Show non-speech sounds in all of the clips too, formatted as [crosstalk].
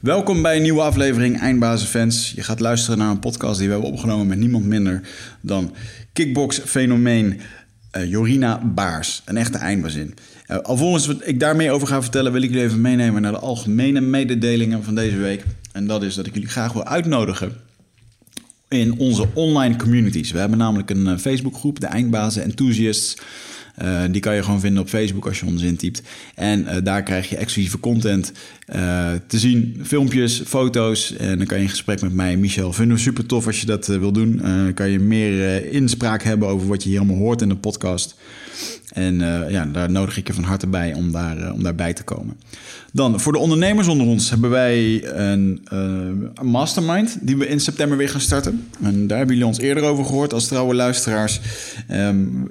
Welkom bij een nieuwe aflevering Eindbazen Fans. Je gaat luisteren naar een podcast die we hebben opgenomen met niemand minder dan kickbox-fenomeen uh, Jorina Baars. Een echte eindbazin. Uh, alvorens ik daar meer over ga vertellen, wil ik jullie even meenemen naar de algemene mededelingen van deze week. En dat is dat ik jullie graag wil uitnodigen in onze online communities. We hebben namelijk een uh, Facebookgroep, de Eindbazen Enthusiasts. Uh, die kan je gewoon vinden op Facebook als je ons intypt. En uh, daar krijg je exclusieve content uh, te zien. Filmpjes, foto's. En dan kan je in gesprek met mij, Michel. Vinden we super tof als je dat wil doen. kan je meer inspraak hebben over wat je hier allemaal hoort in de podcast. En uh, ja, daar nodig ik je van harte bij om, daar, uh, om daarbij te komen. Dan, voor de ondernemers onder ons hebben wij een, uh, een, mastermind die we in september weer gaan starten. En daar hebben jullie ons eerder over gehoord als trouwe luisteraars.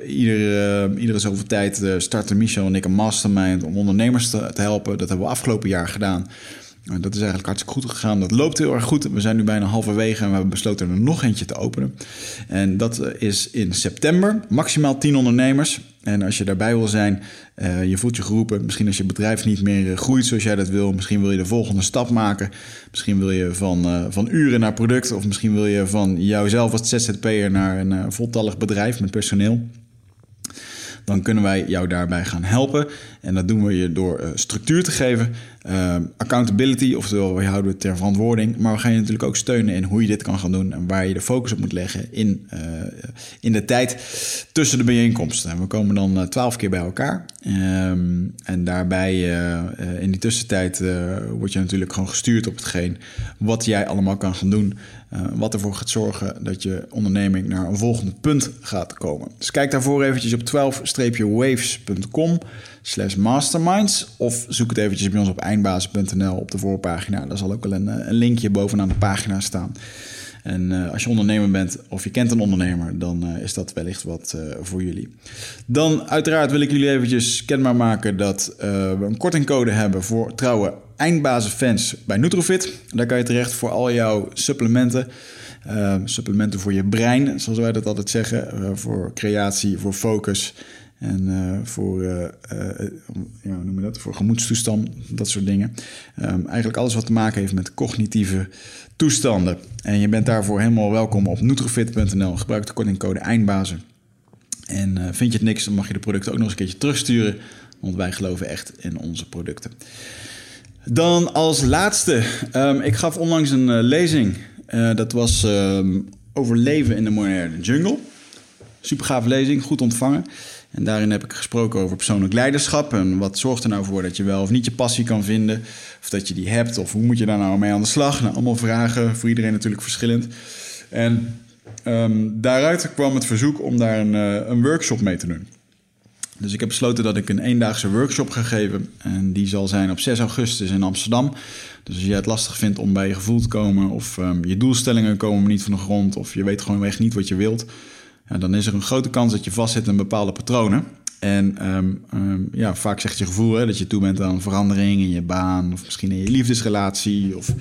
Iedere, iedere zoveel tijd starten Michel en ik een mastermind om ondernemers te helpen. Dat hebben we afgelopen jaar gedaan. Dat is eigenlijk hartstikke goed gegaan. Dat loopt heel erg goed. We zijn nu bijna halverwege en we hebben besloten er nog eentje te openen. En dat is in september. Maximaal 10 ondernemers. En als je daarbij wil zijn, uh, je voelt je geroepen. Misschien als je bedrijf niet meer groeit zoals jij dat wil. Misschien wil je de volgende stap maken. Misschien wil je van, uh, van uren naar product. Of misschien wil je van jouzelf als ZZP'er naar een uh, voltallig bedrijf met personeel dan kunnen wij jou daarbij gaan helpen. En dat doen we je door uh, structuur te geven, uh, accountability, oftewel we houden het ter verantwoording. Maar we gaan je natuurlijk ook steunen in hoe je dit kan gaan doen en waar je de focus op moet leggen in, uh, in de tijd tussen de bijeenkomsten. En we komen dan twaalf keer bij elkaar. Um, en daarbij, in die tussentijd, word je natuurlijk gewoon gestuurd op hetgeen wat jij allemaal kan gaan doen. Wat ervoor gaat zorgen dat je onderneming naar een volgend punt gaat komen. Dus kijk daarvoor eventjes op 12-waves.com slash masterminds. Of zoek het eventjes bij ons op eindbasis.nl op de voorpagina. Daar zal ook wel een, een linkje bovenaan de pagina staan. En uh, als je ondernemer bent of je kent een ondernemer, dan uh, is dat wellicht wat voor jullie. Dan uiteraard wil ik jullie eventjes kenbaar maken dat we een kortingcode hebben voor trouwe eindbazenfans bij Nutrofit. Daar kan je terecht voor al jouw supplementen. supplementen voor je brein, zoals wij dat altijd zeggen. voor creatie, voor focus. En uh, voor, uh, ja, noem je dat? voor gemoedstoestand, dat soort dingen. Um, eigenlijk alles wat te maken heeft met cognitieve toestanden. En je bent daarvoor helemaal welkom op nutrofit.nl. Gebruik de kortingcode EINDBAZEN. En vind je het niks, dan mag je de producten ook nog eens een keertje terugsturen. Want wij geloven echt in onze producten. Dan als laatste, um, ik gaf onlangs een lezing. dat was um, over leven in de moderne jungle. Super lezing, goed ontvangen. En daarin heb ik gesproken over persoonlijk leiderschap. En wat zorgt er nou voor dat je wel of niet je passie kan vinden. Of dat je die hebt. Of hoe moet je daar nou mee aan de slag? Nou, allemaal vragen. Voor iedereen natuurlijk verschillend. En um, daaruit kwam het verzoek om daar een, uh, een workshop mee te doen. Dus ik heb besloten dat ik een eendaagse workshop ga geven. En die zal zijn op 6 augustus in Amsterdam. Dus als jij het lastig vindt om bij je gevoel te komen... of um, je doelstellingen komen niet van de grond... of je weet gewoon echt niet wat je wilt dan is er een grote kans dat je vastzit in bepaalde patronen. En um, um, ja, vaak zegt je gevoel hè, dat je toe bent aan verandering in je baan, of misschien in je liefdesrelatie, of,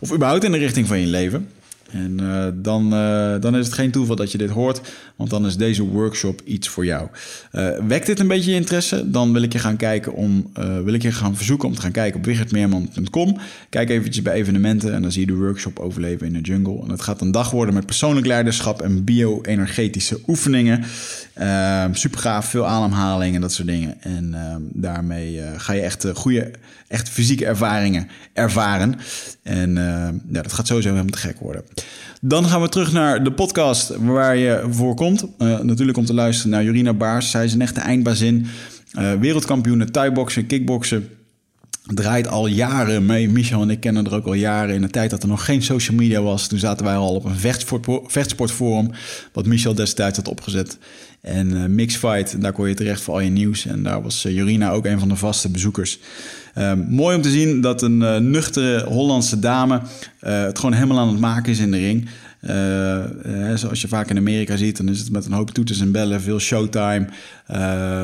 of überhaupt in de richting van je leven. En uh, dan, uh, dan is het geen toeval dat je dit hoort, want dan is deze workshop iets voor jou. Uh, wekt dit een beetje je interesse? Dan wil ik je gaan kijken om, wil ik je gaan verzoeken om te gaan kijken op wichertmeerman.com. Kijk eventjes bij evenementen en dan zie je de workshop Overleven in de Jungle. En het gaat een dag worden met persoonlijk leiderschap en bio-energetische oefeningen. super gaaf, veel ademhaling en dat soort dingen. En daarmee ga je echt goede, echt fysieke ervaringen ervaren. En ja, dat gaat sowieso helemaal te gek worden. Dan gaan we terug naar de podcast waar je voor komt. Uh, natuurlijk om te luisteren naar Jorina Baars. Zij is een echte eindbazin. Uh, wereldkampioen thai-boksen, kickboksen. Draait al jaren mee. Michel en ik kennen er ook al jaren. In de tijd dat er nog geen social media was. Toen zaten wij al op een vechtsportforum. Wat Michel destijds had opgezet. En uh, Mixfight, daar kon je terecht voor al je nieuws. En daar was Jorina ook een van de vaste bezoekers. Uh, mooi om te zien dat een uh, nuchtere Hollandse dame uh, het gewoon helemaal aan het maken is in de ring. zoals je vaak in Amerika ziet, dan is het met een hoop toeters en bellen, veel showtime,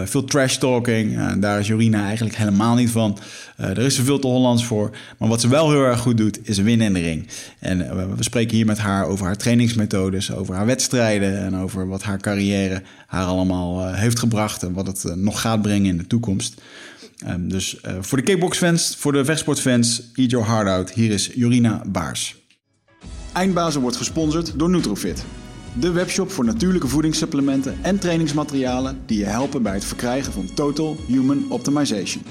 veel trash talking. daar is Jorina eigenlijk helemaal niet van. er is er veel te Hollands voor. Maar wat ze wel heel erg goed doet, is winnen in de ring. En we spreken hier met haar over haar trainingsmethodes, over haar wedstrijden en over wat haar carrière haar allemaal heeft gebracht en wat het nog gaat brengen in de toekomst. Ehm, dus uh, voor de kickboxfans, voor de vechtsportfans, eat your heart out. Hier is Jorina Baars. Eindbazen wordt gesponsord door Nutrofit. De webshop voor natuurlijke voedingssupplementen en trainingsmaterialen die je helpen bij het verkrijgen van Total Human Optimization.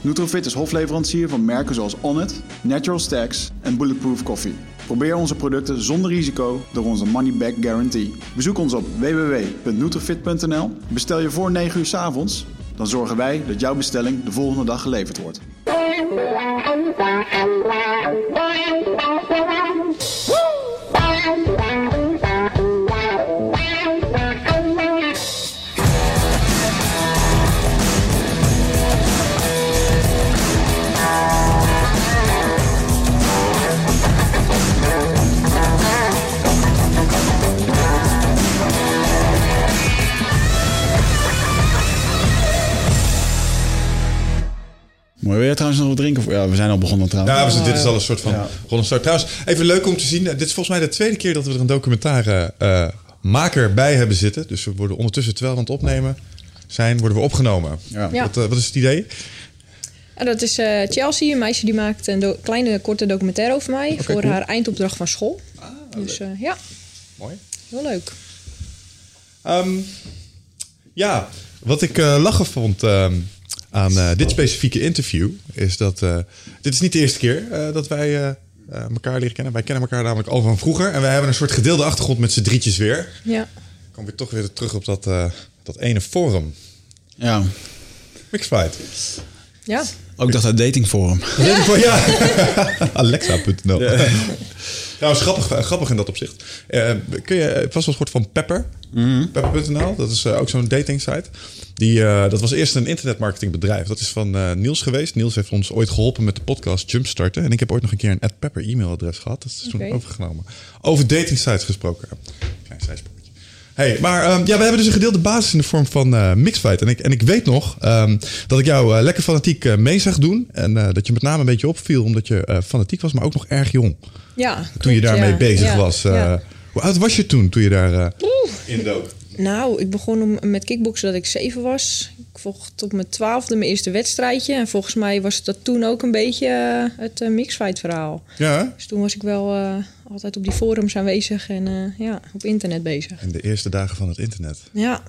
Nutrofit is hofleverancier van merken zoals Onnit, Natural Stacks en Bulletproof Coffee. Probeer onze producten zonder risico door onze money back guarantee. Bezoek ons op www.nutrofit.nl. Bestel je voor 9 uur s avonds, dan zorgen wij dat jouw bestelling de volgende dag geleverd wordt. Mooi. Wil je trouwens nog wat drinken? Ja, we zijn al begonnen trouwens. Ja, dus dit is al een soort van ja. start. Trouwens, even leuk om te zien. Dit is volgens mij de tweede keer dat we er een documentaire uh, maker bij hebben zitten. Dus we worden ondertussen, terwijl we aan het opnemen zijn, worden we opgenomen. Ja. Wat, uh, wat, is het idee? En dat is uh, Chelsea, een meisje die maakt een kleine korte documentaire over mij. Okay, voor cool. haar eindopdracht van school. Ah, dus ja. Mooi. Heel leuk. Um, ja, wat ik lachen vond... Um, aan uh, dit specifieke interview is dat uh, dit is niet de eerste keer uh, dat wij elkaar leren kennen. Wij kennen elkaar namelijk al van vroeger en wij hebben een soort gedeelde achtergrond met z'n drietjes weer. Ja. Ik kom weer toch weer terug op dat, dat ene forum. Ja. Mixfight. Ja. Ook dat datingforum. Datingforum, [laughs] ja. [laughs] Alexa.nl. Ja. [laughs] Trouwens, grappig, grappig in dat opzicht. Uh, kun je vast wel gehoord van Pepper? Mm Pepper.nl, dat is uh, ook zo'n dating site. Die, uh, dat was eerst een internetmarketingbedrijf. Dat is van Niels geweest. Niels heeft ons ooit geholpen met de podcast Jumpstarten. En ik heb ooit nog een keer een Pepper e-mailadres gehad. Dat is toen okay. overgenomen. Over dating sites gesproken. Klein. Hey, maar um, ja, we hebben dus een gedeelde basis in de vorm van uh, Mixfight. En ik, en ik weet nog um, dat ik jou uh, lekker fanatiek uh, mee zag doen. En dat je met name een beetje opviel omdat je fanatiek was, maar ook nog erg jong. Ja, toen klopt, je daarmee ja. bezig ja, was. ja. Hoe oud was je toen, toen je daar in dook? Nou, ik begon om, met kickboksen dat ik zeven was. Ik vocht op mijn twaalfde mijn eerste wedstrijdje. En volgens mij was dat toen ook een beetje uh, het uh, mixfight verhaal. Ja. Dus toen was ik wel uh, altijd op die forums aanwezig en ja, op internet bezig. In de eerste dagen van het internet. Ja.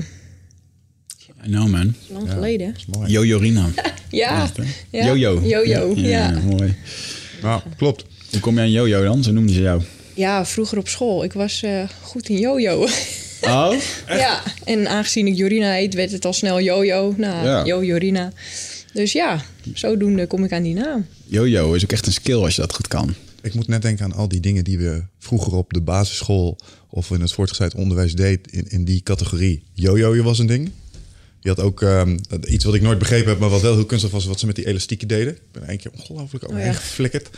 I know man. Lang ja, geleden. Jojo Rina. [laughs] ja. ja. Jojo. Jojo, ja. ja. Mooi. Nou, klopt. Hoe kom jij aan Jojo dan? Zo noemden ze jou. Ja, vroeger op school. Ik was goed in Jojo. [laughs] Oh? Ja, en aangezien ik Jorina heet, werd het al snel Jojo. Nou, Ja. Jo Jorina. Dus ja, zodoende kom ik aan die naam. Jojo is ook echt een skill als je dat goed kan. Ik moet net denken aan al die dingen die we vroeger op de basisschool of in het voortgezet onderwijs deed in, in die categorie. Jojo was een ding. Je had ook um, iets wat ik nooit begrepen heb, maar wat wel heel kunstig was, wat ze met die elastieken deden. Ik ben er een keer ongelooflijk overheen Oh ja. geflikkerd.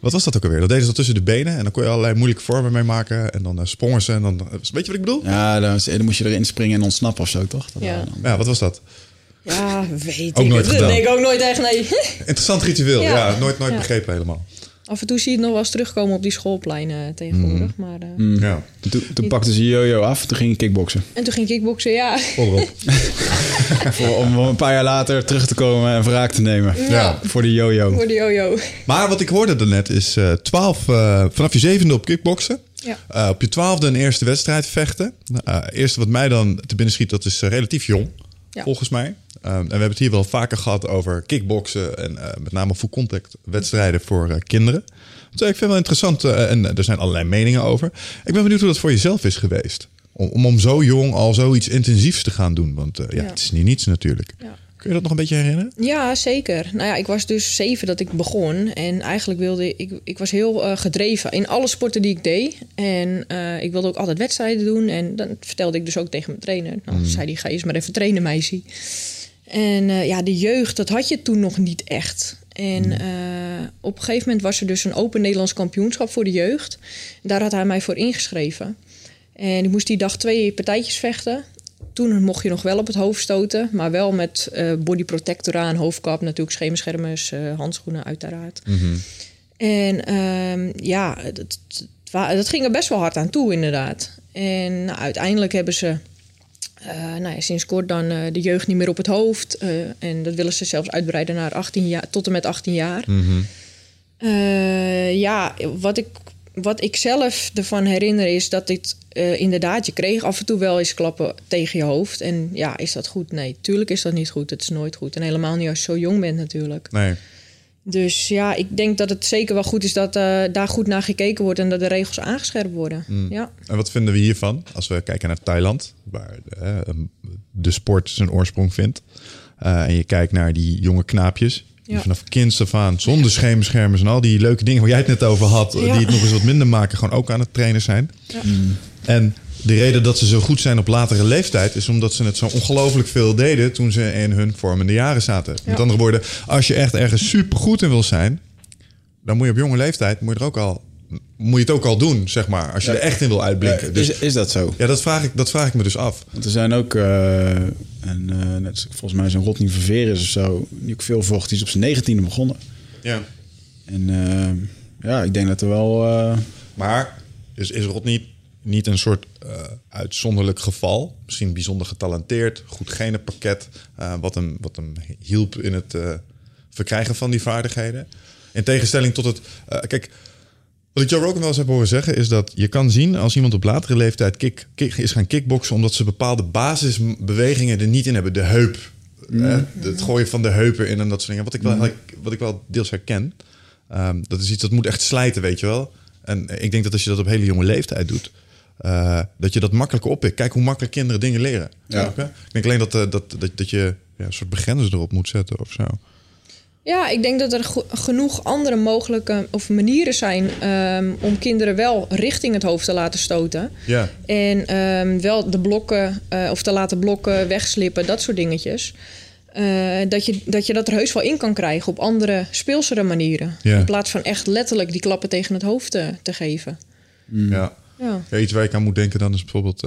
Wat was dat ook alweer? Dat deden ze tussen de benen en dan kon je allerlei moeilijke vormen mee maken. En dan uh, sprongen ze en dan... Weet je wat ik bedoel? Ja, dan, dan moest je erin springen en ontsnappen of zo, toch? Dat Ja. Ja, wat was dat? Ja, weet Ook ik. nooit Dat gedaan. denk ik ook nooit echt, nee. Interessant ritueel. Ja, Ja. nooit, nooit Ja. begrepen helemaal. Af en toe zie je het nog wel eens terugkomen op die schoolpleinen tegenwoordig. Maar, eh, Mm. Ja, Toen, toen pakten ze Jojo af, toen ging je kickboksen. En toen ging ik kickboksen, ja. [laughs] Voor, om een paar jaar later terug te komen en wraak te nemen. Ja. Voor de Jojo. Voor de jojo. Maar wat ik hoorde daarnet is eh 12, eh, vanaf je zevende op kickboksen. Ja. Eh, op je twaalfde een eerste wedstrijd vechten. Uh, eerste wat mij dan te binnen schiet, dat is eh, relatief jong, Ja. volgens mij. Um, en we hebben het hier wel vaker gehad over kickboksen en eh, met name full contact wedstrijden voor eh, kinderen. Dus ik vind het wel interessant eh, en er zijn allerlei meningen over. Ik ben benieuwd hoe dat voor jezelf is geweest. Om, om, om zo jong al zoiets intensiefs te gaan doen. Want ja, Ja. het is niet niets natuurlijk. Ja. Kun je dat nog een beetje herinneren? Ja, zeker. Nou ja, ik was dus zeven dat ik begon. En eigenlijk wilde ik... Ik was heel gedreven in alle sporten die ik deed. En ik wilde ook altijd wedstrijden doen. En dan vertelde ik dus ook tegen mijn trainer. Nou, zei die, ga je eens maar even trainen, meisje. En eh, ja, de jeugd, dat had je toen nog niet echt. En eh, op een gegeven moment was er dus een open Nederlands kampioenschap voor de jeugd. Daar had hij mij voor ingeschreven. En ik moest die dag twee partijtjes vechten. Toen mocht je nog wel op het hoofd stoten, maar wel met eh body protector aan, hoofdkap, natuurlijk schemerschermers, handschoenen uiteraard. En ehm, ja, dat, dat, wa- dat ging er best wel hard aan toe inderdaad. En nou, uiteindelijk hebben ze Uh, nou ja, sinds kort dan uh, de jeugd niet meer op het hoofd. Uh, en dat willen ze zelfs uitbreiden naar 18 jaar, tot en met 18 jaar. Mhm. ja, wat ik, wat ik zelf ervan herinner is dat dit inderdaad, je kreeg af en toe wel eens klappen tegen je hoofd. En ja, is dat goed? Nee, tuurlijk is dat niet goed. Het is nooit goed. En helemaal niet als je zo jong bent natuurlijk. Nee. Dus ja, ik denk dat het zeker wel goed is dat uh, daar goed naar gekeken wordt en dat de regels aangescherpt worden. Mm. Ja. En wat vinden we hiervan als we kijken naar Thailand, waar uh, de sport zijn oorsprong vindt? Uh, en je kijkt naar die jonge knaapjes. Die Ja. vanaf kinds af aan, zonder schemerschermers en al die leuke dingen waar jij het net over had, Ja. die het nog eens wat minder maken, gewoon ook aan het trainen zijn. Ja. En de reden dat ze zo goed zijn op latere leeftijd is omdat ze het zo ongelooflijk veel deden toen ze in hun vormende jaren zaten. Met andere woorden, als je echt ergens super goed in wil zijn, dan moet je op jonge leeftijd moet je er ook al, moet je het ook al doen, zeg maar. Als je er echt in wil uitblinken. Ja, dus is, is dat zo? ja, dat vraag, ik, dat vraag ik me dus af. Want er zijn ook, eh, en, eh, net, volgens mij zo'n Rodney Ververes of zo, die ook veel vocht. Die is op zijn negentiende begonnen. Ja. En eh, ja, ik denk dat er wel... eh, Maar is, is Rodney niet een soort eh, uitzonderlijk geval? Misschien bijzonder getalenteerd, goed genenpakket, eh, wat, hem, wat hem hielp in het eh, verkrijgen van die vaardigheden. In tegenstelling tot het. kijk, wat ik Joe Rogan wel eens heb horen zeggen, is dat je kan zien als iemand op latere leeftijd kick, kick, is gaan kickboksen, omdat ze bepaalde basisbewegingen er niet in hebben. De heup. hè, het gooien van de heupen in en dat soort dingen. Wat ik wel, wat ik wel deels herken. Ehm, dat is iets dat moet echt slijten, weet je wel. En ik denk dat als je dat op hele jonge leeftijd doet, eh, dat je dat makkelijker oppikt. Kijk hoe makkelijk kinderen dingen leren. Ja. Ik denk alleen dat, eh, dat, dat, dat je ja, een soort begrenzen erop moet zetten of zo. Ja, ik denk dat er genoeg andere mogelijke of manieren zijn ehm, om kinderen wel richting het hoofd te laten stoten. Ja. En ehm, wel de blokken eh, of te laten blokken, wegslippen, dat soort dingetjes. Eh, dat, je, dat je dat er heus wel in kan krijgen op andere speelsere manieren. Ja. In plaats van echt letterlijk die klappen tegen het hoofd te, te geven. Ja. Ja. Iets waar ik aan moet denken dan is bijvoorbeeld...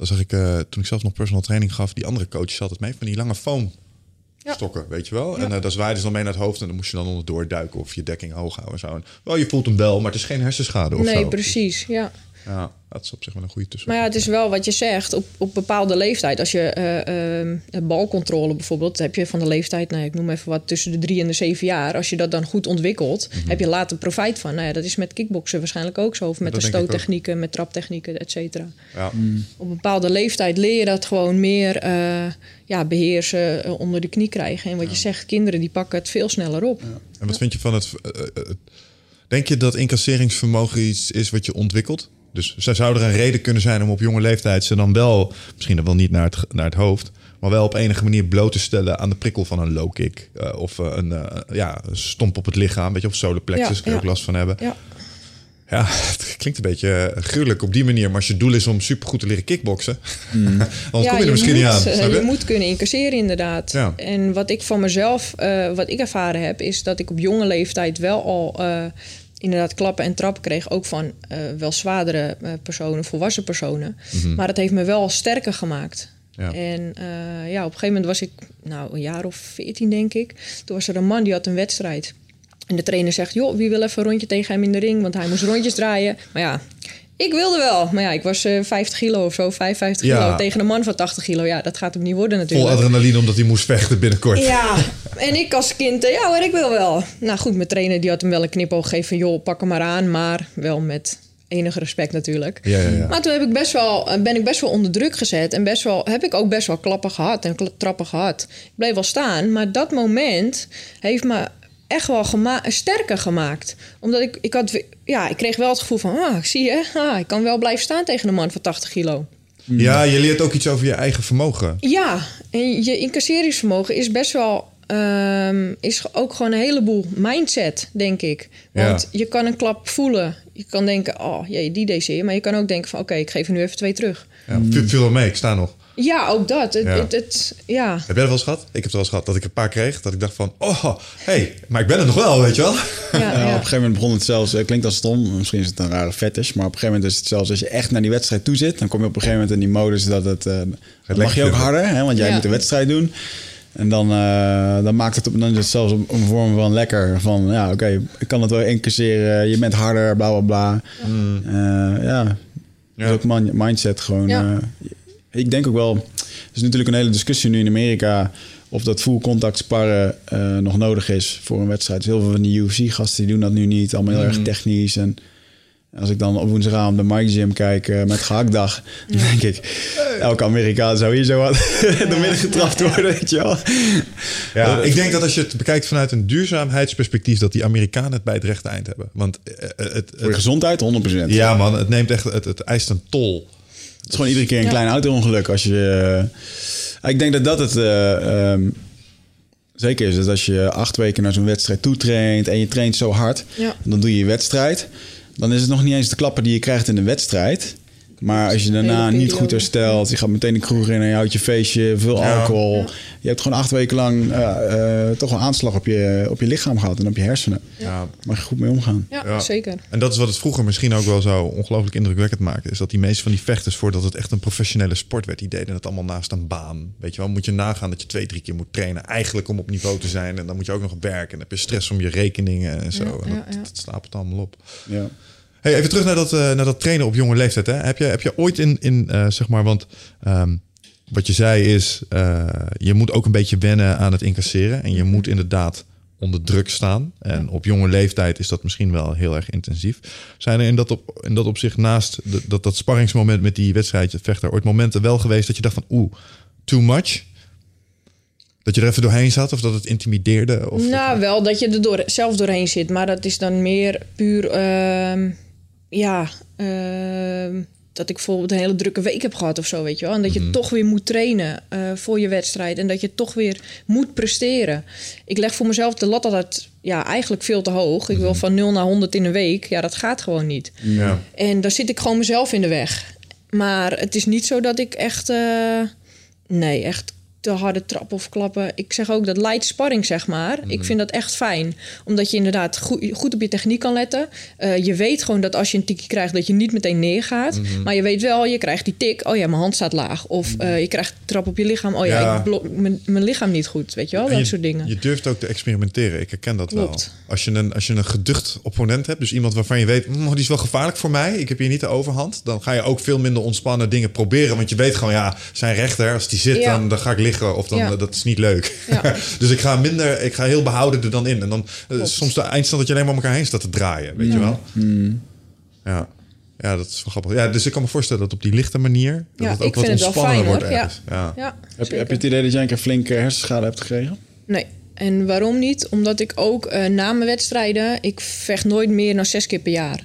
dan zag ik, eh, toen ik zelf nog personal training gaf... die andere coaches altijd mee van die lange foam Ja. stokken, weet je wel? Ja. En eh daar zwaaiden ze dan mee naar het hoofd... en dan moest je dan onderdoor duiken of je dekking hoog houden en zo. En, wel, je voelt hem wel, maar het is geen hersenschade of nee, zo. precies. Ja. Ja, dat is op zich wel een goede tussen. Maar ja, het is wel wat je zegt. Op, op bepaalde leeftijd, als je eh, ehm, balcontrole bijvoorbeeld, heb je van de leeftijd, nou, ik noem even wat, tussen de drie en de zeven jaar. Als je dat dan goed ontwikkelt, heb je later profijt van. Nou ja, dat is met kickboksen waarschijnlijk ook zo. Of met dat de stoottechnieken, met traptechnieken, et cetera. Ja. Op een bepaalde leeftijd leer je dat gewoon meer eh, ja, beheersen, eh, onder de knie krijgen. En wat je zegt, kinderen die pakken het veel sneller op. En wat vind je van het... denk je dat incasseringsvermogen iets is wat je ontwikkelt? Dus zij zou er een reden kunnen zijn om op jonge leeftijd ze dan wel, misschien dan wel niet naar het, naar het hoofd, maar wel op enige manier bloot te stellen aan de prikkel van een low kick. eh, of eh, een, eh, ja, een stomp op het lichaam, weet je, of solar plexus, Ja, kun je ook last van hebben. Ja. Ja, [laughs] het klinkt een beetje gruwelijk op die manier, maar als je doel is om supergoed te leren kickboksen, [laughs] anders kom je er misschien moet, niet aan. snap je je? moet kunnen incasseren, inderdaad. Ja. En wat ik van mezelf, eh, wat ik ervaren heb, is dat ik op jonge leeftijd wel al eh, inderdaad klappen en trappen kreeg. Ook van eh, wel zwaardere eh, personen, volwassen personen. Maar het heeft me wel sterker gemaakt. Mhm. Ja. En eh, ja, op een gegeven moment was ik, nou, een jaar of veertien, denk ik. Toen was er een man die had een wedstrijd. En de trainer zegt, joh, wie wil even een rondje tegen hem in de ring? Want hij moest rondjes draaien. Maar ja, ik wilde wel. Maar ja, ik was eh 50 kilo of zo, 55 Ja. kilo. Tegen een man van 80 kilo. Ja, dat gaat hem niet worden Vol natuurlijk. adrenaline omdat hij moest vechten binnenkort. Ja, en ik als kind, eh, ja hoor, ik wil wel. Nou goed, mijn trainer die had hem wel een knipoog gegeven van... joh, pak hem maar aan, maar wel met enige respect natuurlijk. Ja, ja, ja. Maar toen heb ik best wel, eh, ben ik best wel onder druk gezet... en best wel, heb ik ook best wel klappen gehad en trappen gehad. Ik bleef wel staan, maar dat moment heeft me echt wel gema- sterker gemaakt. Omdat ik, ik had, ja, ik kreeg wel het gevoel van... ah, zie je, ah, ik kan wel blijven staan tegen een man van 80 kilo. Ja, je leert ook iets over je eigen vermogen. Ja, en je incasseringsvermogen is best wel. ehm, is ook gewoon een heleboel mindset, denk ik. Want je kan een klap voelen. Je kan denken, oh jee, die deed zeer. Maar je kan ook denken van, oké, ik geef er nu even twee terug. Ja, viel, viel wel mee, ik sta nog. Ja, ook dat. Het, Ja. het, het- ja. Heb jij dat wel eens gehad? Ik heb het wel eens gehad dat ik een paar kreeg. Dat ik dacht van, oh, hey, maar ik ben het nog wel, weet je wel. Ja, [laughs] Ja, ja. Op een gegeven moment begon het zelfs, het klinkt als stom, misschien is het een rare fetish, maar op een gegeven moment is het zelfs als je echt naar die wedstrijd toe zit, dan kom je op een gegeven moment in die modus dat het, eh, dan mag je ook harder, hè, want jij Ja. moet de wedstrijd doen. En dan, eh, dan maakt het, op, dan is het zelfs een, een vorm van lekker, van ja, oké, ik kan het wel incasseren, je bent harder, bla bla bla. Eh, ja, Ja. Dus ook man, mindset gewoon. Ja. eh, Ik denk ook wel, er is natuurlijk een hele discussie nu in Amerika of dat full contact sparren eh, nog nodig is voor een wedstrijd. Dus heel veel van die UFC-gasten die doen dat nu niet, allemaal heel erg Mhm. technisch. En als ik dan op woensdagavond de Mike Gym kijk eh, met gehaktdag, dan [laughs] denk ik, elke Amerikaan zou hier zo wat [laughs] door midden getrapt worden, weet je wel. Ja, ik denk dat als je het bekijkt vanuit een duurzaamheidsperspectief, dat die Amerikanen het bij het rechte eind hebben. Want eh, het, het, Voor gezondheid 100%. ja, man, het neemt echt, het, het eist een tol. Het is gewoon iedere keer een Ja. klein auto-ongeluk als je. eh, ik denk dat dat het eh, ehm, zeker is. Dat als je acht weken naar zo'n wedstrijd toe traint en je traint zo hard, Ja. dan doe je je wedstrijd. Dan is het nog niet eens de klappen die je krijgt in de wedstrijd. Maar als je daarna niet goed herstelt, je gaat meteen de kroeg in en je houdt je feestje, veel Ja. alcohol. Je hebt gewoon acht weken lang eh, eh, toch een aanslag op je, op je lichaam gehad en op je hersenen. Ja. Daar mag je goed mee omgaan. Ja, Ja. zeker. En dat is wat het vroeger misschien ook wel zo ongelooflijk indrukwekkend maakte. Is dat die meeste van die vechters, voordat het echt een professionele sport werd, die deden het allemaal naast een baan. Weet je wel, moet je nagaan dat je twee, drie keer moet trainen. Eigenlijk om op niveau te zijn. En dan moet je ook nog werken. En dan heb je stress om je rekeningen en zo. Ja, en ja, dat, dat stapelt allemaal op. Ja. Hey, even terug naar dat, eh, naar dat trainen op jonge leeftijd. Hè? Heb, je, heb je ooit in, in eh, zeg maar, want ehm, wat je zei is, eh, je moet ook een beetje wennen aan het incasseren. En je moet inderdaad onder druk staan. En op jonge leeftijd is dat misschien wel heel erg intensief. Zijn er in dat, op, in dat opzicht naast de- dat, dat sparringsmoment met die wedstrijdje vechter ooit momenten wel geweest dat je dacht van oeh, too much? Dat je er even doorheen zat of dat het intimideerde? Of nou, wel dat je er door, zelf doorheen zit. Maar dat is dan meer puur... ehm, ja, ehm, dat ik bijvoorbeeld een hele drukke week heb gehad of zo, weet je wel. En dat je Mhm. toch weer moet trainen eh, voor je wedstrijd. En dat je toch weer moet presteren. Ik leg voor mezelf de lat altijd ja, eigenlijk veel te hoog. Ik Mhm. wil van 0 naar 100 in een week. Ja, dat gaat gewoon niet. ja. En daar zit ik gewoon mezelf in de weg. Maar het is niet zo dat ik echt... eh, nee, echt te harde trappen of klappen. Ik zeg ook dat light sparring, zeg maar. Ik vind dat echt fijn. Omdat je inderdaad goed, goed op je techniek kan letten. Eh, je weet gewoon dat als je een tikje krijgt... dat je niet meteen neergaat. Maar je weet wel, je krijgt die tik. Oh ja, mijn hand staat laag. Of eh, je krijgt trap op je lichaam. Oh ja, Ja. ik blok mijn, mijn lichaam niet goed. Weet je wel, En dat je, soort dingen. Je durft ook te experimenteren. Ik herken dat Klopt. wel. Als je, een, als je een geducht opponent hebt, dus iemand waarvan je weet, "Mm, die is wel gevaarlijk voor mij, ik heb hier niet de overhand, dan ga je ook veel minder ontspannen dingen proberen. Want je weet gewoon, ja, zijn rechter, als die zit, Ja. dan, dan ga ik liggen of dan, Ja. eh, dat is niet leuk. Ja. [laughs] dus ik ga minder, ik ga heel behouden er dan in. En dan eh, soms de eindstand dat je alleen maar om elkaar heen staat te draaien, weet je wel? Ja. Ja, dat is wel grappig. Ja, dus ik kan me voorstellen dat op die lichte manier dat Ja, het ook wat ontspannender fijn, wordt. Ja. ergens. Ja. Ja, Heb, je, heb je het idee dat jij een keer flinke hersenschade hebt gekregen? Nee. En waarom niet? Omdat ik ook eh, na mijn wedstrijden... ik vecht nooit meer dan zes keer per jaar.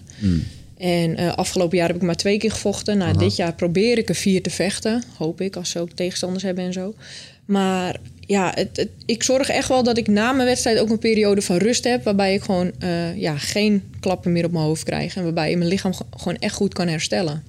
En eh, afgelopen jaar heb ik maar twee keer gevochten. Nou, dit jaar probeer ik er vier te vechten. Hoop ik, als ze ook tegenstanders hebben en zo. Maar ja, het, het- ik zorg echt wel dat ik na mijn wedstrijd ook een periode van rust heb... waarbij ik gewoon eh, ja, geen klappen meer op mijn hoofd krijg... en waarbij mijn lichaam ge- gewoon echt goed kan herstellen.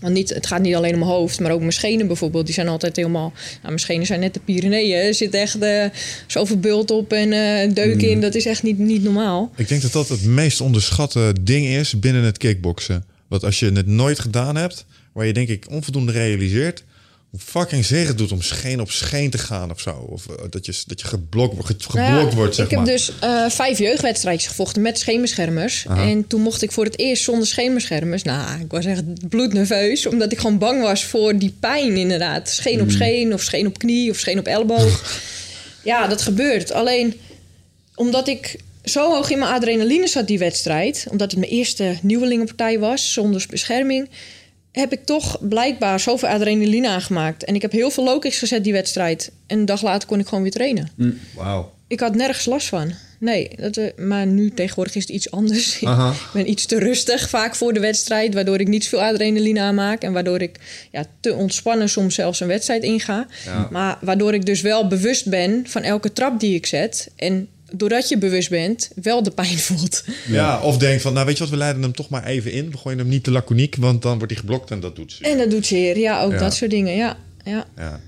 Want niet, het gaat niet alleen om mijn hoofd, maar ook mijn schenen bijvoorbeeld. Die zijn altijd helemaal... Nou, mijn schenen zijn net de Pyreneeën. Er zit echt eh, zoveel bult op en eh deuk in. Dat is echt niet, niet normaal. Ik denk dat dat het meest onderschatte ding is binnen het kickboksen. Want als je het nooit gedaan hebt, waar je denk ik onvoldoende realiseert fucking het doet om scheen op scheen te gaan of zo. Of eh, dat je, dat je geblokt, ge- geblokt Nou ja, wordt, zeg ik maar. heb dus eh, vijf jeugdwedstrijdjes gevochten met scheenbeschermers. En toen mocht ik voor het eerst zonder scheenbeschermers. Nou, ik was echt bloednerveus. Omdat ik gewoon bang was voor die pijn inderdaad. Scheen op scheen of scheen op knie of scheen op elleboog. [laughs] ja, dat gebeurt. Alleen omdat ik zo hoog in mijn adrenaline zat die wedstrijd... omdat het mijn eerste nieuwelingenpartij was zonder bescherming... heb ik toch blijkbaar zoveel adrenaline aangemaakt. En ik heb heel veel kicks gezet die wedstrijd. En een dag later kon ik gewoon weer trainen. Wauw. Ik had nergens last van. Nee, dat, eh, maar nu tegenwoordig is het iets anders. [laughs] Aha. Ik ben iets te rustig vaak voor de wedstrijd, waardoor ik niet veel adrenaline aanmaak en waardoor ik ja, te ontspannen soms zelfs een wedstrijd inga. Ja. Maar waardoor ik dus wel bewust ben van elke trap die ik zet en doordat je bewust bent, wel de pijn [laughs] voelt. Ja. of denk van, nou weet je wat, we leiden hem toch maar even in. We gooien hem niet te laconiek, want dan wordt hij geblokt en dat doet ze. En dat doet zeer, ja, ook Ja. dat soort dingen, ja. ja. Ja.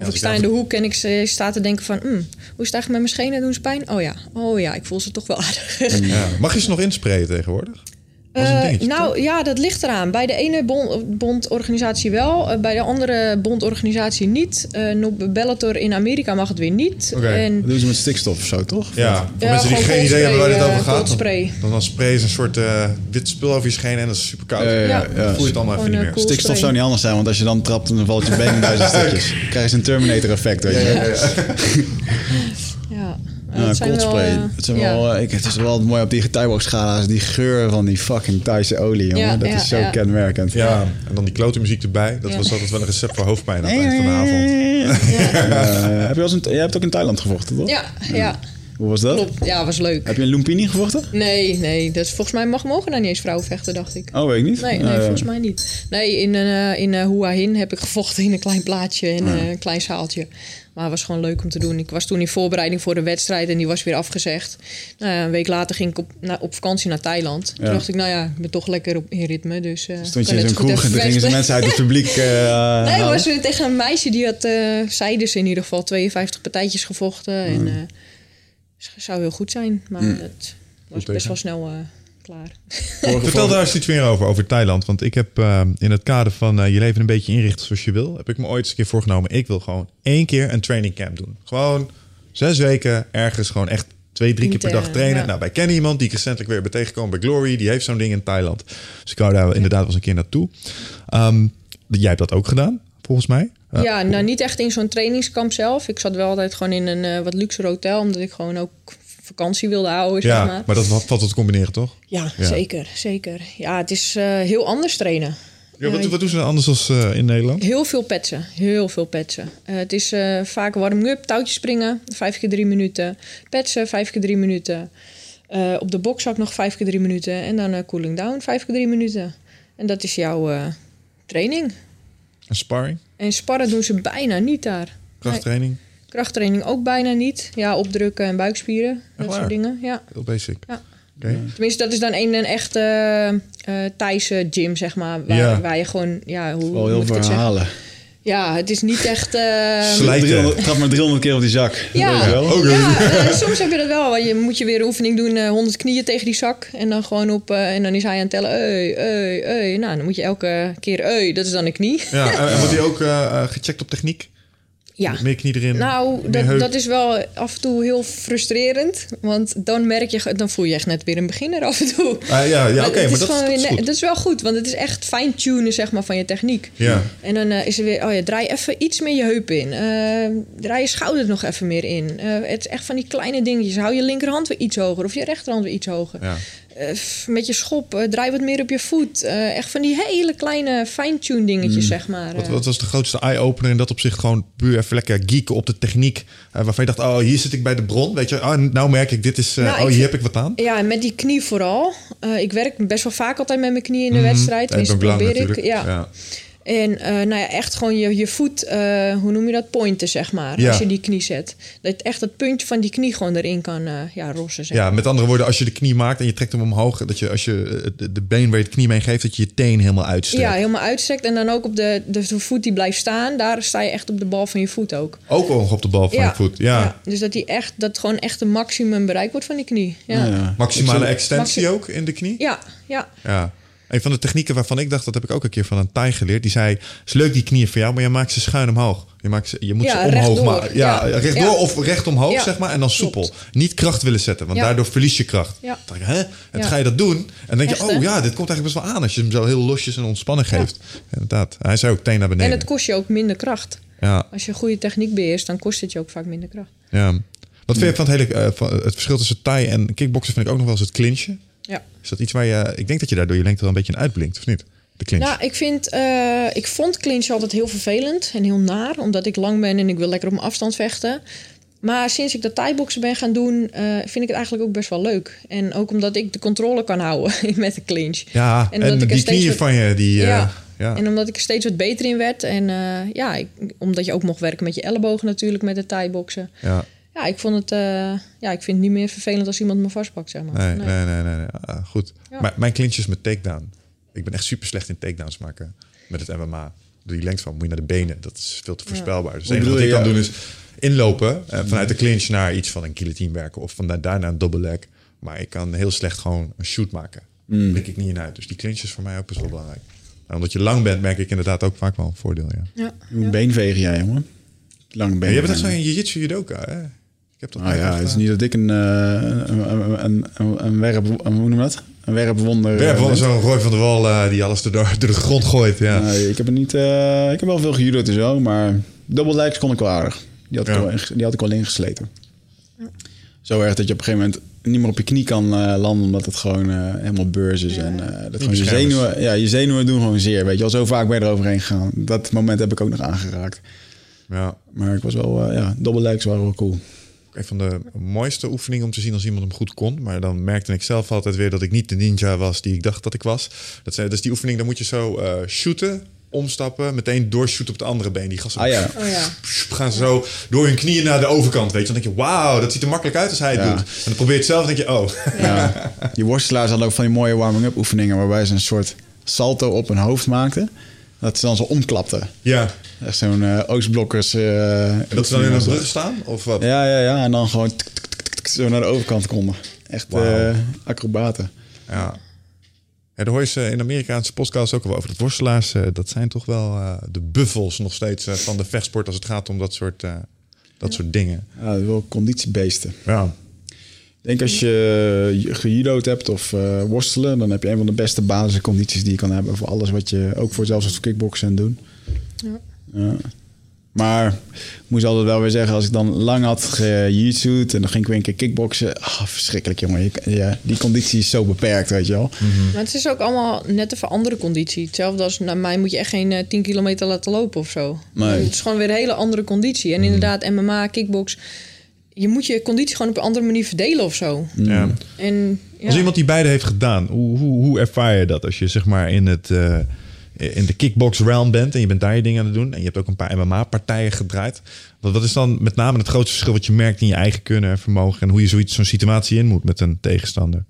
Of ik sta in de hoek en ik eh, sta te denken van... "Hmm, hoe sta ik met mijn schenen? Doen ze pijn? Oh ja, oh ja, ik voel ze toch wel [laughs] aardig. Ja. Mag je ze nog insprayen tegenwoordig? Eh, dingetje, nou ja, dat ligt eraan. Bij de ene bond, bondorganisatie wel, eh, bij de andere bondorganisatie niet. Eh op Bellator in Amerika mag het weer niet. En Dat doen ze met stikstof of zo, toch? Ja, voor Ja, mensen die geen idee hebben waar dit over gaat. Dan, dan spray een soort eh, wit spul over je schenen en dat is super koud. Ja, ja, ja, Ja. ja. Dan voel je het allemaal even niet meer. cool. Stikstof spray. zou niet anders zijn, want als je dan trapt, dan valt je been in duizend stukjes. [laughs] Dan krijg je een Terminator effect, weet je. ja, Ja, dat zijn wel, coldspray. eh, het, zijn ja. wel, eh, ik, het is wel mooi op die getuigenschala's. Die geur van die fucking Thaise olie, jongen. Ja, dat ja, is zo ja. kenmerkend. Ja, en dan die klote muziek erbij. Dat Ja. was altijd wel een recept voor hoofdpijn aan het eind van de avond. [laughs] Eh, heb je wel eens een, jij hebt ook in Thailand gevochten, toch? Ja, ja, Hoe was dat? klopt. Ja, was leuk. Heb je in Lumpini gevochten? Nee, nee. Dat is, volgens mij mag, mogen daar niet eens vrouwen vechten, dacht ik. Oh, weet ik niet. Nee, nee Eh, volgens mij niet. Nee, in, eh in eh, Hua Hin heb ik gevochten in een klein plaatsje en eh, een klein zaaltje. Maar het was gewoon leuk om te doen. Ik was toen in voorbereiding voor de wedstrijd en die was weer afgezegd. Nou een week later ging ik op, na, op vakantie naar Thailand. Toen Ja. dacht ik, nou ja, ik ben toch lekker op, in ritme. Dus Stond je in zo'n kroeg en toen gingen ze mensen uit het [laughs] publiek eh Nee, was weer tegen een meisje die had, zei dus in ieder geval 52 partijtjes gevochten. En eh zou heel goed zijn, maar Mm. het was best wel snel eh, klaar. Vertel daar eens iets meer over, over Thailand. Want ik heb eh, in het kader van eh, je leven een beetje inrichten zoals je wil... heb ik me ooit eens een keer voorgenomen... ik wil gewoon één keer een training camp doen. Gewoon zes weken ergens gewoon echt twee, drie keer per dag trainen. ja. Nou, wij kennen iemand die ik recentelijk weer ben tegengekomen bij Glory. Die heeft zo'n ding in Thailand. Dus ik wou daar inderdaad wel eens een keer naartoe. Ehm, jij hebt dat ook gedaan, volgens mij. Ja, nou niet echt in zo'n trainingskamp zelf. Ik zat wel altijd gewoon in een eh, wat luxer hotel, omdat ik gewoon ook vakantie wilde houden, zeg ja, maar. maar dat valt tot te combineren, toch? Ja, Ja. zeker, zeker. Ja, het is eh, heel anders trainen. Ja, wat, wat doen ze dan anders als eh, in Nederland? Heel veel petsen, heel veel petsen. Het is vaak warm-up, touwtjes springen, vijf keer drie minuten. Petsen, vijf keer drie minuten. Op de bokzak nog vijf keer drie minuten. En dan cooling down, vijf keer drie minuten. En dat is jouw training. Een sparring, En sparren doen ze bijna niet daar. krachttraining, Krachttraining ook bijna niet. Ja, opdrukken en buikspieren. Dat waar? soort dingen. Ja. heel basic. Ja. Oké. Tenminste, dat is dan een, een echte eh Thaise gym, zeg maar. Waar, Ja. waar je gewoon, ja, hoe Wel moet heel ik veel het zeggen? Ja, het is niet echt... eh, Slijten. 300 Trap maar 300 keer op die zak. Ja, wel? ja eh, soms heb je dat wel. Want je moet je weer een oefening doen, eh 100 knieën tegen die zak. En dan gewoon op, eh, en dan is hij aan het tellen, ui, ui, ui. Nou, dan moet je elke keer, ui, dat is dan een knie. Ja, en, wordt hij ook gecheckt op techniek? Ja. Meer knie erin? Nou, dat, dat is wel af en toe heel frustrerend. Want dan merk je, dan voel je echt net weer een beginner af en toe. Ah, ja, ja oké, maar is dat, is net- dat is wel goed, want het is echt fine-tunen zeg maar, van je techniek. Ja. En dan eh, is er weer, oh ja, draai even iets meer je heup in. Eh, draai je schouder nog even meer in. Eh, het is echt van die kleine dingetjes. Hou je linkerhand weer iets hoger of je rechterhand weer iets hoger. Ja. Eh, met je schop, draai wat meer op je voet. Eh, echt van die hele kleine fine-tune dingetjes, zeg maar. Mm. Wat, Eh, wat was de grootste eye-opener in dat opzicht? Gewoon puur even lekker geeken op de techniek. waarvan je dacht, oh, hier zit ik bij de bron. Weet je, oh, nou merk ik, dit is, Nou, oh, hier heb ik wat aan. Ja, en met die knie vooral. Ik werk best wel vaak altijd met mijn knie in de Mhm. wedstrijd. Tenminste, lang probeer ik. Ja. En eh, nou ja, echt gewoon je, je voet, eh, hoe noem je dat, pointen, zeg maar. Ja. Als je die knie zet. Dat echt het puntje van die knie gewoon erin kan eh, ja, rossen, zeg Ja, met andere woorden, als je de knie maakt en je trekt hem omhoog, dat je als je de, de been waar je de knie mee geeft, dat je je teen helemaal uitstrekt. Ja, helemaal uitstrekt. En dan ook op de, de, de voet die blijft staan. Daar sta je echt op de bal van je voet ook. Ook nog op de bal van je voet. Ja. Dus dat, die echt, dat gewoon echt een maximum bereikt wordt van die knie. Ja, Ja, ja. ja. Maximale extensie Maxi- ook in de knie. ja, ja. Ja. Een van de technieken waarvan ik dacht, dat heb ik ook een keer van een Thai geleerd. Die zei, is leuk die knieën voor jou, maar je maakt ze schuin omhoog. Je, maakt ze, je moet Ja, ze omhoog maken. Ja, Ja. rechtdoor Ja. of recht omhoog, zeg maar. En dan Klopt. soepel. Niet kracht willen zetten, want daardoor verlies je kracht. Ja. Dan dacht ik, hè? En ga je dat doen. En dan denk je, oh hè? ja, dit komt eigenlijk best wel aan. Als je hem zo heel losjes en ontspannen geeft. Inderdaad. Hij zei ook teen naar beneden. En het kost je ook minder kracht. ja, Als je goede techniek beheerst, dan kost het je ook vaak minder kracht. ja. Wat vind je van het hele eh, van het verschil tussen Thai en kickboksen? Vind ik ook nog wel eens het clinchen. Ja. Is dat iets waar je... Ik denk dat je daardoor je lengte wel een beetje in uitblinkt, of niet? De clinch. Nou, ik, vind, eh, ik vond clinch altijd heel vervelend en heel naar. Omdat ik lang ben en ik wil lekker op mijn afstand vechten. Maar sinds ik dat thai-boksen ben gaan doen, eh, vind ik het eigenlijk ook best wel leuk. En ook omdat ik de controle kan houden [laughs] met de clinch. Ja, En en, die knieën wat- van je, die... eh, Ja. ja. En omdat ik er steeds wat beter in werd. En ja, ik- omdat je ook mocht werken met je ellebogen natuurlijk met het thai-boksen. ja. Ja, ik vond het, eh, ja, ik vind het niet meer vervelend als iemand me vastpakt, zeg maar. Nee, Nee. nee, nee, nee. nee. Ah, goed. Ja. Maar mijn clinches met takedown. Ik ben echt super slecht in takedowns maken met het MMA. Door die lengte van moet je naar de benen. Dat is veel te voorspelbaar. Dus het enige wat ik kan je? doen is inlopen. eh, vanuit de clinch naar iets van een guillotine werken. Of van daar- daarna een double leg. Maar ik kan heel slecht gewoon een shoot maken. Daar blik ik niet in uit. Dus die clinch is voor mij ook best wel belangrijk. Nou, omdat je lang bent, merk ik inderdaad ook vaak wel een voordeel, ja. Ja. Je moet been vegen jij, jongen. Lange been. Maar jij bent echt zo'n jiu-jitsu judoka, hè? Heb dat Nou ja, echt, het is eh, niet dat ik een, eh, een, een, een, een, werp... Een, hoe noem dat? Een werpwonder... We eh, ben. zo'n Roy van der Wal eh, die alles door, door de grond gooit, ja. Nee, ik heb het niet... eh, ik heb wel veel gejudo'd en zo, maar double legs kon ik wel aardig. Die had, ik, Ja. wel, inge- die had ik wel ingesleten. Zo erg dat je op een gegeven moment niet meer op je knie kan eh, landen... omdat het gewoon eh, helemaal beurs is. En eh, dat gewoon je zenuwen, ja, je zenuwen doen gewoon zeer. Weet je wel, zo vaak ben je eroverheen gegaan. Dat moment heb ik ook nog aangeraakt. ja. Maar ik was wel... eh, ja, double legs waren wel cool. Een van de mooiste oefeningen om te zien als iemand hem goed kon. Maar dan merkte ik zelf altijd weer dat ik niet de ninja was die ik dacht dat ik was. Dat zijn, dus die oefening, dan moet je zo eh, shooten, omstappen, meteen doorshooten op de andere been. Die gasten Ah ja. Oh ja. gaan zo door hun knieën naar de overkant, weet je. Dan denk je, wauw, dat ziet er makkelijk uit als hij het Ja. doet. En dan probeer je het zelf en denk je, oh. Ja. [laughs] Die worstelaars hadden ook van die mooie warming-up oefeningen... waarbij ze een soort salto op hun hoofd maakten. Dat ze dan zo omklapten. Ja. Echt zo'n Oostblokkers... En dat ze dan in een brug staan? Of wat? Ja, ja, ja. En dan gewoon zo naar de overkant konden. Echt Wauw. eh, acrobaten. Ja. Ja, daar hoor je ze in de Amerikaanse podcast ook al over. Dat worstelaars, dat zijn toch wel de buffels nog steeds van de vechtsport... als het gaat om dat soort, dat soort dingen. Ja, wel conditiebeesten. Ja. Ik denk als je gejudo'd hebt of eh, worstelen... dan heb je een van de beste basiscondities die je kan hebben... voor alles wat je ook voor zelfs als kickboksen en doen. Ja. Ja. Maar ik moest altijd wel weer zeggen... als ik dan lang had gejiu-jitsu'd... en dan ging ik weer een keer kickboksen... ah, verschrikkelijk jongen. Je- ja, die conditie is zo beperkt, weet je wel. Maar het is ook allemaal net even andere conditie. Hetzelfde als naar mij moet je echt geen eh, 10 kilometer laten lopen of zo. Nee. Het is gewoon weer een hele andere conditie. En inderdaad, MMA, kickbox. Je moet je conditie gewoon op een andere manier verdelen of zo. ja. En ja, Als iemand die beide heeft gedaan, hoe, hoe, hoe ervaar je dat als je zeg maar in, het, eh, in de kickbox realm bent en je bent daar je dingen aan het doen en je hebt ook een paar MMA-partijen gedraaid? Wat, wat is dan met name het grootste verschil wat je merkt in je eigen kunnen en vermogen en hoe je zoiets, zo'n situatie in moet met een tegenstander?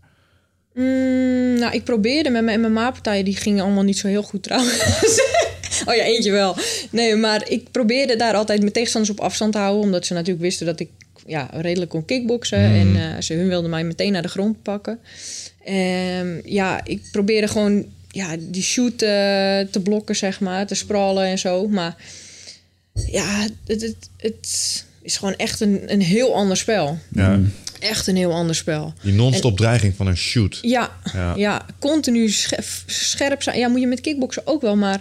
Mm, nou, ik probeerde met mijn MMA-partijen, die gingen allemaal niet zo heel goed trouwens. [laughs] oh ja, eentje wel. Nee, maar ik probeerde daar altijd mijn tegenstanders op afstand te houden, omdat ze natuurlijk wisten dat ik ja, redelijk kon kickboksen. En eh, ze hun wilden mij meteen naar de grond pakken. Ehm, ja, ik probeerde gewoon ja, die shoot eh, te blokken, zeg maar, te sprawlen en zo. Maar ja, het, het, het is gewoon echt een, een heel ander spel. Ja. Echt een heel ander spel. Die non-stop dreiging van een shoot. Ja, Ja. ja. continu sche- scherp zijn. Ja, moet je met kickboksen ook wel, maar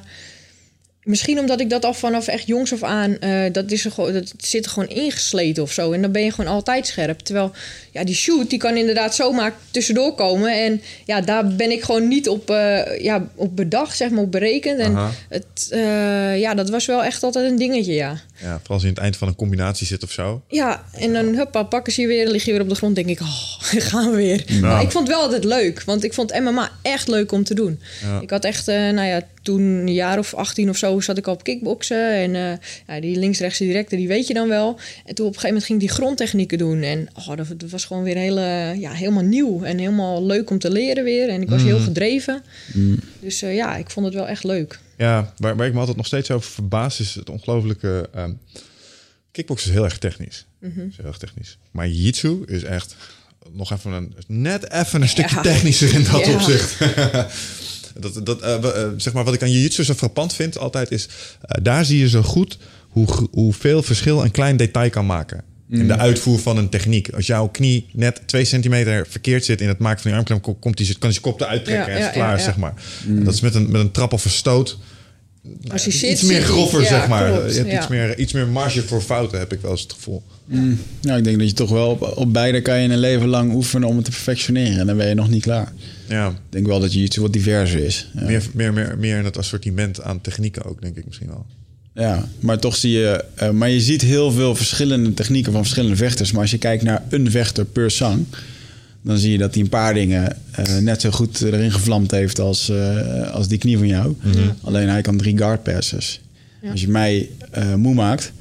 misschien omdat ik dat al vanaf echt jongs af aan, eh, dat, is er gewoon, dat zit er gewoon ingesleten of zo. En dan ben je gewoon altijd scherp. Terwijl, ja, die shoot, die kan inderdaad zomaar tussendoor komen. En ja, daar ben ik gewoon niet op, eh, ja, op bedacht, zeg maar, op berekend. En Aha. het, eh, ja, dat was wel echt altijd een dingetje, ja. Ja, vooral als je in het eind van een combinatie zit of zo. Ja, en dan huppa, pakken ze je weer, lig je weer op de grond. Denk ik, oh, [laughs] gaan we weer. Maar ik vond het wel altijd leuk, want ik vond MMA echt leuk om te doen. Ja. Ik had echt, eh, nou ja, toen een jaar of 18 of zo zat ik al op kickboksen. En eh, ja, die links-rechtse directe, die weet je dan wel. En toen op een gegeven moment ging ik die grondtechnieken doen. En oh, dat, dat was gewoon weer hele, ja, helemaal nieuw en helemaal leuk om te leren weer. En ik was heel gedreven. Dus eh, ja, ik vond het wel echt leuk. Ja, waar, waar ik me altijd nog steeds over verbaas is het ongelofelijke... ehm kickbox is heel erg technisch. Is heel erg technisch. Maar jiu-jitsu is echt nog even een, net even een stukje Ja. technischer in dat Ja. opzicht. [laughs] dat, dat, eh, eh, zeg maar, wat ik aan jiu-jitsu zo frappant vind altijd is... eh, daar zie je zo goed hoe, hoeveel verschil een klein detail kan maken. In de uitvoer van een techniek. Als jouw knie net twee centimeter verkeerd zit in het maken van die armklem, ko- komt die, kan hij zijn kop eruit trekken Ja, en is klaar, zeg maar. En dat is met een, met een trap of een stoot Als je zit, iets meer groffer, Ja, zeg maar. klopt, je hebt ja. iets, meer, iets meer marge voor fouten, heb ik wel eens het gevoel. Ja, ik denk dat je toch wel op, op beide kan je een leven lang oefenen om het te perfectioneren. En dan ben je nog niet klaar. Ja, Ik denk wel dat je iets wat diverser is. Ja. meer, meer, meer, meer in het assortiment aan technieken ook, denk ik misschien wel. Ja, maar toch zie je... eh, maar je ziet heel veel verschillende technieken van verschillende vechters. Maar als je kijkt naar een vechter per zang... dan zie je dat hij een paar dingen eh, net zo goed erin gevlamd heeft als, eh, als die knie van jou. Alleen hij kan drie guard passes. Als je mij eh, moe maakt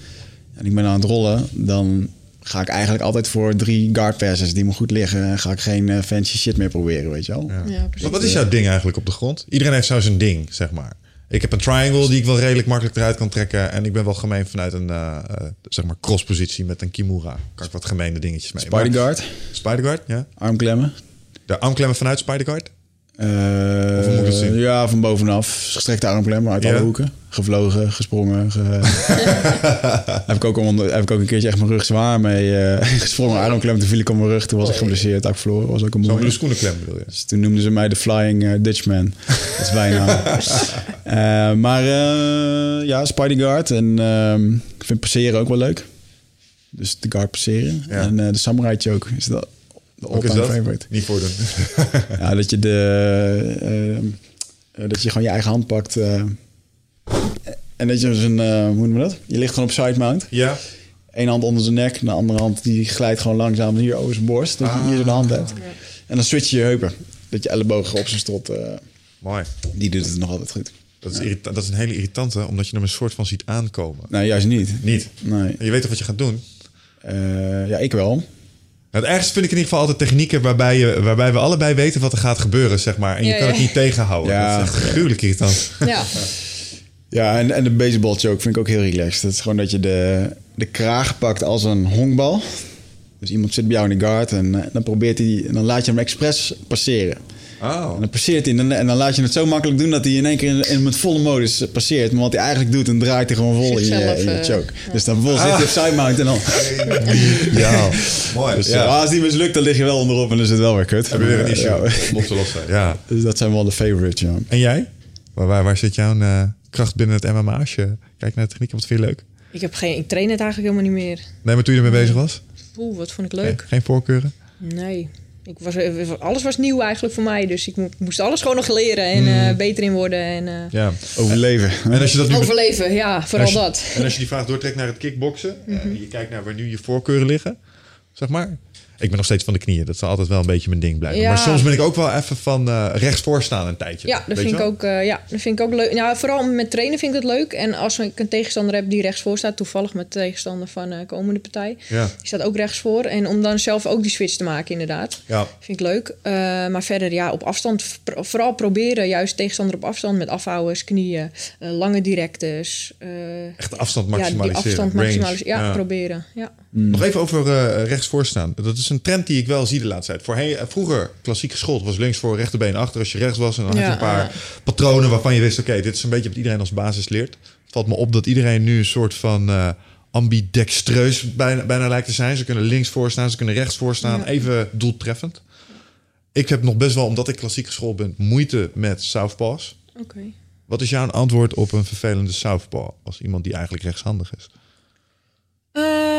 en ik ben aan het rollen... dan ga ik eigenlijk altijd voor drie guard passes die me goed liggen. En ga ik geen fancy shit meer proberen, weet je wel. Ja. Ja, precies. Maar wat is jouw ding eigenlijk op de grond? Iedereen heeft zo zijn ding, zeg maar. Ik heb een triangle die ik wel redelijk makkelijk eruit kan trekken. En ik ben wel gemeen vanuit een eh, zeg maar crosspositie met een kimura. Kan ik wat gemene dingetjes mee. Spider guard, Spider guard, ja. armklemmen. De armklemmen vanuit Spider guard. Eh, moet zien? Ja, van bovenaf. Gestrekte armklem uit Ja. alle hoeken. Gevlogen, gesprongen. ge- [laughs] heb, ik ook onder, heb ik ook een keertje echt mijn rug zwaar mee eh, [laughs] gesprongen. Armklem, toen viel ik op mijn rug. Toen was ik geblesseerd, had ik verloren. was ook een Zo'n mooie. blue schoenenklem bedoel je? Dus toen noemden ze mij de Flying eh, Dutchman. [laughs] Dat is bijna. Eh, maar eh, ja, Spidey Guard. En ehm, ik vind passeren ook wel leuk. Dus de guard passeren. Ja. En eh, de Samurai Choke is dat de all-time dat? favorite. Niet voor doen. [laughs] Ja, dat je de... eh, eh, dat je gewoon je eigen hand pakt. eh, en dat je dus een... eh, hoe noemen we dat? Je ligt gewoon op side mount. ja. Eén hand onder zijn nek. En de andere hand die glijdt gewoon langzaam hier over zijn borst. Dat je hier zo de hand hebt. En dan switch je je heupen. Dat je ellebogen op zijn strot... eh, Mooi. die doet het nog altijd goed. Dat is, irrita- dat is een hele irritante, omdat je hem een soort van ziet aankomen. Nee, juist niet. Niet. Nee. Je weet toch wat je gaat doen? Eh, ja, ik wel. Het ergste vind ik in ieder geval altijd technieken waarbij, je, waarbij we allebei weten wat er gaat gebeuren, zeg maar. En je Ja, kan ja. het niet tegenhouden. Ja. Dat is echt gruwelijk irritant. Ja, Ja, en, en de baseball choke vind ik ook heel relaxed. Dat is gewoon dat je de, de kraag pakt als een honkbal. Dus iemand zit bij jou in de guard en eh, dan probeert hij... En dan laat je hem expres passeren. Oh. En dan passeert hij en dan, en dan laat je het zo makkelijk doen dat hij in één keer in, in met volle modus passeert. Maar wat hij eigenlijk doet, dan draait hij gewoon vol in je, Zichzelf, in je eh, choke. Dus dan vol zit hij op side mount en dan... [laughs] Ja, mooi. Dus ja. eh, als die mislukt, dan lig je wel onderop en dan is het wel weer kut. Heb je weer een issue Ja, op te lossen. Ja. [laughs] dus dat zijn wel de favorites, ja. En jij? Waar, waar, waar zit jouw eh, kracht binnen het MMA als je kijkt naar de techniek? Wat vind je leuk? ik, heb geen, ik train het eigenlijk helemaal niet meer. Nee, maar toen je ermee bezig was? Oeh, wat vond ik Nee, leuk. geen voorkeuren? Nee. Ik was, eh, alles was nieuw eigenlijk voor mij. Dus ik mo- moest alles gewoon nog leren en eh, beter in worden. En eh, Ja. Overleven. En als je dat nu overleven, ja, vooral je- dat. En als je die vraag doortrekt naar het kickboksen, eh, en je kijkt naar waar nu je voorkeuren liggen, zeg maar. Ik ben nog steeds van de knieën. Dat zal altijd wel een beetje mijn ding blijven. Ja. Maar soms ben ik ook wel even van eh rechts voor staan een tijdje. Ja, dat vind, ik ook, eh, ja, dat vind ik ook leuk. Ja, vooral met trainen vind ik het leuk. En als ik een tegenstander heb die rechtsvoor staat, toevallig met tegenstander van eh komende partij, Ja. die staat ook rechtsvoor. En om dan zelf ook die switch te maken, inderdaad. Ja. Vind ik leuk. Eh, maar verder, ja, op afstand, vooral proberen juist tegenstander op afstand met afhouders, knieën, eh, lange directes. eh, Echt de afstand ja, die maximaliseren. afstand range. maximaliseren. Ja, proberen. Ja. Nog even over eh rechts. Dat is een trend die ik wel zie de laatste tijd. Voorheen, eh, vroeger, klassiek geschoold, was links voor, rechterbeen achter als je rechts was. En dan had je een paar patronen waarvan je wist, oké, dit is een beetje wat iedereen als basis leert. Het valt me op dat iedereen nu een soort van eh, ambidextreus bijna, bijna lijkt te zijn. Ze kunnen links voor staan, ze kunnen rechts voor staan. Ja. Even doeltreffend. Ik heb nog best wel, omdat ik klassiek geschoold ben, moeite met southpaws. Oké. Wat is jouw antwoord op een vervelende southpaw? Als iemand die eigenlijk rechtshandig is. De-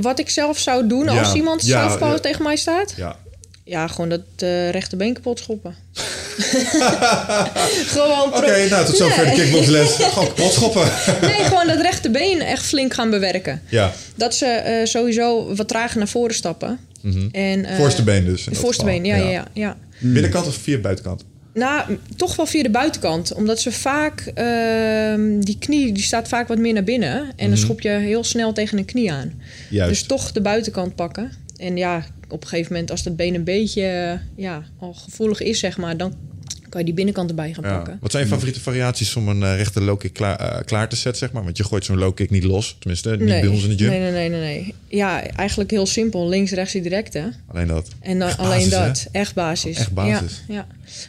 wat ik zelf zou doen Ja, als iemand ja, ja. tegen mij staat? Ja. Ja, gewoon dat eh rechterbeen kapot schoppen. [laughs] gewoon Oké, nou tot zover de Nee. kickboxles. Gewoon kapot schoppen. [laughs] Nee, gewoon dat rechterbeen echt flink gaan bewerken. Ja, Dat ze eh, sowieso wat trager naar voren stappen. en, eh, voorste been dus. De voorste been, ja, ja. ja, ja. Binnenkant of via buitenkant? Nou, toch wel via de buitenkant. Omdat ze vaak... ehm, die knie die staat vaak wat meer naar binnen. En dan schop je heel snel tegen een knie aan. Mhm. Juist. Dus toch de buitenkant pakken. En ja, op een gegeven moment als dat been een beetje ja, al gevoelig is, zeg maar... dan kan je die binnenkant erbij gaan Ja. pakken. Wat zijn je favoriete variaties om een eh, rechte low kick klaar, eh, klaar te zetten, zeg maar? Want je gooit zo'n low kick niet los. Tenminste, niet bij ons in de gym. Nee, nee, nee, nee, nee. Ja, eigenlijk heel simpel. Links, rechts, direct, hè. Alleen dat. En dan alleen basis, dat. Echt basis. Echt basis. Ja, ja.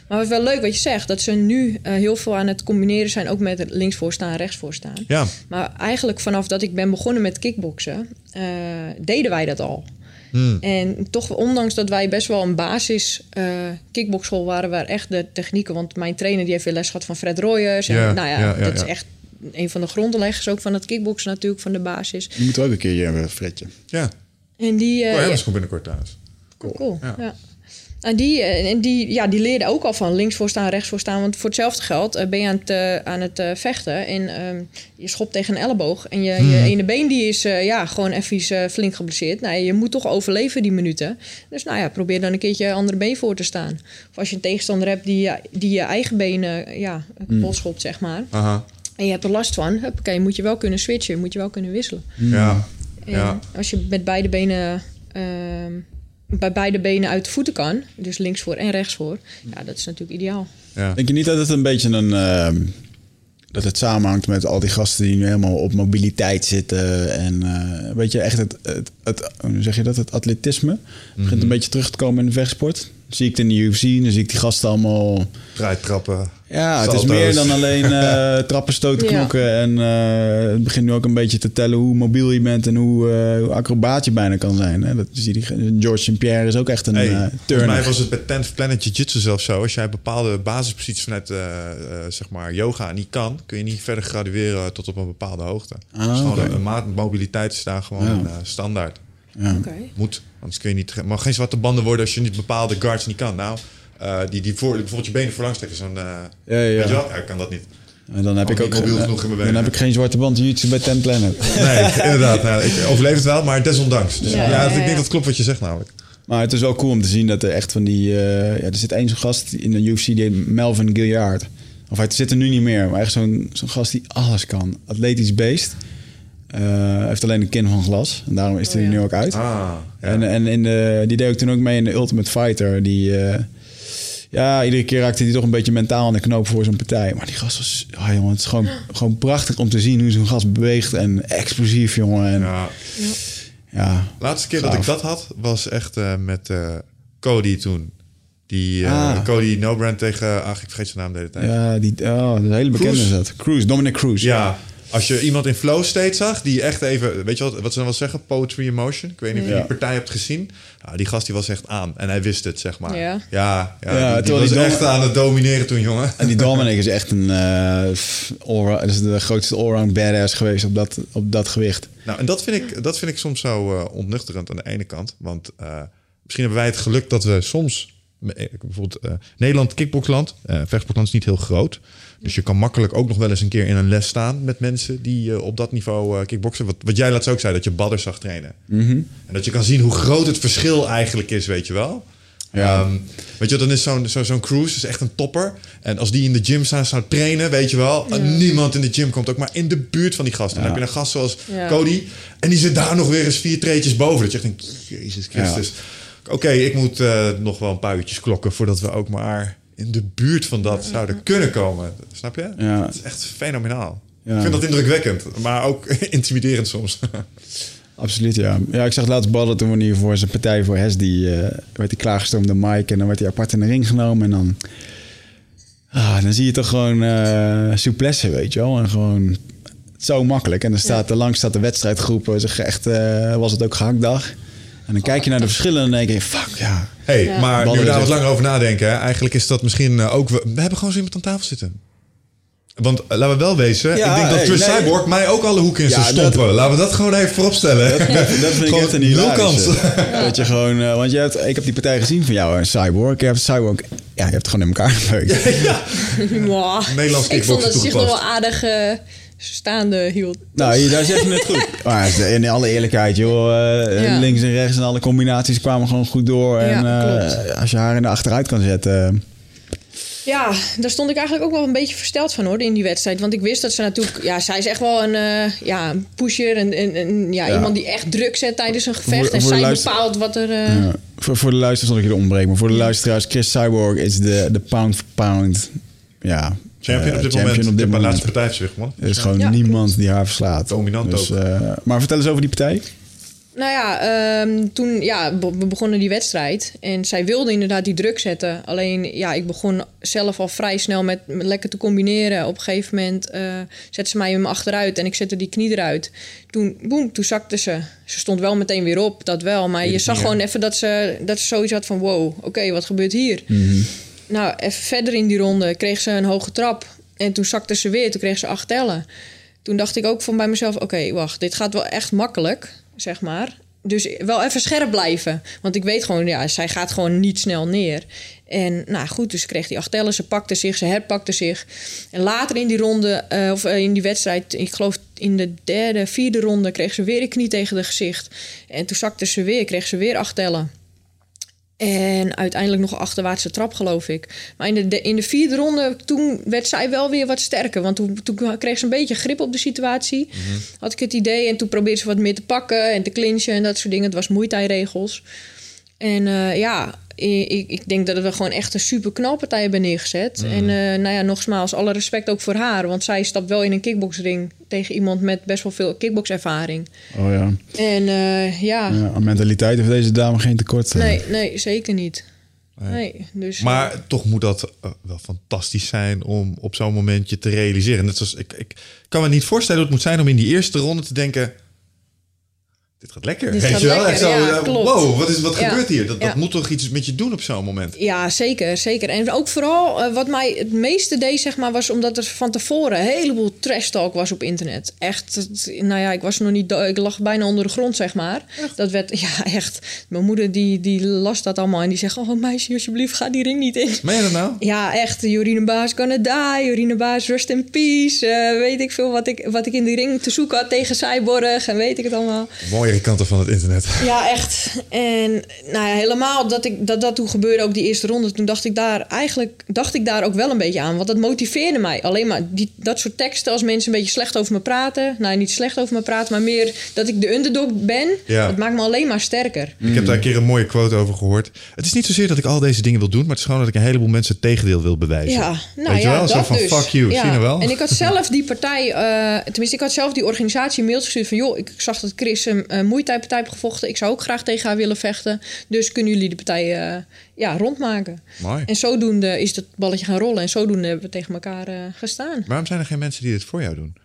Maar het is wel leuk wat je zegt. Dat ze nu eh, heel veel aan het combineren zijn. Ook met het links voor staan, rechts voor staan. Ja, Maar eigenlijk vanaf dat ik ben begonnen met kickboksen... eh, deden wij dat al. Hmm. En toch, ondanks dat wij best wel een basis eh kickboxschool waren... waar echt de technieken... want mijn trainer die heeft weer les gehad van Fred Royers. En, Ja, nou ja, ja, ja, dat ja. is echt een van de grondleggers ook van het kickboksen natuurlijk... van de basis. Je moet ook een keer hebben, Fredje. ja. En die... eh, Oh, ja, binnenkort thuis. Cool. cool. Ja. En die, eh, en die, ja, die leerde ook al van links voor staan, rechts voor staan. Want voor hetzelfde geld eh, ben je aan het, eh, aan het vechten. En ehm, je schopt tegen een elleboog. En je, je ene been die is ja, gewoon even flink geblesseerd. Nou, je moet toch overleven die minuten. Dus nou ja, probeer dan een keertje je andere been voor te staan. Of als je een tegenstander hebt die, je- die je eigen benen ja, kapot schopt, zeg maar. Aha. En je hebt er last van. Oké, moet je wel kunnen switchen. Moet je wel kunnen wisselen. Ja. En Ja. als je met beide benen, ehm, bij beide benen uit de voeten kan, dus links voor en rechts voor, ja, dat is natuurlijk ideaal. ja. Denk je niet dat het een beetje een... ehm, dat het samenhangt met al die gasten die nu helemaal op mobiliteit zitten. En eh weet je, echt het, het, het, hoe zeg je dat, het atletisme begint een beetje terug te komen in de vechtsport. zie ik het in de UFC, dan zie ik die gasten allemaal... Draaitrappen. Ja, het is meer dan alleen [laughs] eh, trappen, stoten, Ja. knokken. En eh, het begint nu ook een beetje te tellen hoe mobiel je bent... en hoe, eh, hoe acrobaat je bijna kan zijn. Hè? Dat, zie die, George St. Pierre is ook echt een Hey, eh volgens mij was het bij 10th Planet Jiu-Jitsu zelfs zo. Als jij bepaalde basisposities vanuit zeg maar yoga niet kan... kun je niet verder gradueren tot op een bepaalde hoogte. Ah, dus gewoon een, maat mobiliteit is daar gewoon Ja. eh, standaard. Ja. Oké. Moet. Anders kun je niet... mag geen zwarte banden worden als je niet bepaalde guards niet kan. Nou, eh, die, die voor, bijvoorbeeld je benen voorlangs trekken. Zo'n... eh, Ja, ja, Weet je ja. wel? Ja, ik kan dat niet. En dan heb ik ook mobiel geen- genoeg in mijn dan benen. heb ik geen zwarte band jiu bij Ten Planet. [laughs] Nee, inderdaad. Nou, ik overleef het wel, maar desondanks. Dus, Ja, ja, ja, ik denk dat het klopt wat je zegt namelijk. Maar het is wel cool om te zien dat er echt van die... eh, ja, er zit één zo'n gast in de UFC, die heet Melvin Gilliard. Of hij zit er nu niet meer, maar echt zo'n zo'n gast die alles kan. Atletisch beest. Eh, heeft alleen een kin van glas. En daarom is hij Oh, er ja. nu ook uit. Ah, ja. En, en in de, die deed ik toen ook mee in de Ultimate Fighter. Die, eh, ja, iedere keer raakte hij toch een beetje mentaal aan de knoop voor zo'n partij. Maar die gast was, ah, jongen, het is gewoon, gewoon prachtig om te zien hoe zo'n gast beweegt. En explosief, jongen. En, ja. Ja. Laatste keer dat ik dat had, was echt eh, met eh, Cody toen. Die Ah. Cody No-Brand tegen... Ach, ik vergeet zijn naam de hele tijd. Ja. Ja, die, oh, een hele bekende Cruz. is dat. Cruz, Dominic Cruz. Als je iemand in flow state zag, die echt even... Weet je wat, wat ze dan wel zeggen? Poetry in motion. Ik weet niet of je Ja. die partij hebt gezien. Ja, die gast die was echt aan. En hij wist het, zeg maar. Ja. ja, ja, Ja, die, was die echt aan het domineren toen, jongen. En die [laughs] Dominic is echt een uh, dat is de grootste allround badass geweest op dat, op dat gewicht. Nou, en dat vind ik, dat vind ik soms zo eh, ontnuchterend aan de ene kant. Want eh, misschien hebben wij het geluk dat we soms... eh, Bijvoorbeeld eh, Nederland, kickboxland. eh vechtsportland is niet heel groot. Dus je kan makkelijk ook nog wel eens een keer in een les staan... met mensen die eh, op dat niveau eh kickboksen. Wat, wat jij laatst ook zei, dat je badders zag trainen. En dat je kan zien hoe groot het verschil eigenlijk is, weet je wel. Ja. Ehm, weet je, dan is zo'n zo, zo'n cruise is echt een topper. En als die in de gym staan, zou trainen, weet je wel. Niemand in de gym komt ook maar in de buurt van die gasten. Dan Ja. heb je een gast zoals Ja. Cody. En die zit daar nog weer eens vier treetjes boven. Dat je echt denkt, Jezus Christus. Oké, ik moet eh, nog wel een paar uurtjes klokken... voordat we ook maar in de buurt van dat zouden kunnen komen. Snap je? Ja. Het is echt fenomenaal. Ja. Ik vind dat indrukwekkend, maar ook [laughs] intimiderend soms. [laughs] Absoluut, ja. Ja, ik zag laatst ballen toen wanneer voor zijn partij voor Hes, die eh, werd hij klaargestoomd door Mike en dan werd hij apart in de ring genomen en dan, ah, dan zie je toch gewoon eh souplesse, weet je wel, en gewoon zo makkelijk. En dan staat er langs staat de wedstrijdgroep, zeg echt, eh, was het ook gehaktdag. En dan kijk je naar de verschillen en dan denk je, fuck, ja. hey, Ja. maar nu we daar wat langer over nadenken... Hè, eigenlijk is dat misschien eh, ook... We, we hebben gewoon zo iemand aan tafel zitten. Want eh, laten we wel wezen, Ja, ik denk dat hey, Chris nee. Cyborg mij ook alle hoeken in Ja, dat- stompen. Laten we dat gewoon even vooropstellen. Dat, dat vind ik echt een nul hilarische. kans. Dat je gewoon, eh, want je hebt, ik heb die partij gezien van jou, en Cyborg. Ik heb Cyborg, ja, je hebt het gewoon in elkaar gebeukt. [laughs] Mwah. Nederlands Ik vond dat zich nog wel aardig eh, staande hield. Nou, daar zeg je het goed. [laughs] Maar in alle eerlijkheid, joh. eh, Ja. Links en rechts en alle combinaties kwamen gewoon goed door. En Ja, eh, als je haar in de achteruit kan zetten. Ja, daar stond ik eigenlijk ook wel een beetje versteld van hoor in die wedstrijd. Want ik wist dat ze natuurlijk... Ja, zij is echt wel een, eh, ja, een pusher. En, en, ja, Ja. iemand die echt druk zet tijdens een gevecht. Voor- en voor zij luister- bepaalt wat er... eh, ja. voor, voor de luisteraars zal ik je ontbreken. Maar voor de luisteraars, Chris Cyborg is de, de pound for pound. Ja, Champion eh, op dit champion moment. op dit mijn laatste partij. Er is gewoon Ja, niemand die haar verslaat. Dominant dus, ook. eh, maar vertel eens over die partij. Nou ja, ehm, toen ja, we begonnen die wedstrijd. En zij wilde inderdaad die druk zetten. Alleen ja, ik begon zelf al vrij snel met, met lekker te combineren. Op een gegeven moment eh, zette ze mij hem achteruit en ik zette die knie eruit. Toen, boem, toen zakte ze. Ze stond wel meteen weer op, dat wel. Maar de je zag gewoon even dat ze, dat ze zoiets had van... wow, oké, wat gebeurt hier? Nou, even verder in die ronde kreeg ze een hoge trap. En toen zakte ze weer, toen kreeg ze acht tellen. Toen dacht ik ook van bij mezelf... oké, wacht, dit gaat wel echt makkelijk, zeg maar. Dus wel even scherp blijven. Want ik weet gewoon, ja, zij gaat gewoon niet snel neer. En nou goed, dus kreeg die acht tellen. Ze pakte zich, ze herpakte zich. En later in die ronde, eh, of eh, in die wedstrijd... ik geloof in de derde, vierde ronde... kreeg ze weer een knie tegen de gezicht. En toen zakte ze weer, kreeg ze weer acht tellen. En uiteindelijk nog een achterwaartse trap, geloof ik. Maar in de, de- in de vierde ronde, toen werd zij wel weer wat sterker. Want toen, toen kreeg ze een beetje grip op de situatie. Had ik het idee. En toen probeerde ze wat meer te pakken en te clinchen en dat soort dingen. Het was Muay Thai regels. En eh, ja, ik, ik denk dat we gewoon echt een super knalpartij hebben neergezet. En eh, nou ja, nogmaals, alle respect ook voor haar. Want zij stapt wel in een kickboxring tegen iemand met best wel veel kickboxervaring. Oh ja. En eh, ja, ja. Aan mentaliteit heeft deze dame geen tekort. eh. nee, nee, zeker niet. Nee, dus, Maar toch moet dat wel fantastisch zijn om op zo'n momentje te realiseren. Net zoals ik, ik kan me niet voorstellen hoe het moet zijn om in die eerste ronde te denken. Dit gaat lekker. Dit Weet gaat je wel? lekker, Echt zo, ja, eh, klopt. wow, wat, is, wat Ja. gebeurt hier? Dat, dat Ja. moet toch iets met je doen op zo'n moment? Ja, zeker, zeker. En ook vooral eh, wat mij het meeste deed, zeg maar, was omdat er van tevoren een heleboel trash talk was op internet. Echt, het- nou ja, ik was nog niet, ik lag bijna onder de grond, zeg maar. Dat werd, [laughs] ja, echt. Mijn moeder die, die las dat allemaal en die zegt, oh meisje, alsjeblieft, ga die ring niet in. Meen je dat nou? [laughs] Ja, echt. Jorine Baas gonna die. Jorine Baas rest in peace. Eh, weet ik veel wat ik, wat ik in die ring te zoeken had tegen Cyborg en weet ik het allemaal. Mooiere kanten van het internet. Ja, echt. En nou ja, helemaal dat, ik, dat dat toen gebeurde, ook die eerste ronde, toen dacht ik daar eigenlijk dacht ik daar ook wel een beetje aan. Want dat motiveerde mij. Alleen maar die, dat soort teksten als mensen een beetje slecht over me praten. Nou, niet slecht over me praten, maar meer dat ik de underdog ben. Ja. Dat maakt me alleen maar sterker. Ik heb daar een keer een mooie quote over gehoord. Het is niet zozeer dat ik al deze dingen wil doen, maar het is gewoon dat ik een heleboel mensen het tegendeel wil bewijzen. Ja, nou Weet je ja, wel? Zo van dus. fuck you, Ja. zie je nou wel? En ik had zelf die partij, eh, tenminste, ik had zelf die organisatie mailtje gestuurd van... joh, ik zag dat Chris uh, moeitijpartij heeft gevochten. Ik zou ook graag tegen haar willen vechten. Dus kunnen jullie de partij uh, ja, rondmaken? Mooi. En zodoende is dat balletje gaan rollen. En zodoende hebben we tegen elkaar uh, gestaan. Waarom zijn er geen mensen die dit voor jou doen?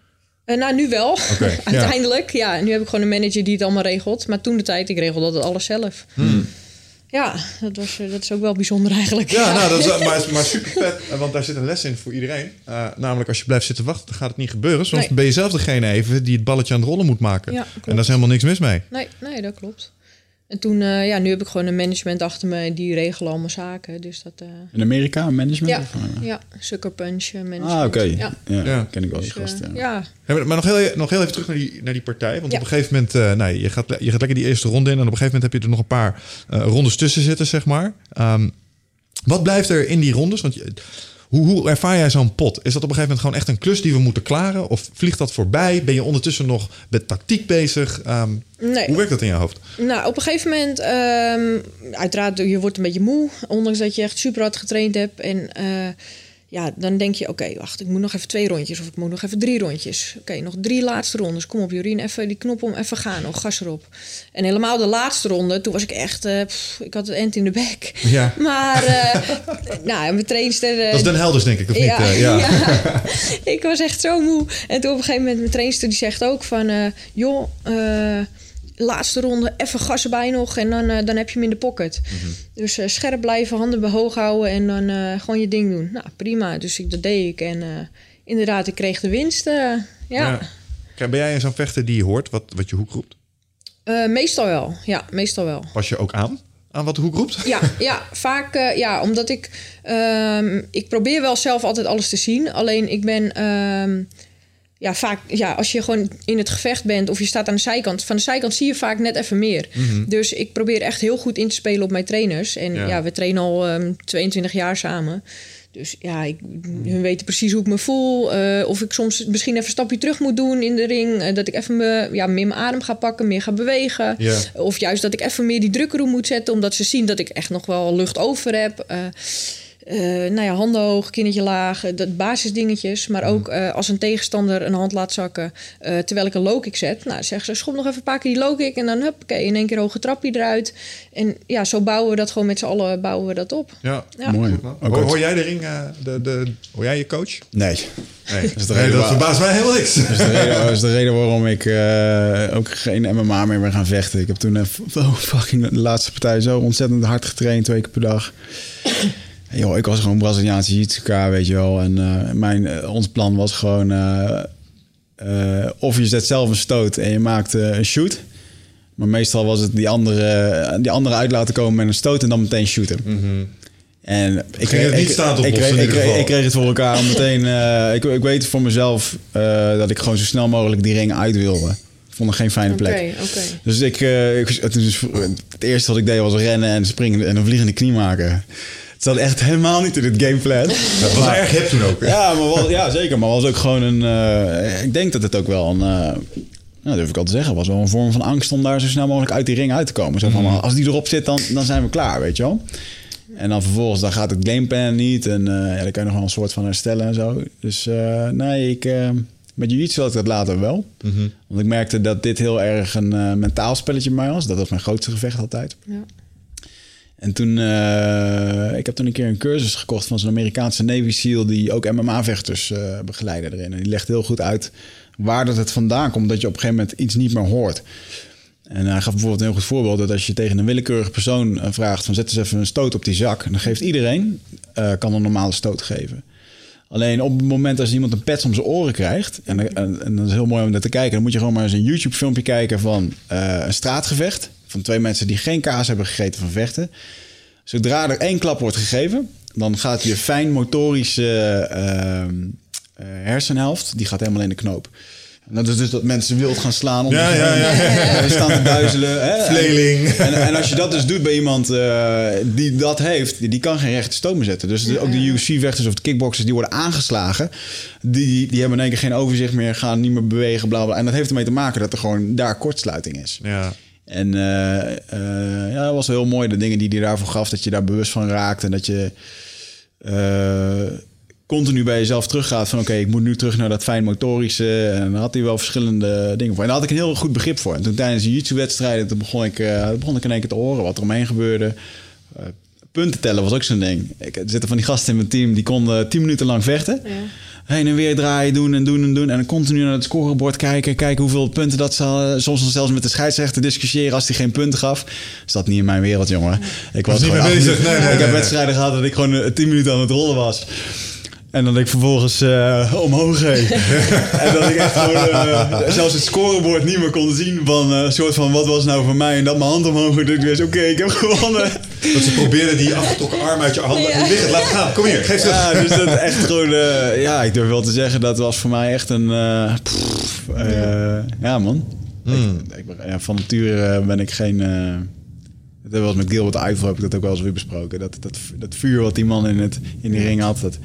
Uh, nou, nu wel. Okay, [laughs] Uiteindelijk. Ja. ja. nu heb ik gewoon een manager die het allemaal regelt. Maar toen de tijd, ik regelde dat alles zelf. Hmm. Ja, dat, was, eh, dat is ook wel bijzonder eigenlijk. Ja, nou, dat is, [laughs] maar, maar super vet. Want daar zit een les in voor iedereen. Uh, namelijk, als je blijft zitten wachten, dan gaat het niet gebeuren. Soms nee. ben je zelf degene even die het balletje aan het rollen moet maken. Ja, en daar is helemaal niks mis mee. Nee, nee dat klopt. En toen, uh, ja, nu heb ik gewoon een management achter me en die regelen al mijn zaken. Dus dat, uh... In Amerika een management? Ja, of, uh... ja Sucker Punch management. Ah, oké. Okay. Ja. Ja, ja. ken ik wel die dus, ja. ja. Maar nog heel, nog heel even terug naar die, naar die partij. Want op een gegeven moment, uh, nou, je, gaat, je gaat lekker die eerste ronde in. En op een gegeven moment heb je er nog een paar uh, rondes tussen zitten, zeg maar. Um, wat blijft er in die rondes? Want je, hoe, hoe ervaar jij zo'n pot? Is dat op een gegeven moment gewoon echt een klus die we moeten klaren? Of vliegt dat voorbij? Ben je ondertussen nog met tactiek bezig? Um, nee. Hoe werkt dat in je hoofd? Nou, op een gegeven moment, um, uiteraard, je wordt een beetje moe. Ondanks dat je echt super hard getraind hebt. En uh, ja, dan denk je, oké, okay, wacht, ik moet nog even twee rondjes. Of ik moet nog even drie rondjes. Oké, okay, nog drie laatste rondes. Kom op, Jorien, even die knop om, even gaan. Nog gas erop. En helemaal de laatste ronde, toen was ik echt... Uh, pff, ik had het end in de bek. Ja. [laughs] Maar, uh, nou, mijn trainster... dat is Den Helders, denk ik, of ja, niet? Uh, ja. [laughs] ja. ik was echt zo moe. En toen op een gegeven moment, mijn trainster die zegt ook van... uh, joh, laatste ronde, even gas erbij nog en dan, uh, dan heb je hem in de pocket. Mm -hmm. Dus uh, scherp blijven, handen hoog houden en dan uh, gewoon je ding doen. Nou, prima. Dus ik, dat deed ik. En inderdaad, ik kreeg de winst. ja. ja. Kijk, ben jij zo'n vechter die je hoort wat, wat je hoek roept? meestal wel, ja, meestal wel. Pas je ook aan? Aan wat de hoek roept? Ja, [laughs] ja vaak ja, omdat ik... Um, ik probeer wel zelf altijd alles te zien. Alleen ik ben... Um, ja, vaak, ja, als je gewoon in het gevecht bent of je staat aan de zijkant, van de zijkant zie je vaak net even meer. Mm -hmm. Dus ik probeer echt heel goed in te spelen op mijn trainers. En ja, ja we trainen al um, 22 jaar samen. Dus ja, ik, hun weten precies hoe ik me voel. Uh, of ik soms misschien even een stapje terug moet doen in de ring. Uh, dat ik even me, ja, meer mijn adem ga pakken, meer ga bewegen. Of juist dat ik even meer die druk erop moet zetten, omdat ze zien dat ik echt nog wel lucht over heb. Uh, uh, nou ja, handen hoog, kindertje laag, dat basisdingetjes. Maar ook uh, als een tegenstander een hand laat zakken uh, terwijl ik een low kick zet. Nou, zeggen ze, schop nog even een paar keer die low kick en dan hup, oké, in één keer hoge trapje eruit. En ja, zo bouwen we dat gewoon met z'n allen bouwen we dat op. Ja, ja. mooi. Hoor, hoor, jij de ring, de, de, hoor jij je coach? Nee. Nee, dat, is de reden nee, dat verbaast mij helemaal niks. Dat is de reden, is de reden waarom ik uh, ook geen MMA meer ben gaan vechten. Ik heb toen uh, oh, [laughs] fucking de laatste partij zo ontzettend hard getraind, twee keer per dag. Yo, ik was gewoon Braziliaanse jiu-jitsuka, weet je wel. En uh, mijn, uh, ons plan was gewoon... Uh, of je zet zelf een stoot en je maakt een shoot. Maar meestal was het die andere, die andere uit laten komen met een stoot en dan meteen shooten. Mm -hmm. En ik kreeg, het niet staan op ik, kreeg, ik, kreeg, ik kreeg het voor elkaar om meteen... ik, ik weet voor mezelf dat ik gewoon zo snel mogelijk die ring uit wilde. Ik vond het geen fijne plek. Okay, okay. Dus ik, ik dus, het eerste wat ik deed was rennen en springen en een vliegende knie maken. Zat echt helemaal niet in het gameplan. Dat was maar, erg hip toen ook. Hè? Ja, maar was, ja, zeker. Maar was ook gewoon een... Uh, ik denk dat het ook wel een... Uh, nou, durf ik al te zeggen. was wel een vorm van angst om daar zo snel mogelijk uit die ring uit te komen. Zo van, mm. als die erop zit, dan, dan zijn we klaar, weet je wel. En dan vervolgens, dan gaat het gameplan niet. En uh, ja, dan kan je nog wel een soort van herstellen en zo. Dus nee, ik... met jiu-jitsu had ik dat later wel. Mm -hmm. Want ik merkte dat dit heel erg een mentaal spelletje bij mij was. Dat was mijn grootste gevecht altijd. Ja. En toen, eh, ik heb toen een keer een cursus gekocht van zo'n Amerikaanse Navy SEAL die ook MMA-vechters uh, begeleiden erin. En die legt heel goed uit waar dat het vandaan komt, dat je op een gegeven moment iets niet meer hoort. En hij gaf bijvoorbeeld een heel goed voorbeeld dat als je tegen een willekeurige persoon eh, vraagt van zet eens even een stoot op die zak, dan geeft iedereen kan een normale stoot geven. Alleen op het moment als iemand een pet om zijn oren krijgt, en, en, en, dat is heel mooi om naar te kijken, dan moet je gewoon maar eens een YouTube-filmpje kijken van een straatgevecht van twee mensen die geen kaas hebben gegeten van vechten. Zodra er één klap wordt gegeven, dan gaat je fijn motorische uh, hersenhelft, die gaat helemaal in de knoop. En dat is dus dat mensen wild gaan slaan. Om ja, ja, ja, ja. staan te duizelen. Hè? Vleeling. En, en, als je dat dus doet bij iemand uh, die dat heeft, die, die, kan geen rechte stoot meer zetten. Dus ook de UFC-vechters of de kickboxers die worden aangeslagen, die, die hebben in één keer geen overzicht meer, gaan niet meer bewegen, bla bla. En dat heeft ermee te maken dat er gewoon daar kortsluiting is. Ja. En uh, uh, ja, dat was heel mooi, de dingen die hij daarvoor gaf, dat je daar bewust van raakt en dat je uh, continu bij jezelf teruggaat van oké, ik moet nu terug naar dat fijn motorische. En dan had hij wel verschillende dingen voor. En daar had ik een heel goed begrip voor. En toen tijdens de YouTube-wedstrijden, toen begon ik, begon ik in één keer te horen wat er omheen gebeurde. Punten tellen was ook zo'n ding. Ik, er zitten van die gasten in mijn team, die konden tien minuten lang vechten. Ja heen en weer draaien, doen en doen en doen. En dan continu naar het scorebord kijken. Kijken hoeveel punten dat zal. Soms zelfs met de scheidsrechter discussiëren als hij geen punten gaf. Is dat niet in mijn wereld, jongen. Ik was, niet meer bezig. Nee, nee, [laughs] ik heb wedstrijden gehad dat ik gewoon tien minuten aan het rollen was. En dat ik vervolgens uh, omhoog ging. [laughs] en dat ik echt gewoon uh, zelfs het scorebord niet meer kon zien van een uh, soort van wat was nou voor mij. En dat mijn hand omhoog ging. Dus oké, okay, ik heb gewonnen. Dat ze probeerden die afgetrokken arm uit je handen. Ja. Liggen, laat gaan, kom hier, geef ze. Ja, dus dat echt gewoon, ja, ik durf wel te zeggen, dat was voor mij echt een, pff, ja man. Mm. Ik, ik, ja, van nature ben ik geen... dat was met Gilbert Eiffel heb ik dat ook wel eens weer besproken. Dat, dat, dat vuur wat die man in, het, in die ring had, dat,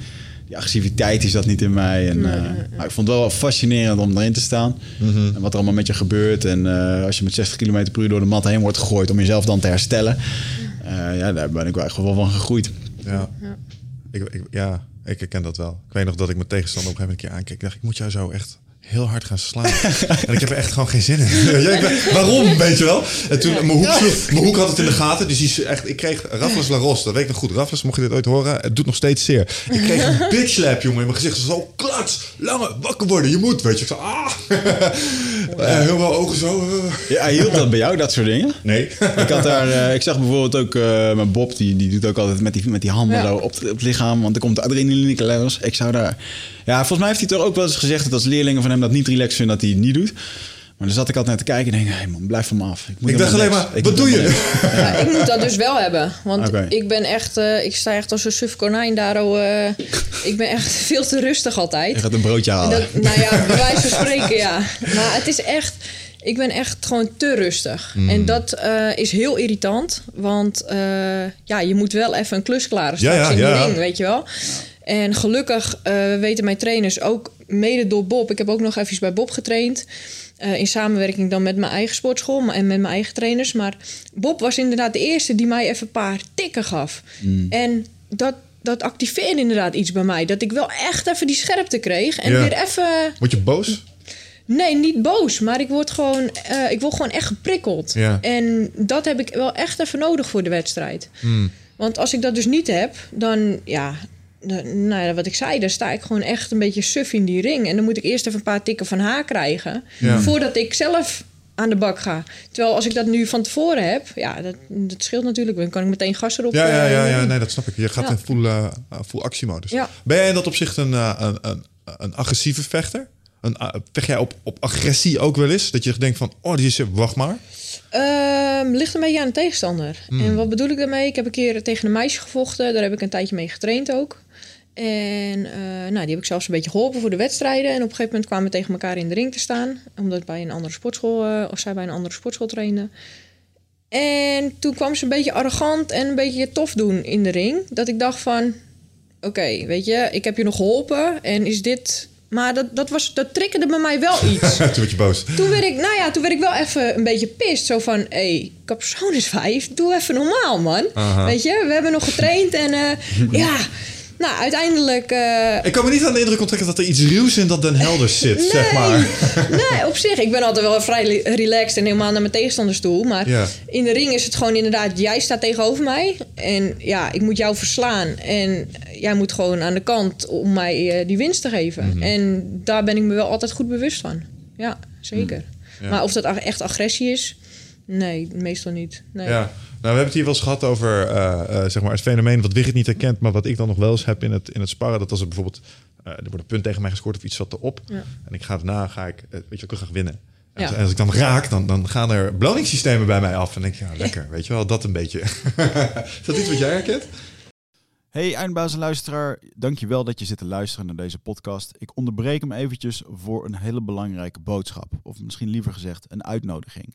die agressiviteit is dat niet in mij. En, nee, uh, maar ik vond het wel fascinerend om erin te staan. Mm -hmm. En wat er allemaal met je gebeurt. En uh, als je met 60 km per uur door de mat heen wordt gegooid om jezelf dan te herstellen. Uh, ja, daar ben ik wel echt wel van gegroeid. Ja. Ja. Ik, ik, ja, ik herken dat wel. Ik weet nog dat ik mijn tegenstander op een gegeven moment een keer aankeek. Ik dacht, ik moet jou zo echt heel hard gaan slaan. en ik heb er echt gewoon geen zin in. [laughs] ja, ben, waarom, weet je wel? En toen, mijn, hoek, mijn hoek had het in de gaten. Dus die, echt, ik kreeg Raffles Laros, dat weet ik nog goed. Raffles, mocht je dit ooit horen, het doet nog steeds zeer. Ik kreeg een bitch slap, jongen, in mijn gezicht. Zo klats, lange, wakker worden, je moet, weet je. Ik zei, ah. Ja. heel veel ogen zo. Uh. Ja, hielp dat bij jou, dat soort dingen? Nee. [laughs] ik, had daar, uh, ik zag bijvoorbeeld ook uh, mijn Bob, die, die doet ook altijd met die, met die handen ja. op, op het lichaam. Want er komt adrenaline los. Ik zou daar... Ja, volgens mij heeft hij toch ook wel eens gezegd dat als leerlingen van hem dat niet relaxed vinden, dat hij het niet doet. Maar dan zat ik altijd naar te kijken en denk, hé hey man, blijf van me af. Ik, moet ik dacht alleen maar, ik wat doe je? Ja, ik moet dat dus wel hebben. Want okay. ik ben echt, uh, ik sta echt als een suf konijn daar. Uh, ik ben echt [laughs] veel te rustig altijd. Je gaat een broodje halen. Dat, nou ja, bij wijze van [laughs] spreken, ja. Maar het is echt, ik ben echt gewoon te rustig. Mm. En dat uh, is heel irritant. Want ja, je moet wel even een klus klaren straks ja, ja, in ja. die ring, weet je wel. En gelukkig uh, weten mijn trainers ook, mede door Bob. Ik heb ook nog even bij Bob getraind. Uh, in samenwerking dan met mijn eigen sportschool en met mijn eigen trainers. Maar Bob was inderdaad de eerste die mij even een paar tikken gaf. Mm. En dat, dat activeerde inderdaad iets bij mij. Dat ik wel echt even die scherpte kreeg. En Ja. weer even... Word je boos? Nee, niet boos. Maar ik, word gewoon, eh, ik word gewoon echt geprikkeld. Ja. En dat heb ik wel echt even nodig voor de wedstrijd. Hmm. Want als ik dat dus niet heb, dan ja, nou ja, wat ik zei, dan sta ik gewoon echt een beetje suf in die ring. En dan moet ik eerst even een paar tikken van haar krijgen. Ja. Voordat ik zelf aan de bak ga. Terwijl als ik dat nu van tevoren heb, ja, dat, dat scheelt natuurlijk. Dan kan ik meteen gas erop. Ja, ja, ja, eh, ja, nee, dat snap ik. Je gaat Ja. in full, uh, full actiemodus. Ja. Ben jij in dat opzicht een, uh, een, een, een agressieve vechter? Een, uh, vecht jij op, op agressie ook wel eens? Dat je denkt van, oh, die is, wacht maar. Ehm, ligt een beetje aan de tegenstander. Hmm. En wat bedoel ik daarmee? Ik heb een keer tegen een meisje gevochten. Daar heb ik een tijdje mee getraind ook. En eh, nou, die heb ik zelfs een beetje geholpen voor de wedstrijden. En op een gegeven moment kwamen we tegen elkaar in de ring te staan. Omdat bij een andere sportschool, eh, of zij bij een andere sportschool trainde. En toen kwam ze een beetje arrogant en een beetje tof doen in de ring. Dat ik dacht van, oké, weet je, ik heb je nog geholpen. En is dit... Maar dat, dat, was, dat triggerde bij mij wel [laughs] iets. Toen word je boos. Toen werd ik, nou ja, toen werd ik wel even een beetje pist. Zo van, hé, hey, is vijf. Doe even normaal, man. Aha. Weet je, we hebben nog getraind en eh, [laughs] ja... Nou, uiteindelijk... eh, Ik kan me niet aan de indruk onttrekken dat er iets ruws in dat Den Helder zit, zeg maar. [laughs] nee, op zich. Ik ben altijd wel vrij relaxed en helemaal naar mijn tegenstanders toe. Maar Ja. in de ring is het gewoon inderdaad... Jij staat tegenover mij. En ja, ik moet jou verslaan. En jij moet gewoon aan de kant om mij eh, die winst te geven. Mhm. En daar ben ik me wel altijd goed bewust van. Ja, zeker. Mhm. Ja. Maar of dat echt agressie is... Nee, meestal niet. Nee. Ja, nou, we hebben het hier wel eens gehad over eh, eh, zeg maar het fenomeen wat Wigert niet herkent, maar wat ik dan nog wel eens heb in het, in het sparren. Dat als er bijvoorbeeld, eh, er wordt een punt tegen mij gescoord of iets zat erop. Ja. En ik ga daarna, ga ik, weet je, ik wil graag winnen. En Ja. als- als ik dan raak, dan, dan gaan er beloningssystemen bij mij af. En denk ik, ja, lekker, weet je wel, dat een beetje. [laughs] Is dat iets wat jij herkent? Hey eindbaas en luisteraar, dankjewel dat je zit te luisteren naar deze podcast. Ik onderbreek hem eventjes voor een hele belangrijke boodschap. Of misschien liever gezegd een uitnodiging.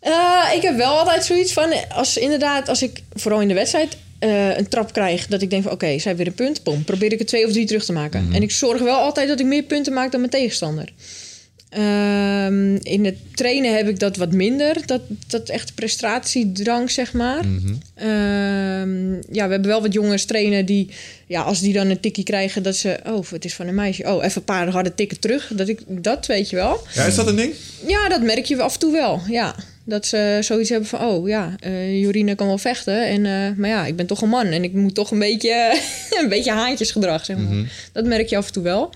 Eh, ik heb wel altijd zoiets van, als inderdaad, als ik vooral in de wedstrijd eh, een trap krijg, dat ik denk van oké, zij weer een punt, bom, probeer ik er twee of drie terug te maken. Mhm. En ik zorg wel altijd dat ik meer punten maak dan mijn tegenstander. Ehm, in het trainen heb ik dat wat minder, dat, dat echt prestatiedrang, zeg maar. Mhm. Ehm, ja, we hebben wel wat jongens trainen die, ja, als die dan een tikkie krijgen, dat ze, oh, het is van een meisje. Oh, even een paar harde tikken terug. Dat, ik, dat weet je wel. Ja, is dat een ding? Ja, dat merk je af en toe wel. Ja. Dat ze zoiets hebben van, oh ja, Jorine kan wel vechten. En, eh, maar ja, ik ben toch een man en ik moet toch een beetje, [laughs] een beetje haantjesgedrag, zeg maar. Dat merk je af en toe wel.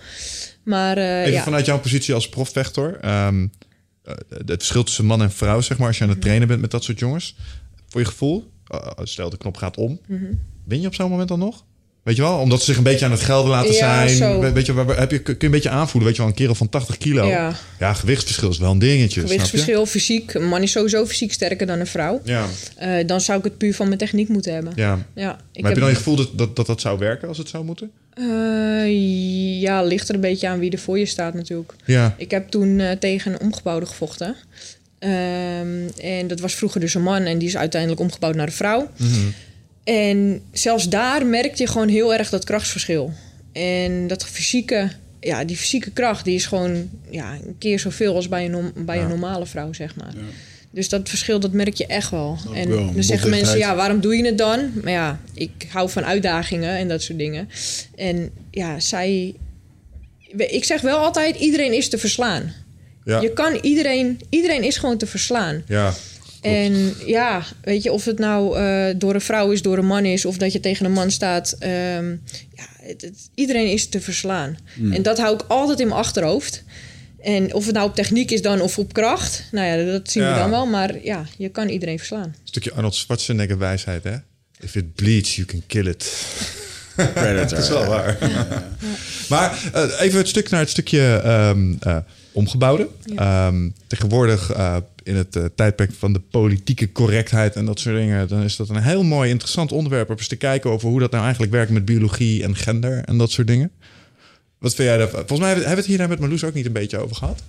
Maar eh, Even ja. vanuit jouw positie als profvechter. eh, het verschil tussen man en vrouw, zeg maar, als je aan het trainen bent met dat soort jongens. Voor je gevoel, stel de knop gaat om. Mhm. Win je op zo'n moment dan nog? Weet je wel? Omdat ze zich een beetje aan het gelden laten Ja, zijn. zo. Weet je, waar- heb je, kun je een beetje aanvoelen? Weet je wel, een kerel van 80 kilo. Ja. Ja, gewichtsverschil is wel een dingetje. snap je? Gewichtsverschil, fysiek. Een man is sowieso fysiek sterker dan een vrouw. Ja, Eh, dan zou ik het puur van mijn techniek moeten hebben. ja. Ja, ik Maar heb je dan je gevoel dat, dat, dat dat zou werken als het zou moeten? Eh, ja, ligt er een beetje aan wie er voor je staat natuurlijk. Ja. Ik heb toen eh, tegen een omgebouwde gevochten. Ehm, en dat was vroeger dus een man en die is uiteindelijk omgebouwd naar een vrouw. En zelfs daar merkte je gewoon heel erg dat krachtsverschil. En dat fysieke, ja, die fysieke kracht, die is gewoon ja, een keer zoveel als bij een, bij Ja. een normale vrouw, zeg maar. Dus dat verschil, dat merk je echt wel. En wel. dan zeggen mensen, ja, waarom doe je het dan? Maar ja, ik hou van uitdagingen en dat soort dingen. En ja, zij... Ik zeg wel altijd, iedereen is te verslaan. Ja. Je kan iedereen... Iedereen is gewoon te verslaan. ja. En ja, weet je, of het nou eh, door een vrouw is, door een man is... of dat je tegen een man staat... ehm, ja, het, het- iedereen is te verslaan. En dat hou ik altijd in mijn achterhoofd. En of het nou op techniek is dan of op kracht... nou ja, dat zien Ja. we dan wel. Maar ja, je kan iedereen verslaan. Een stukje Arnold Schwarzenegger wijsheid, hè? If it bleeds, you can kill it. [laughs] Predator. [laughs] Dat is wel waar. [laughs] Maar eh, even het stuk naar het stukje ehm, eh, omgebouwde. Ehm, tegenwoordig eh, in het eh, tijdperk van de politieke correctheid en dat soort dingen, dan is dat een heel mooi interessant onderwerp om eens te kijken over hoe dat nou eigenlijk werkt met biologie en gender en dat soort dingen. Wat vind jij daarvan? Volgens mij hebben we het hier daar met Marloes ook niet een beetje over gehad.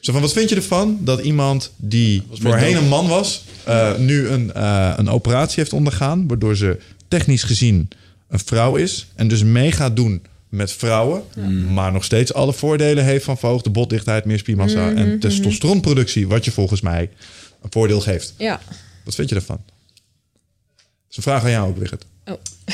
Zo van, wat vind je ervan dat iemand die voorheen een man was, eh, nu een, eh, een operatie heeft ondergaan, waardoor ze technisch gezien een vrouw is en dus mee gaat doen met vrouwen, maar nog steeds alle voordelen heeft van verhoogde botdichtheid, meer spiermassa en testosteronproductie, wat je volgens mij een voordeel geeft. Ja. Wat vind je daarvan? Dat is een vraag aan jou ook, Wigert. Oh. [laughs]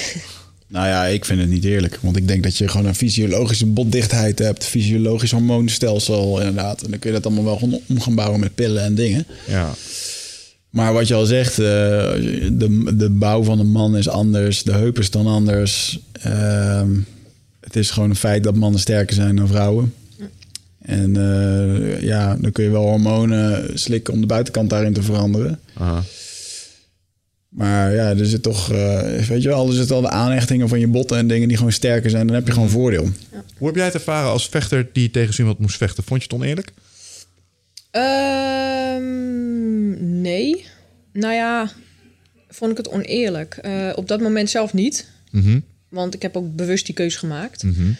Nou ja, ik vind het niet eerlijk. Want ik denk dat je gewoon een fysiologische botdichtheid hebt. Fysiologisch hormoonstelsel inderdaad. En dan kun je dat allemaal wel gewoon om gaan bouwen met pillen en dingen. Ja. Maar wat je al zegt, eh, de, de bouw van een man is anders. De heup is dan anders. Ehm, het is gewoon een feit dat mannen sterker zijn dan vrouwen. En eh, ja, dan kun je wel hormonen slikken om de buitenkant daarin te veranderen. Aha. Maar ja, er zit toch, eh, weet je wel, er zitten al de aanhechtingen van je botten en dingen die gewoon sterker zijn. Dan heb je gewoon voordeel. Hoe heb jij het ervaren als vechter die tegen zo iemand moest vechten? Vond je het oneerlijk? Ehm, nee. Nou ja, vond ik het oneerlijk. Eh, op dat moment zelf niet. Mhm. Want ik heb ook bewust die keuze gemaakt. Mhm.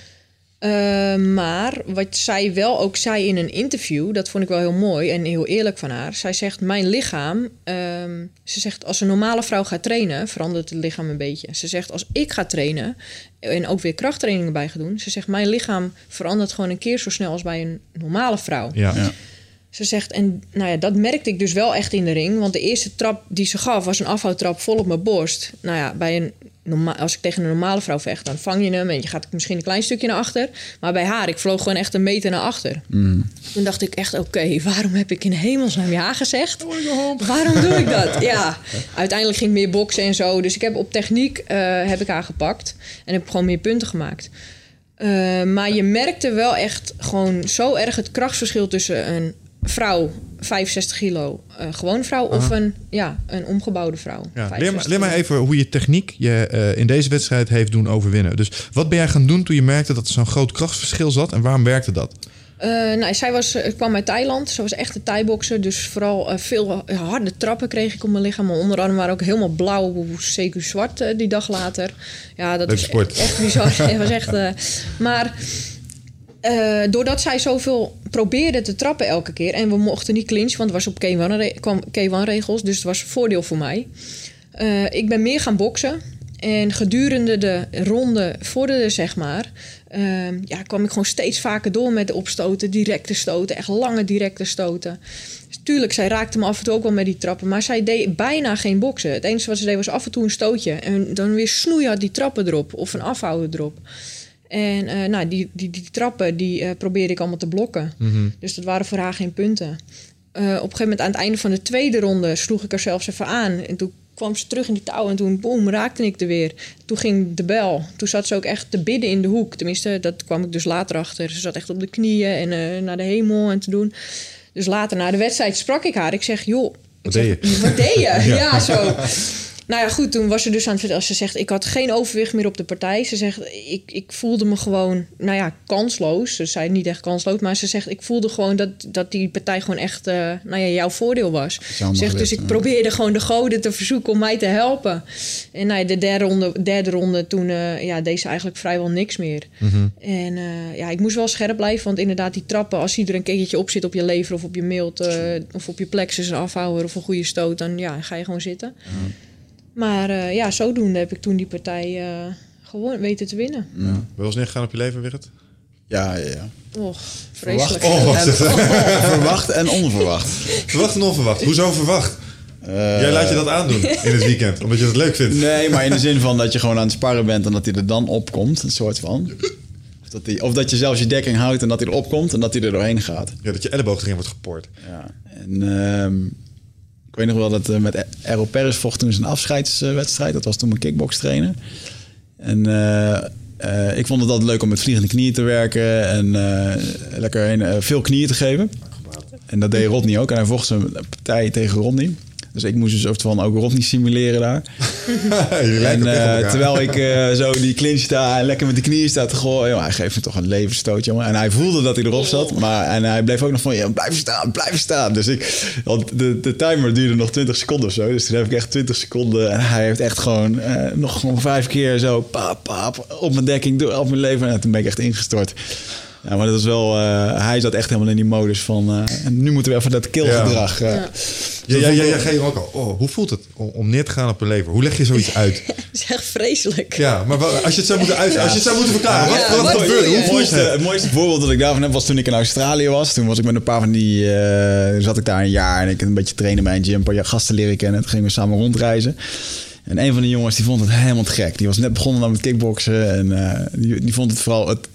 Eh, maar wat zij wel ook zei in een interview, dat vond ik wel heel mooi en heel eerlijk van haar. Zij zegt: Mijn lichaam, ehm, ze zegt, als een normale vrouw gaat trainen, verandert het lichaam een beetje. Ze zegt: Als ik ga trainen en ook weer krachttrainingen bij ga doen, ze zegt: Mijn lichaam verandert gewoon een keer zo snel als bij een normale vrouw. Ja. Ja. Ze zegt, en nou ja, dat merkte ik dus wel echt in de ring. Want de eerste trap die ze gaf was een afhoudtrap vol op mijn borst. Nou ja, bij een norma- als ik tegen een normale vrouw vecht, dan vang je hem en je gaat misschien een klein stukje naar achter. Maar bij haar, ik vloog gewoon echt een meter naar achter. Toen dacht ik echt, oké, waarom heb ik in hemelsnaam ja gezegd? Waarom doe ik dat? [laughs] Ja, uiteindelijk ging ik meer boksen en zo. Dus ik heb op techniek eh, heb ik haar gepakt en heb gewoon meer punten gemaakt. Eh, maar je merkte wel echt gewoon zo erg het krachtsverschil tussen een vrouw, 65 kilo, een gewone vrouw, of een, ja, een omgebouwde vrouw. Ja, leer, 65 maar, leer maar kilo. even hoe je techniek je eh, in deze wedstrijd heeft doen overwinnen. Dus wat ben jij gaan doen toen je merkte dat er zo'n groot krachtsverschil zat en waarom werkte dat? Eh, nou, zij was, kwam uit Thailand. Ze was echt een Thai-bokser. Dus vooral veel harde trappen kreeg ik op mijn lichaam. Mijn onderarmen waren ook helemaal blauw, CQ zwart die dag later. Ja, dat Leuke is sport. Echt, echt bizar. [laughs] Was echt, maar eh, doordat zij zoveel probeerde te trappen elke keer... en we mochten niet clinchen, want het was op K1-re- kwam K1-regels... dus het was een voordeel voor mij. Eh, ik ben meer gaan boksen. En gedurende de ronde vorderde, zeg maar... ehm, ja, kwam ik gewoon steeds vaker door met de opstoten, directe stoten, echt lange directe stoten. Dus tuurlijk, zij raakte me af en toe ook wel met die trappen, maar zij deed bijna geen boksen. Het enige wat ze deed was af en toe een stootje en dan weer snoeihard die trappen erop of een afhouden erop. En eh, nou, die, die, die trappen die eh, probeerde ik allemaal te blokken. Dus dat waren voor haar geen punten. Eh, op een gegeven moment aan het einde van de tweede ronde sloeg ik er zelfs even aan. En toen kwam ze terug in die touw en toen boem, raakte ik er weer. Toen ging de bel. Toen zat ze ook echt te bidden in de hoek. Tenminste, dat kwam ik dus later achter. Ze zat echt op de knieën en naar de hemel en te doen. Dus later na de wedstrijd sprak ik haar. Ik zeg, joh... Wat ik deed zeg, Wat deed je? [laughs] ja. zo. Nou ja, goed, toen was ze dus aan het vertellen. Ze zegt, ik had geen overwicht meer op de partij. Ze zegt, ik, ik voelde me gewoon, nou ja, kansloos. Ze zei niet echt kansloos, maar ze zegt, ik voelde gewoon dat, dat die partij gewoon echt, eh, nou ja, jouw voordeel was. Zegt, dus ik ja. probeerde gewoon de goden te verzoeken om mij te helpen. En nou ja, de derde ronde, derde ronde toen eh, ja, deed ze eigenlijk vrijwel niks meer. En eh, ja, ik moest wel scherp blijven, want inderdaad die trappen... als er een keertje op zit op je lever of op je mild... eh, of op je plexus een afhouwer of een goede stoot... dan ja, ga je gewoon zitten. Maar eh, ja, zodoende heb ik toen die partij eh, gewoon weten te winnen. Ja, Ben je wel eens neergegaan op je leven, Wigert? ja, ja. ja. Och, vreselijk. Verwacht, Oh, en, [laughs] verwacht en onverwacht. Verwacht en onverwacht. Hoezo verwacht? Jij laat je dat aandoen in het weekend, omdat je het leuk vindt. Nee, maar in de zin van dat je gewoon aan het sparren bent en dat hij er dan opkomt, een soort van. Of dat, die, of dat je zelfs je dekking houdt en dat hij erop komt en dat hij er doorheen gaat. Ja, dat je elleboog erin wordt gepoord. Ja. En ehm, weet nog wel dat eh, met Aero Paris vocht toen zijn afscheidswedstrijd. Dat was toen mijn kickbokstrainer. En eh, eh, ik vond het altijd leuk om met vliegende knieën te werken en lekker heen, veel knieën te geven. En dat deed Rodney ook. En hij vocht zijn partij tegen Rodney. Dus ik moest een soort van ook Rodney simuleren daar. [laughs] En eh, terwijl ik eh, zo die clinch sta en lekker met de knieën sta te gooien. hij geeft me toch een levensstoot, jongen. En hij voelde dat hij erop zat. Maar, en hij bleef ook nog van, ja, blijf staan, blijf staan. Dus ik, want de, de timer duurde nog 20 seconden of zo. Dus toen heb ik echt 20 seconden. En hij heeft echt gewoon eh, nog gewoon vijf keer zo, paap, paap, op mijn dekking, op mijn leven. En toen ben ik echt ingestort. Ja, maar dat is wel... eh, hij zat echt helemaal in die modus van... eh, en nu moeten we even dat killgedrag... eh, Ja, ja, ja, ja, ga je ook al. Oh, hoe voelt het om, om neer te gaan op een lever? Hoe leg je zoiets uit? [laughs] Dat is echt vreselijk. Ja, maar als je het zou moeten, uit, als je het zou moeten verklaren, wat, Ja, wat, je? Hoe Het voelt mooiste, het? het mooiste voorbeeld dat ik daarvan heb was toen ik in Australië was. Toen was ik met een paar van die... eh, zat ik daar een jaar en ik een beetje trainen bij een gym. Een paar gasten leren kennen. Toen gingen we samen rondreizen. En een van die jongens die vond het helemaal te gek. Die was net begonnen met kickboksen. En eh, die, die vond het vooral... Het,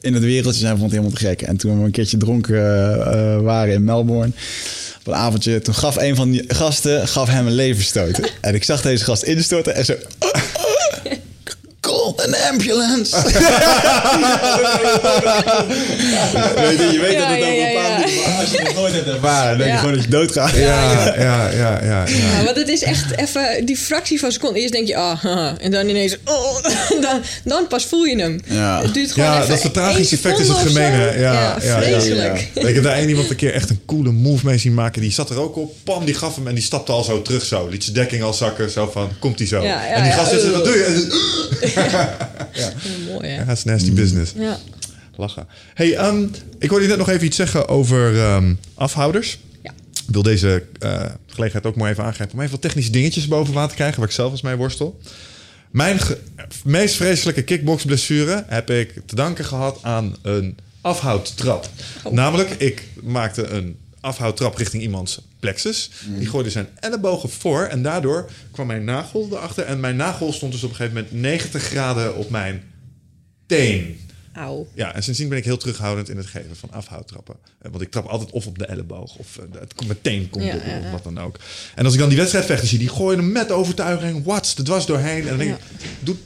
in het wereldje zijn vond het helemaal te gek. En toen we een keertje dronken eh, eh, waren in Melbourne... Op een avondje, toen gaf een van die gasten gaf hem een leverstoot. [laughs] en ik zag deze gast instorten en zo... Call an ambulance. [laughs] weet je, je weet Ja, dat het ja, over ja, een paar ja. minuten... Maar als je het nooit hebt ervaren, dan denk je Ja. gewoon dat je doodgaat. Ja, ja, ja, ja. ja. Ja, want het is echt even die fractie van een seconde. Eerst denk je, ah, en dan ineens, oh, [laughs] dan, dan pas voel je hem. Ja. Het duurt gewoon Ja, even dat vertragingseffect is het gemene. Ja, ja, ja, vreselijk. Ik heb daar één iemand een keer echt een coole move mee zien maken. Die zat er ook op. Pam, die gaf hem en die stapte al zo terug zo. Liet zijn dekking al zakken. Zo van, komt hij zo. Ja, ja, en die ja. gast zit er, wat doe je? En- Mooi, hè? Ja, het is nasty business. Ja. Lachen. Hey, ehm, ik hoorde je net nog even iets zeggen over ehm, afhouders. Ja. Ik wil deze eh, gelegenheid ook maar even aangrijpen om even wat technische dingetjes boven water te krijgen, waar ik zelf eens mee worstel. Mijn meest vreselijke kickboxblessure heb ik te danken gehad aan een afhoudtrap. Oh. Namelijk, ik maakte een afhoudtrap richting iemands plexus. Die gooide zijn ellebogen voor en daardoor kwam mijn nagel erachter. En mijn nagel stond dus op een gegeven moment 90 graden op mijn teen. Auw. Ja, en sindsdien ben ik heel terughoudend in het geven van afhoudtrappen. Eh, Want ik trap altijd of op de elleboog of eh, het komt meteen komt Ja, op, of wat dan ook. En als ik dan die wedstrijdvechten zie, die gooien hem met overtuiging, watts, er dwars doorheen. En dan denk ik, doet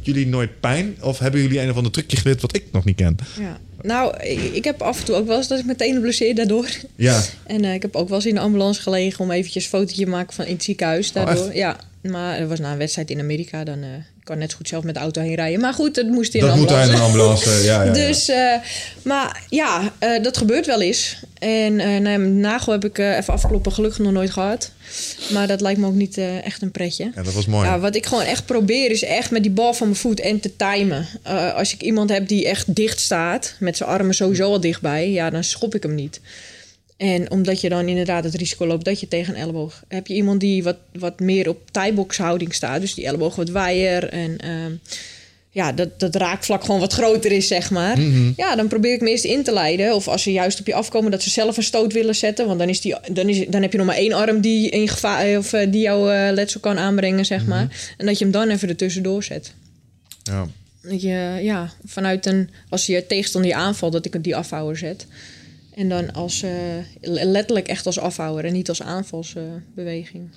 jullie nooit pijn? Of hebben jullie een of ander trucje geleerd wat ik nog niet ken? Ja. Nou, ik, heb af en toe ook wel eens dat ik meteen blesseer daardoor. Ja, [laughs] En eh, ik heb ook wel eens in de ambulance gelegen om eventjes een fotootje te maken van in het ziekenhuis. Daardoor. echt? ja, maar er was na een wedstrijd in Amerika, dan eh ik kan net zo goed zelf met de auto heen rijden. Maar goed, het moest in dat een moet daar in ambulance. een ambulance. Ja, ja. Dus, eh, maar ja, eh, dat gebeurt wel eens. En nou, ja, nagel heb ik even afkloppen gelukkig nog nooit gehad. Maar dat lijkt me ook niet echt een pretje. Ja, dat was mooi. Ja, wat ik gewoon echt probeer is echt met die bal van mijn voet en te timen. Als ik iemand heb die echt dicht staat, met zijn armen sowieso al dichtbij, ja, dan schop ik hem niet. En omdat je dan inderdaad het risico loopt dat je tegen een elleboog... Heb je iemand die wat, wat meer op thai-box-houding staat, dus die elleboog wat waaier en... ehm, ja, dat, dat raakvlak gewoon wat groter is, zeg maar. Ja, dan probeer ik me eerst in te leiden. Of als ze juist op je afkomen, dat ze zelf een stoot willen zetten. Want dan, is die, dan, is, dan heb je nog maar één arm die, in gevaar, of, eh, die jouw eh, letsel kan aanbrengen, zeg maar. En dat je hem dan even ertussendoor zet. Ja. Dat je, ja, vanuit een... Als je tegenstander je aanvalt, dat ik die afhouwer zet. En dan als... eh, letterlijk echt als afhouwer en niet als aanvalsbeweging.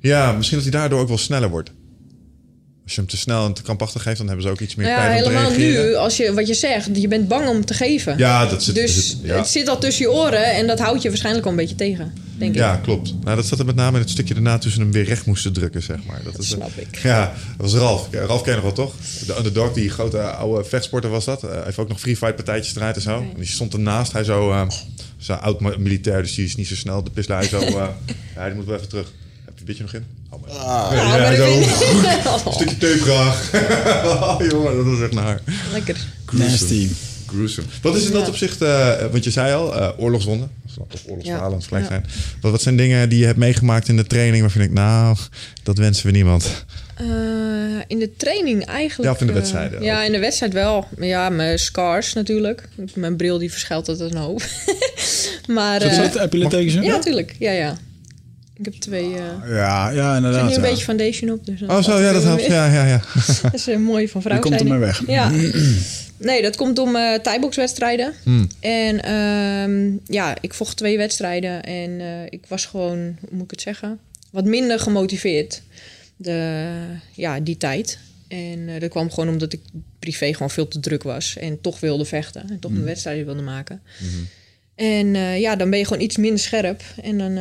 ja, misschien dat hij daardoor ook wel sneller wordt. Als je hem te snel en te krampachtig geeft, dan hebben ze ook iets meer ja, tijd om te helemaal nu, als je, wat je zegt, je bent bang om te geven. Ja, dat zit, Dus zit- ja. het zit al tussen je oren en dat houdt je waarschijnlijk al een beetje tegen, denk ik. Ja, klopt. Nou, dat zat er met name in het stukje daarna tussen hem weer recht moesten drukken, zeg maar. Dat, is, snap ik. Ja, dat was Ralf. Ja, Ralf ken je nog wel, toch? De underdog, die grote oude vechtsporter was dat. Eh, Hij heeft ook nog free fight partijtjes eruit en zo. En die stond ernaast. Hij zo, eh, zo oud militair, dus die is niet zo snel. De hij zo, [laughs] eh, ja, die moet wel even terug. Heb je een beetje nog in? Maar- Ja, ja, zo. [laughs] Een [laughs] stukje teupgraag. [laughs] oh, jongen, dat is echt naar. Lekker. Nasty. Gruesome. Wat is in dat opzicht, eh, want je zei al, eh, oorlogswonden. Of oorlogsverhalen, Ja. gelijk Ja. zijn. Wat, wat zijn dingen die je hebt meegemaakt in de training waarvan ik, nou, dat wensen we niemand. Eh, in de training eigenlijk. Ja, of in de wedstrijden ja, in de wedstrijd wel. Ja, mijn scars natuurlijk. Mijn bril die verschuilt uit een hoop. maar eh, dat, heb je littekens in? ja, natuurlijk. Ja, ja. Ik heb twee. er Ja, ja, zit inderdaad. nu een ja. beetje foundation op. Dus Oh, zo, ja, dat helpt. Ja, ja, ja. [laughs] Dat is eh, mooi van vrouw Die komt zijn. ermee weg. Ja. [clears throat] Nee, dat komt om eh thai-boxwedstrijden. Hmm. En ehm, ja, ik vocht twee wedstrijden. En ik was gewoon, hoe moet ik het zeggen? Wat minder gemotiveerd. De, ja, die tijd. En dat kwam gewoon omdat ik privé gewoon veel te druk was. En toch wilde vechten. En toch mijn wedstrijden wilde maken. En eh, ja, dan ben je gewoon iets minder scherp. En dan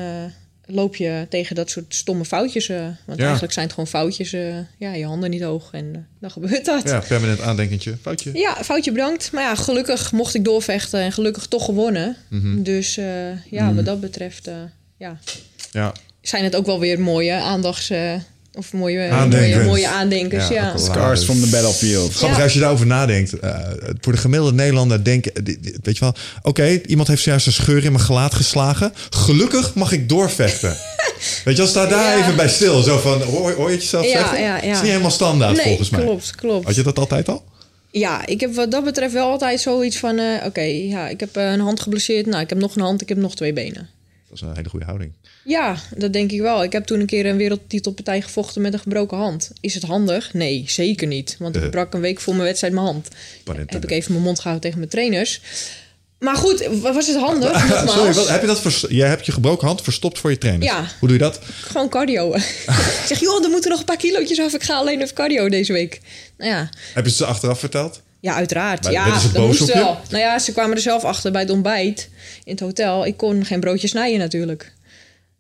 loop je tegen dat soort stomme foutjes. eh, want Ja. eigenlijk zijn het gewoon foutjes. eh, ja, je handen niet hoog. En eh, dan gebeurt dat. Ja, permanent aandenkentje. Foutje. Ja, foutje bedankt. Maar ja, gelukkig mocht ik doorvechten en gelukkig toch gewonnen. Mhm. Dus ja, wat dat betreft ja, Ja. zijn het ook wel weer mooie aandachts... Of mooie, Aandenkens. mooie, mooie aandenkens, Ja. Scars from the battlefield. Grappig Ja. als je daarover nadenkt. Eh, voor de gemiddelde Nederlander die- Weet je wel, oké, iemand heeft zojuist een scheur in mijn gelaat geslagen. Gelukkig mag ik doorvechten. [laughs] weet je wel, sta daar Ja. even bij stil. Zo van, hoor, hoor je het jezelf Ja, zeggen? ja, ja. is niet helemaal standaard Nee, volgens mij. klopt, klopt. Had je dat altijd al? Ja, ik heb wat dat betreft wel altijd zoiets van... eh, Oké, ja, ik heb eh, een hand geblesseerd. Nou, ik heb nog een hand, ik heb nog twee benen. Dat is een hele goede houding. Ja, dat denk ik wel. Ik heb toen een keer een wereldtitelpartij gevochten met een gebroken hand. Is het handig? Nee, zeker niet. Want ik Eh. brak een week voor mijn wedstrijd mijn hand. Heb ik even mijn mond gehouden tegen mijn trainers. Maar goed, was het handig? [laughs] Nogmaals, Sorry, wat, heb je dat vers- jij hebt je gebroken hand verstopt voor je trainers? Ja. Hoe doe je dat? Gewoon cardio. [laughs] ik zeg, joh, er moeten nog een paar kilootjes af. Ik ga alleen even cardio deze week. Nou ja, Heb je ze achteraf verteld? Ja, uiteraard. Maar ja, dat moest wel. Nou ja, ze kwamen er zelf achter bij het ontbijt in het hotel. Ik kon geen broodje snijden natuurlijk.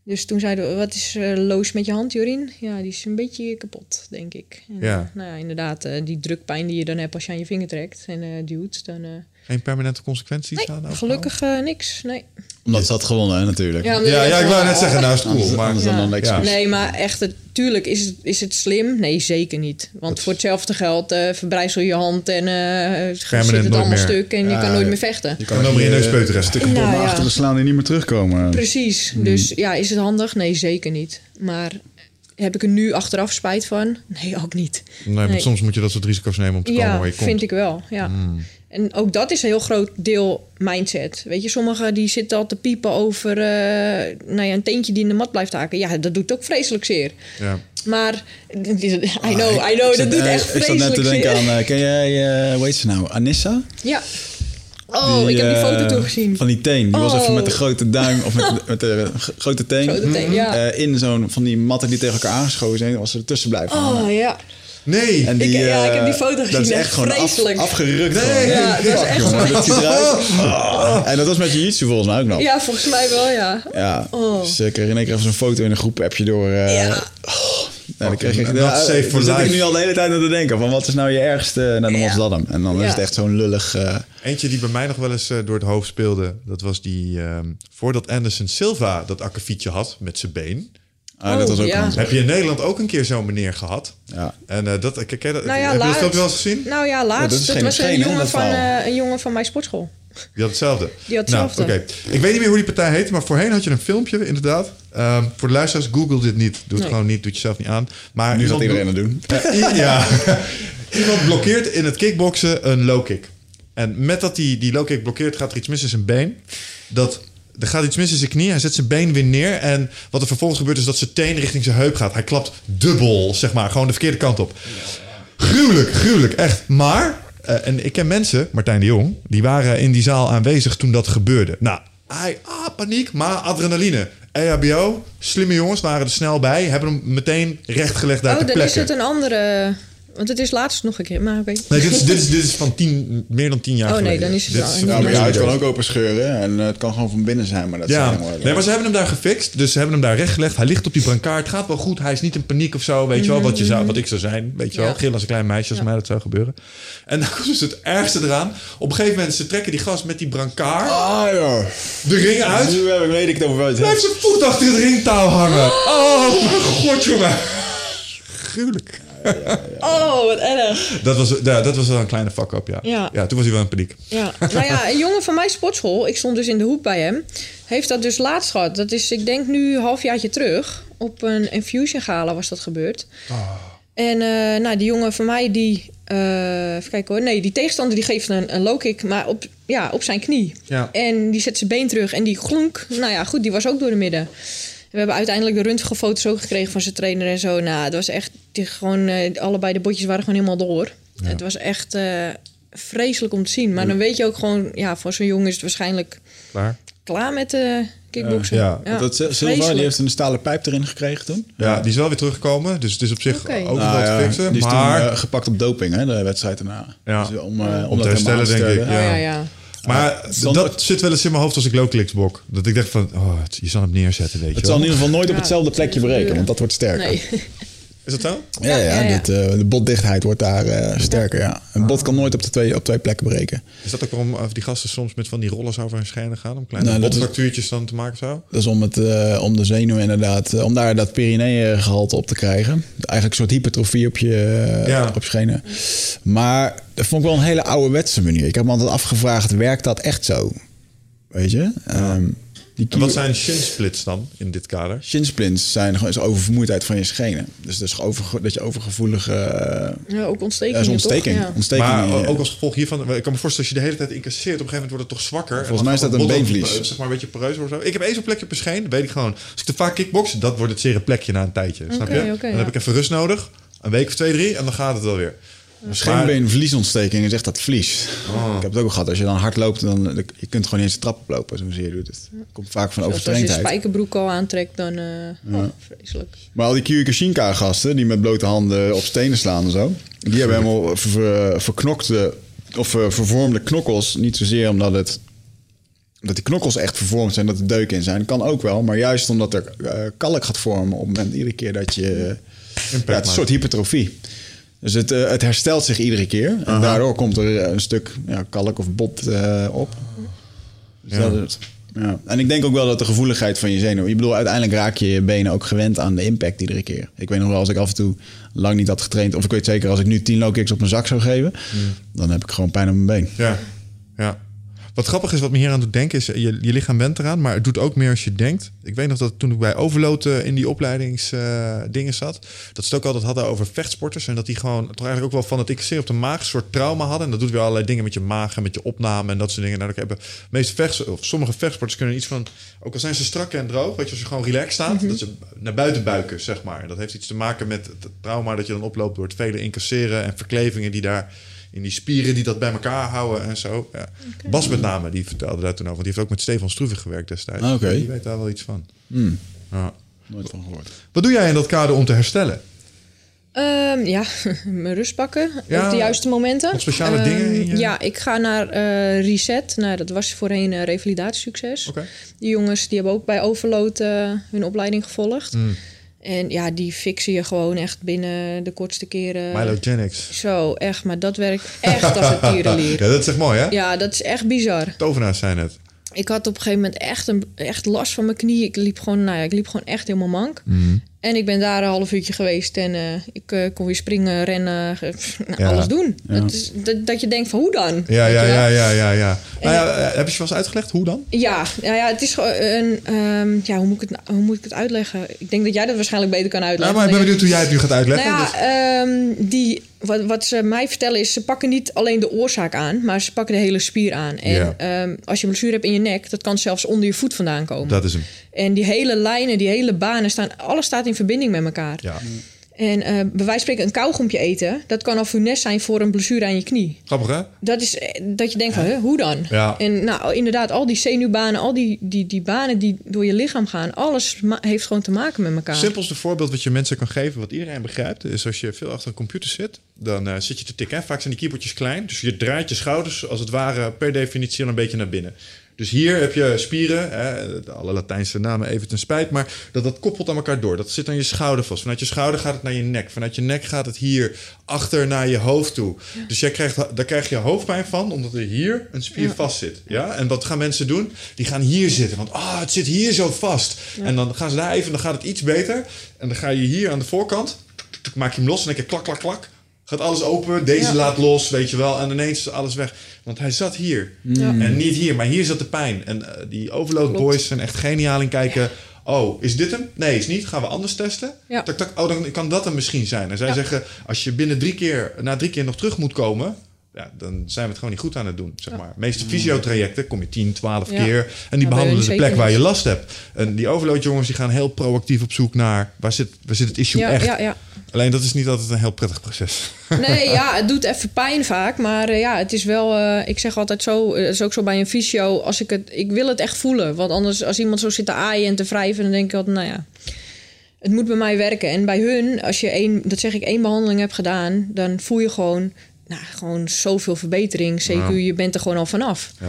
Dus toen zeiden we, wat is eh, loos met je hand, Jorien? Ja, die is een beetje kapot, denk ik. En, Ja. nou ja, inderdaad, eh, die drukpijn die je dan hebt als je aan je vinger trekt en eh, duwt, dan... Geen permanente consequenties? nee, aan gelukkig eh, niks, nee. Omdat ze had gewonnen, hè, natuurlijk. Ja, Ja, ja, ik wou net zeggen, nou is het cool. Anders, Maar, anders dan Ja. Nee, maar echt, natuurlijk is het, is het slim? Nee, zeker niet. Want voor hetzelfde geld eh verbrijzel je je hand en eh zit het allemaal meer. stuk en je Ja, kan nooit ja. meer vechten. Je kan dan maar in neus peuteren. Stukken Nou, bom ja. achter de slaan die niet meer terugkomen. Precies. Dus ja, is het handig? Nee, zeker niet. Maar heb ik er nu achteraf spijt van? Nee, ook niet. nee, maar Nee. soms moet je dat soort risico's nemen om te komen Ja, waar je komt. vind ik wel. Ja. En ook dat is een heel groot deel mindset. Weet je, sommigen die zitten al te piepen over eh, nou ja, een teentje die in de mat blijft haken. Ja, dat doet ook vreselijk zeer. Ja. Maar, [laughs] I know, I know, zat- dat doet echt Ik zat net vreselijk te denken zeer. aan, eh, ken jij, eh hoe heet ze nou, Anissa? Ja. Oh, ik heb die foto toegezien. Van die teen. Die was Oh. even met de grote duim, of met, [laughs] met de grote teen. Grote teen, ja. in zo'n van die matten die tegen elkaar aangeschoven zijn, was ze ertussen blijven hangen. Oh, ja. Nee! En die, Ik- ja, ik heb die eh, foto Dat gezien, is echt gewoon af, afgerukt. Nee. gewoon. Ja, dat is echt jongen, dat ziet eruit. [laughs] Ah. En dat was met jiu-jitsu volgens mij ook nog. Ja, volgens mij wel, ja. Ja, Oh. dus ik kreeg in één keer even zo'n foto in een groep appje door. eh, Ja. oh, nou, dan kreeg ik, Not ja, safe for daar zit ik life. nu al de hele tijd aan te denken. Van wat is nou je ergste? Nou, dan was Ja. dat hem. En dan is het echt zo'n lullig. eh, Eentje die bij mij nog wel eens door het hoofd speelde. Dat was die... ehm, voordat Anderson Silva dat akkefietje had met zijn been... ah, dat was ook ja. handig. Heb je in Nederland ook een keer zo'n meneer gehad? Ja. En eh, dat, kijk, dat, Nou ja, heb je dat laatst- filmpje wel eens gezien? Nou ja, dat laatst. is dat geen was een jongen, dat van, eh, een jongen van mijn sportschool. Die had hetzelfde. Die had Nou, hetzelfde. oké. Ik weet niet meer hoe die partij heette, maar voorheen had je een filmpje, inderdaad. Ehm, voor de luisteraars, google dit niet. Doe het Nee. gewoon niet, doe het jezelf niet aan. Maar Nu gaat iemand iedereen het doen. [laughs] Ja. [laughs] Iemand blokkeert in het kickboksen een low kick. En met dat die, die low kick blokkeert, gaat er iets mis in zijn been. Dat, er gaat iets mis in zijn knie. Hij zet zijn been weer neer. En wat er vervolgens gebeurt, is dat zijn teen richting zijn heup gaat. Hij klapt dubbel, zeg maar. Gewoon de verkeerde kant op. Gruwelijk, gruwelijk, echt. Maar, eh, en ik ken mensen, Martijn de Jong, die waren in die zaal aanwezig toen dat gebeurde. Nou, hij, ah, paniek, maar adrenaline. EHBO, slimme jongens waren er snel bij, hebben hem meteen rechtgelegd daar Oh, ter dan plekke. is het een andere... Want het is laatst nog een keer, maar oké. Nee, dit is, dit is, dit is van tien, meer dan tien jaar Oh, nee, dan is het Dit wel een- Ja, maar kan ook open scheuren. En eh, het kan gewoon van binnen zijn. Maar dat Ja, nee, maar ze hebben hem daar gefixt. Dus ze hebben hem daar rechtgelegd. Hij ligt op die brancard. Het gaat wel goed. Hij is niet in paniek of zo. Weet je wel, wat, je zou, wat ik zou zijn. Weet je wel, gillen als een klein meisje als mij dat zou gebeuren. En dan [laughs] komt dus het ergste eraan. Op een gegeven moment, ze trekken die gast met die brancard Ah, ja. de ring uit. Nu heb ik, weet ik het over wat Hij heeft zijn voet achter het ringtouw hangen. Oh, mijn god, jongen. Gruwelijk. [laughs] Oh, wat erg. Dat was, ja, dat was wel een kleine fuck-up, ja. Ja. ja. Toen was hij wel in paniek. Ja. nou ja, een jongen van mijn sportschool, ik stond dus in de hoek bij hem, heeft dat dus laatst gehad. Dat is, ik denk nu een halfjaartje terug. Op een infusion gala was dat gebeurd. En eh, nou, die jongen van mij, die, eh, even kijken hoor, nee, die tegenstander die geeft een, een low kick, maar op, ja, op zijn knie. Ja. En die zet zijn been terug en die glonk, nou ja, goed, die was ook door de midden. We hebben uiteindelijk de röntgenfoto's ook gekregen van zijn trainer en zo. Nou, het was echt, die gewoon, eh, allebei de botjes waren gewoon helemaal door. Het was echt eh, vreselijk om te zien. Maar dan weet je ook gewoon, ja, voor zo'n jongen is het waarschijnlijk Klaar? klaar met uh, kickboksen. Ja, Dat Silva, die heeft een stalen pijp erin gekregen toen. Ja, die is wel weer teruggekomen. Dus het is op zich ook Nou wel ja, te fixen. die is maar... toen eh, gepakt op doping, hè, de wedstrijd daarna. Ja. Dus om, eh, om, Om te herstellen, denk ik, ja, ja. Maar dat nooit- zit wel eens in mijn hoofd als ik low bok. Dat ik dacht van, oh, het- je zal hem neerzetten, weet je Het zal in ieder geval nooit op hetzelfde plekje breken, want dat wordt sterker. Nee. [laughs] Is dat zo? Ja, ja, ja, ja. dit, eh, de botdichtheid wordt daar eh, sterker. Ja. Een bot kan nooit op, de twee, op twee plekken breken. Is dat ook waarom eh, die gasten soms met van die rollers over hun schenen gaan? Om kleine Nou, botfractuurtjes dan te maken zo? Dat is om, het, eh, om de zenuw inderdaad, eh, om daar dat perineegehalte op te krijgen. Eigenlijk een soort hypertrofie op je, Ja. op je schenen. Maar dat vond ik wel een hele ouderwetse manier. Ik heb me altijd afgevraagd, werkt dat echt zo? Weet je? Ehm, die En wat zijn shin splits dan in dit kader? Shinsplints zijn gewoon is oververmoeidheid van je schenen. Dus dat, is over, dat je overgevoelige... eh, Ja, ook ja, ontstekingen, is ontsteking. toch? Ja. ontsteking Maar ook als gevolg hiervan, ik kan me voorstellen als je de hele tijd incasseert, op een gegeven moment wordt het toch zwakker. En Volgens mij is dat een beenvlies. eh, Zeg maar een beetje poreus of zo. Ik heb één zo'n plekje op mijn scheen, dat weet ik gewoon. Als ik te vaak kickbox, dat wordt het zere plekje na een tijdje. Snap je? dan ja. heb ik even rust nodig, een week of twee, drie, en dan gaat het wel weer. Scheenbeenvliesontsteking is echt dat vlies. Oh. Ik heb het ook al gehad. Als je dan hard loopt, dan je kunt gewoon niet eens de trap oplopen. Zozeer doet het. komt vaak van Zelfs als je overtraindheid. spijkerbroek al aantrekt, dan... eh oh, vreselijk. Maar al die Kyokushinka gasten die met blote handen op stenen slaan en zo, die hebben helemaal ver- ver- verknokte of eh, vervormde knokkels. Niet zozeer omdat het dat die knokkels echt vervormd zijn, dat er deuken in zijn. Kan ook wel, maar juist omdat er eh, kalk gaat vormen op het moment iedere keer dat je. ja, het is een soort hypertrofie. Dus het, eh, het herstelt zich iedere keer. En daardoor komt er eh, een stuk ja, kalk of bot eh, op. Dus Ja. dat. Ja. En ik denk ook wel dat de gevoeligheid van je zenuw... Ik bedoel, uiteindelijk raak je je benen ook gewend aan de impact iedere keer. Ik weet nog wel, als ik af en toe lang niet had getraind... of ik weet zeker, als ik nu 10 low kicks op mijn zak zou geven... dan heb ik gewoon pijn op mijn been. Ja, ja. Wat grappig is, wat me hier aan doet denken, is je, je lichaam went eraan, maar het doet ook meer als je denkt. Ik weet nog dat toen ik bij Overload eh, in die opleidingsdingen zat, dat ze het ook altijd hadden over vechtsporters. En dat die gewoon toch eigenlijk ook wel van het ICC op de maag een soort trauma hadden. En dat doet weer allerlei dingen met je maag en met je opname en dat soort dingen. Nou, dat hebben meeste vechts, of sommige vechtsporters kunnen iets van, ook al zijn ze strak en droog, weet je, als je gewoon relaxed staat, dat ze naar buiten buiken, zeg maar. En dat heeft iets te maken met het trauma dat je dan oploopt door het vele incasseren en verklevingen die daar in die spieren die dat bij elkaar houden en zo. Ja. Bas met name, die vertelde daar toen over. Want die heeft ook met Stefan Stroeven gewerkt destijds. Ah, oké. Die weet daar wel iets van. Ja. Nooit van gehoord. Wat doe jij in dat kader om te herstellen? Ehm, ja, [laughs] mijn rust pakken Ja, op de juiste momenten. speciale Ehm, dingen je- Ja, ik ga naar eh, Reset. Nou, dat was voorheen uh, revalidatiesucces. Oké. Die jongens die hebben ook bij Overload eh, hun opleiding gevolgd. Mm. En ja, die fixen je gewoon echt binnen de kortste keren. Mylogenics. Zo, echt. Maar dat werkt echt als een tierenlier. [laughs] Ja, dat is echt mooi, hè? Ja, dat is echt bizar. Tovenaars zijn het. Ik had op een gegeven moment echt, een, echt last van mijn knie. Ik liep gewoon, nou ja, ik liep gewoon echt helemaal mank. Mhm. En ik ben daar een half uurtje geweest en eh, ik eh, kon weer springen, rennen, nou, Ja. alles doen. Ja. Dat, is, dat, dat je denkt van hoe dan? Ja, ja, ja, ja, ja. ja. Nou ja, eh, heb je je wel eens uitgelegd? Hoe dan? Ja, ja, ja, het is gewoon een. ehm, ja, hoe moet, ik het, nou- hoe moet ik het uitleggen? Ik denk dat jij dat waarschijnlijk beter kan Ja, uitleggen. maar ik ben benieuwd hoe jij het nu gaat uitleggen. Nou Dus- ja, ehm, die, wat, wat ze mij vertellen is, ze pakken niet alleen de oorzaak aan, maar ze pakken de hele spier aan. En Ja. ehm, als je een blessure hebt in je nek, dat kan zelfs onder je voet vandaan komen. dat is hem. En die hele lijnen, die hele banen staan, alles staat in verbinding met elkaar. Ja. En eh, bij wijze van spreken een kauwgompje eten, dat kan al funest zijn voor een blessure aan je knie. Grappig, hè? Dat is eh, dat je denkt van, hoe dan? Ja. En nou, inderdaad, al die zenuwbanen, al die, die, die banen die door je lichaam gaan, alles heeft gewoon te maken met elkaar. simpelste voorbeeld wat je mensen kan geven, wat iedereen begrijpt, is als je veel achter een computer zit, dan eh, zit je te tikken. Vaak zijn die keyboardjes klein, dus je draait je schouders als het ware per definitie al een beetje naar binnen. Dus hier heb je spieren, hè, alle Latijnse namen even ten spijt, maar dat, dat koppelt aan elkaar door. Dat zit aan je schouder vast. Vanuit je schouder gaat het naar je nek. Vanuit je nek gaat het hier achter naar je hoofd toe. Dus jij krijgt, daar krijg je hoofdpijn van, omdat er hier een spier vast zit. Ja? En wat gaan mensen doen? Die gaan hier zitten, want ah, het zit hier zo vast. En dan gaan ze daar even, dan gaat het iets beter. En dan ga je hier aan de voorkant, maak je hem los en dan denk je klak, klak, klak. Gaat alles open, deze Ja. laat los, weet je wel. En ineens is alles weg. Want hij zat hier. Ja. En niet hier, maar hier zat de pijn. En eh, die Overload Klopt. Boys zijn echt geniaal in kijken. Oh, is dit hem? Nee, is niet. Gaan we anders testen? Ja. Tak, tak. Oh, dan kan dat hem misschien zijn. En zij Ja. zeggen, als je binnen drie keer, na drie keer nog terug moet komen... Ja, dan zijn we het gewoon niet goed aan het doen, zeg maar. De meeste fysiotrajecten kom je 10, 12 Ja. keer. En die behandelen de plek waar je last hebt. En die overload jongens die gaan heel proactief op zoek naar... waar zit, waar zit het issue ja, echt? ja, ja. Alleen dat is niet altijd een heel prettig proces. [laughs] Nee, ja, het doet even pijn vaak. Maar eh, ja, het is wel... eh, ik zeg altijd zo, het is ook zo bij een fysio... Als ik, het, ik wil het echt voelen. Want anders, als iemand zo zit te aaien en te wrijven... dan denk ik altijd, nou ja... Het moet bij mij werken. En bij hun, als je één, dat zeg ik, één behandeling hebt gedaan... dan voel je gewoon, nou, gewoon zoveel verbetering. Zeker, Ja. je bent er gewoon al vanaf. Ja.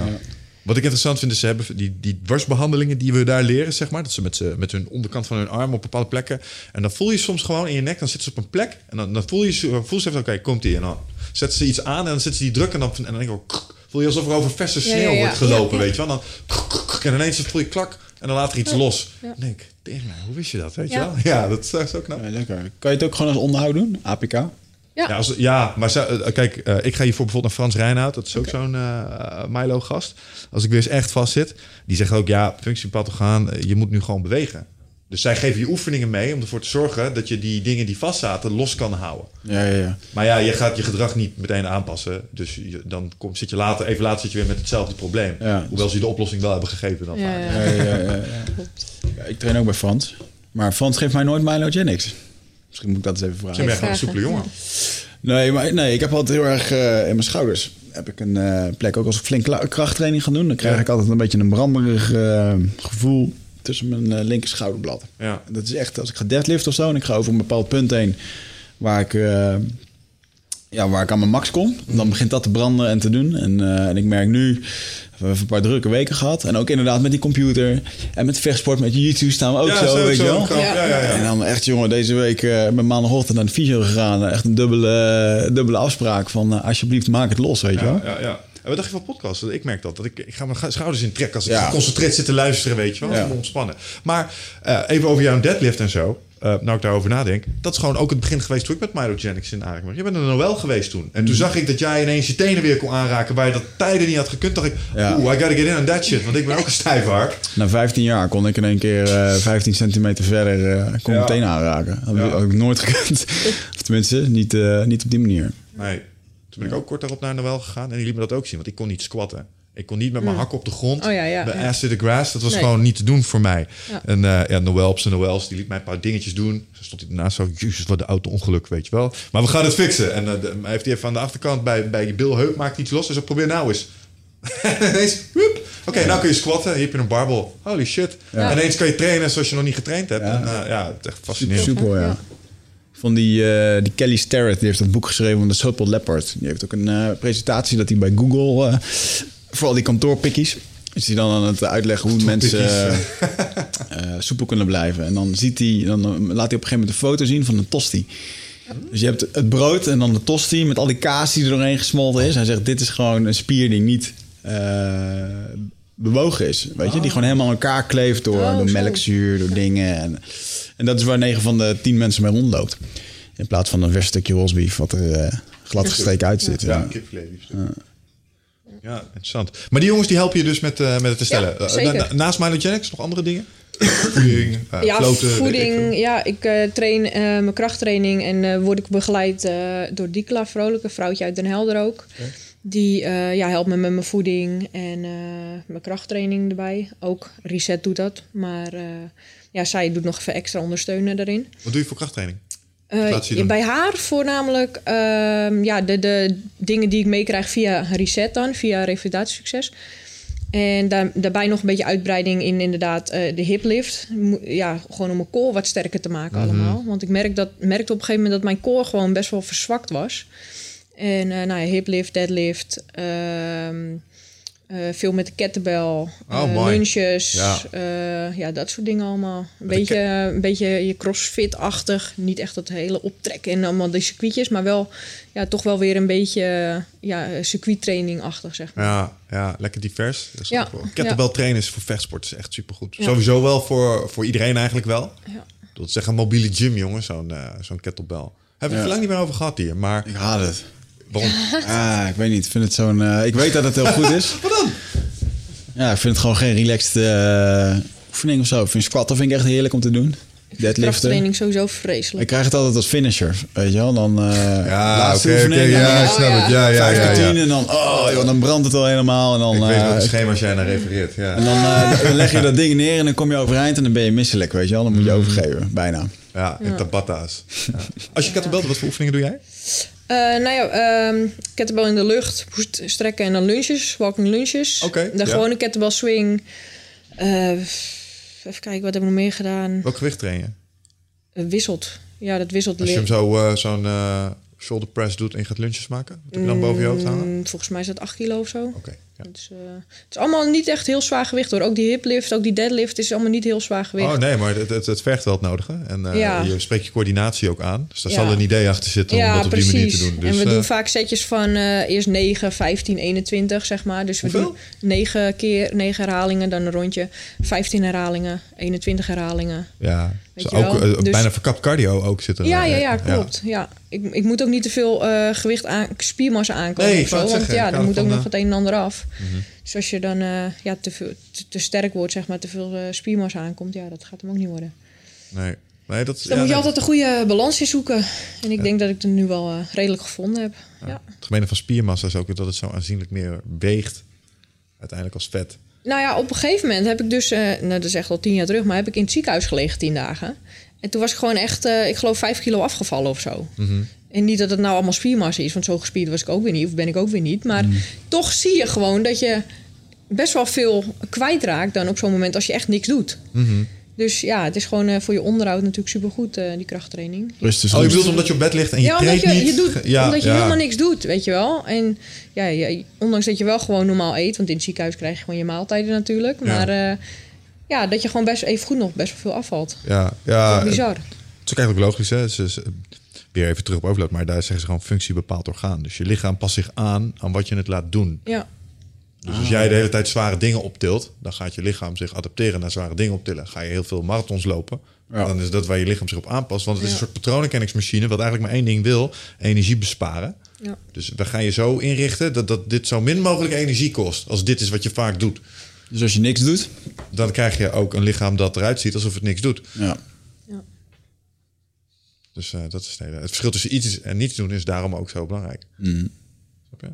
Wat ik interessant vind is, ze hebben die, die dwarsbehandelingen die we daar leren, zeg maar. Dat ze met, ze met hun onderkant van hun arm op bepaalde plekken. En dan voel je soms gewoon in je nek, dan zitten ze op een plek. En dan, dan voel je, ze- voel ze even, oké, komt die. En dan zetten ze iets aan en dan zetten ze die druk. En dan, en dan denk ik, ook, voel je alsof er over verse sneeuw ja, ja. wordt gelopen, Ja, ja. weet je wel. En dan, en ineens voel je klak en dan later iets los. Dan denk ik, tegen mij, hoe wist je dat, weet je Ja. wel? Ja, dat is zo knap. Ja, lekker. Kan je het ook gewoon als onderhoud doen? APK? Ja. Ja, als, ja maar eh, kijk, eh, ik ga hiervoor bijvoorbeeld naar Frans Reinoud. Dat is ook zo'n eh, Milo-gast. Als ik weer eens echt vast zit. Die zegt ook, ja, functiepathogaan, je moet nu gewoon bewegen. Dus zij geven je oefeningen mee om ervoor te zorgen dat je die dingen die vastzaten los kan houden. Ja, ja, ja. Maar ja, je gaat je gedrag niet meteen aanpassen. Dus je, dan kom, zit je later, even later zit je weer met hetzelfde probleem. Ja. Hoewel ze je de oplossing wel hebben gegeven dan Ja, vaak. ja. Ja, ja, ja, ja. [laughs] Ja, ik train ook bij Frans. Maar Frans geeft mij nooit Mylogenics. Misschien moet ik dat eens even vragen. Zijn wij gewoon een soepele jongen. Nee, maar nee, ik heb altijd heel erg eh, in mijn schouders. Heb ik een eh, plek. Ook als ik flink krachttraining ga doen, dan krijg Ja. ik altijd een beetje een brandberig eh, gevoel tussen mijn linker schouderblad. Ja. Dat is echt, als ik ga deadlift of zo en ik ga over een bepaald punt heen waar ik, eh, ja, waar ik aan mijn max kom, dan begint dat te branden en te doen. En, eh, en ik merk nu, we hebben een paar drukke weken gehad. En ook inderdaad met die computer en met vechtsport, met YouTube staan we ook Ja, zo, zo, weet je wel. Ja, ja, ja. En dan echt, jongen, deze week eh met maandagochtend naar de fysio gegaan. Echt een dubbele, dubbele afspraak van eh, alsjeblieft maak het los, weet je wel. Ja, ja. En wat dacht je van podcast? Ik merk dat. dat ik, ik ga mijn schouders in trekken als ik geconcentreerd zit te luisteren, weet je wel. Ja. ontspannen. Maar eh, even over jouw deadlift en zo. Eh, nou ik daarover nadenk. Dat is gewoon ook het begin geweest toen ik met Myrogenics in aanraking was. Je bent er wel geweest toen. En toen zag ik dat jij ineens je tenen weer kon aanraken... waar je dat tijden niet had gekund. dacht ik, Ja. oeh, I gotta get in on that shit. Want ik ben ook een stijfhard. Na 15 jaar kon ik in één keer eh 15 centimeter verder eh kon Ja. meteen aanraken. Dat Ja. had ik nooit gekund. [laughs] of tenminste, niet, niet op die manier. Nee. Toen ben ik ook kort daarop naar Noël gegaan. En die liet me dat ook zien. Want ik kon niet squatten. Ik kon niet met mijn hakken op de grond. Oh ja, ja, Bij ja. ass to the grass. Dat was Nee. gewoon niet te doen voor mij. Ja. En eh ja, Noël op zijn Noëls, die liet mij een paar dingetjes doen. Zo stond hij daarnaast zo, jezus, wat de auto-ongeluk, weet je wel. Maar we gaan het fixen. En eh, de- hij heeft hij even aan de achterkant bij, bij je bilheup, maakt iets los. Dus ik probeer nou eens. [laughs] En ineens. Oké, nou kun je squatten. Hier heb je een barbel. Holy shit. Ja. En ineens kan je trainen zoals je nog niet getraind hebt. Ja. En, eh, ja, het is echt fascinerend. Super, ja. Ja. Van die, eh, die Kelly Starrett, die heeft dat boek geschreven van de Supple Leopard. Die heeft ook een eh, presentatie dat hij bij Google, eh, voor al die kantoorpikkies, is hij dan aan het uitleggen hoe mensen [laughs] eh, soepel kunnen blijven. En dan, ziet hij, dan eh, laat hij op een gegeven moment een foto zien van een tosti. Dus je hebt het brood en dan de tosti met al die kaas die er doorheen gesmolten is. Hij zegt, dit is gewoon een spier die niet eh, bewogen is. Weet je, die gewoon helemaal aan elkaar kleeft door, Oh, door melkzuur, door dingen. En, en dat is waar 9 van de 10 mensen mee rondloopt. In plaats van een vers stukje rosbief wat er eh, glad gestreken uit zit. Ja, Ja. Ja, interessant. Maar die jongens die helpen je dus met, eh, met het te stellen. Ja, Eh, na- naast nog andere dingen? [clears throat] Voeding, eh, Ja, floten, weet ik voeding. Ja, ik train mijn krachttraining en word ik begeleid door Dikla Vrolijk, een vrouwtje uit Den Helder ook. Die ja, helpt me met mijn voeding en mijn krachttraining erbij. Ook Reset doet dat, maar ja, zij doet nog even extra ondersteunen daarin. Wat doe je voor krachttraining? Eh, bij haar voornamelijk ehm, ja, de, de dingen die ik meekrijg via Reset dan, via Revalidatiesucces. En daar, daarbij nog een beetje uitbreiding in inderdaad eh, de hiplift. Ja, gewoon om mijn core wat sterker te maken Mhm. allemaal. Want ik merk dat, merkte op een gegeven moment dat mijn core gewoon best wel verzwakt was. En eh nou ja, hiplift, deadlift, ehm, eh, veel met de kettlebell, Oh, eh, lunches, Ja. ja. ja, dat soort dingen allemaal. Een beetje, een beetje je crossfit-achtig. Niet echt dat hele optrekken en allemaal de circuitjes, maar wel ja, toch wel weer een beetje ja, circuittraining-achtig, zeg maar. Ja, ja lekker divers. Dat is Ja, ook wel- Kettlebell ja. trainen is voor vechtsport is echt supergoed. Ja. Sowieso wel voor, voor iedereen eigenlijk wel. Ja. Dat is echt een mobiele gym, jongen, zo'n eh, zo'n kettlebell. Hebben we het lang niet meer over gehad hier, maar Ik haat het. Waarom? [laughs] Ah, ik weet niet. Ik vind het zo'n. eh, ik weet dat het heel goed is. [laughs] Wat dan? Ja, ik vind het gewoon geen relaxed eh, oefening of zo. Ik vind squatten vind ik echt heerlijk om te doen. Deadliften. Krachttraining sowieso Ik vreselijk. krijg het altijd als finisher, weet je wel. Dan eh Ja, laatste oké, oefening. en ja, ik snap Oh, het. Ja, ja, vijf ja, ja. en dan, oh, joh, dan brandt het al helemaal. En dan, Ik weet welke schema's jij naar refereert. Ja. en dan, eh, dan leg je dat ding neer en dan kom je overeind en dan ben je misselijk, weet je wel. Dan moet je Mm. overgeven, bijna. Ja, en tabatta's. Ja. Als je kettlebell doet, wat voor oefeningen doe jij? Eh, nou ja, ehm kettlebell in de lucht, strekken en dan lunches, walking lunches. Oké, De ja. gewone kettlebell swing. Eh, even kijken, wat hebben we nog meer gedaan? Welk gewicht train je? Eh, wisselt. Ja, dat wisselt. Als je hem zo, zo'n shoulder press doet en je gaat lunches maken? Wat heb je dan boven je hoofd hangen? Mm, Volgens mij is dat 8 kilo of zo. Oké. Het, is, eh, het is allemaal niet echt heel zwaar gewicht hoor. Ook die hiplift, ook die deadlift is allemaal niet heel zwaar gewicht. Oh nee, maar het, het, het vergt wel het nodige. En eh, Ja. je spreekt je coördinatie ook aan. Dus daar Ja. zal een idee achter zitten om dat op precies. die manier te doen. Dus, en we eh, doen vaak setjes van eh, eerst 9, 15, 21, zeg maar. Dus we Hoeveel? doen 9 keer 9 herhalingen, dan een rondje. 15 herhalingen, 21 herhalingen. ja, Weet zo je ook wel? eh, Dus- bijna verkapt cardio ook zitten. Ja, er, ja, eh, ja, klopt. Ja. Ik, ik moet ook niet te veel eh, gewicht aan, spiermassa aankomen Nee, of zo. Want zeggen, ja, er het moet ook nog het een en ander af. Dus als je dan eh, ja, te, veel, te, te sterk wordt, zeg maar, te veel eh, spiermassa aankomt, ja, dat gaat hem ook niet worden. Nee, nee dat, Dus ja, dan moet je nee, altijd een goede balans in zoeken. En ik denk dat ik het nu wel eh, redelijk gevonden heb. Ja. Het gemene van spiermassa is ook dat het zo aanzienlijk meer weegt. Uiteindelijk als vet. Nou ja, op een gegeven moment heb ik dus, eh, nou dat is echt al tien jaar terug, maar heb ik in het ziekenhuis gelegen tien dagen. En toen was ik gewoon echt, eh, ik geloof vijf kilo afgevallen of zo. En niet dat het nou allemaal spiermassa is, want zo gespierd was ik ook weer niet, of ben ik ook weer niet. Maar toch zie je gewoon dat je best wel veel kwijtraakt dan op zo'n moment als je echt niks doet. Dus ja, het is gewoon eh, voor je onderhoud natuurlijk supergoed, eh die krachttraining. Rust is Oh, je bedoelt omdat je op bed ligt en je ja, omdat treedt je, niet? je doet, ja, omdat je ja. helemaal niks doet, weet je wel. En ja, je- ondanks dat je wel gewoon normaal eet, want in het ziekenhuis krijg je gewoon je maaltijden natuurlijk. Ja. Maar eh, ja, dat je gewoon best even goed nog best wel veel afvalt. Ja, ja Dat is bizar. Het is ook eigenlijk logisch, hè? Weer even terug op overload, maar daar zeggen ze gewoon functie bepaalt orgaan. Dus je lichaam past zich aan aan wat je het laat doen. Ja, Dus als jij de hele tijd zware dingen optilt, dan gaat je lichaam zich adapteren naar zware dingen optillen. Ga je heel veel marathons lopen, Ja. dan is dat waar je lichaam zich op aanpast. Want het is Ja. een soort patroonherkenningsmachine wat eigenlijk maar één ding wil, energie besparen. ja. Dus we gaan je zo inrichten dat, dat dit zo min mogelijk energie kost. Als dit is wat je vaak doet. Dus als je niks doet, Dan krijg je ook een lichaam dat eruit ziet alsof het niks doet. ja. Dus eh, dat is het hele. Het verschil tussen iets en niets doen is daarom ook zo belangrijk. Snap je?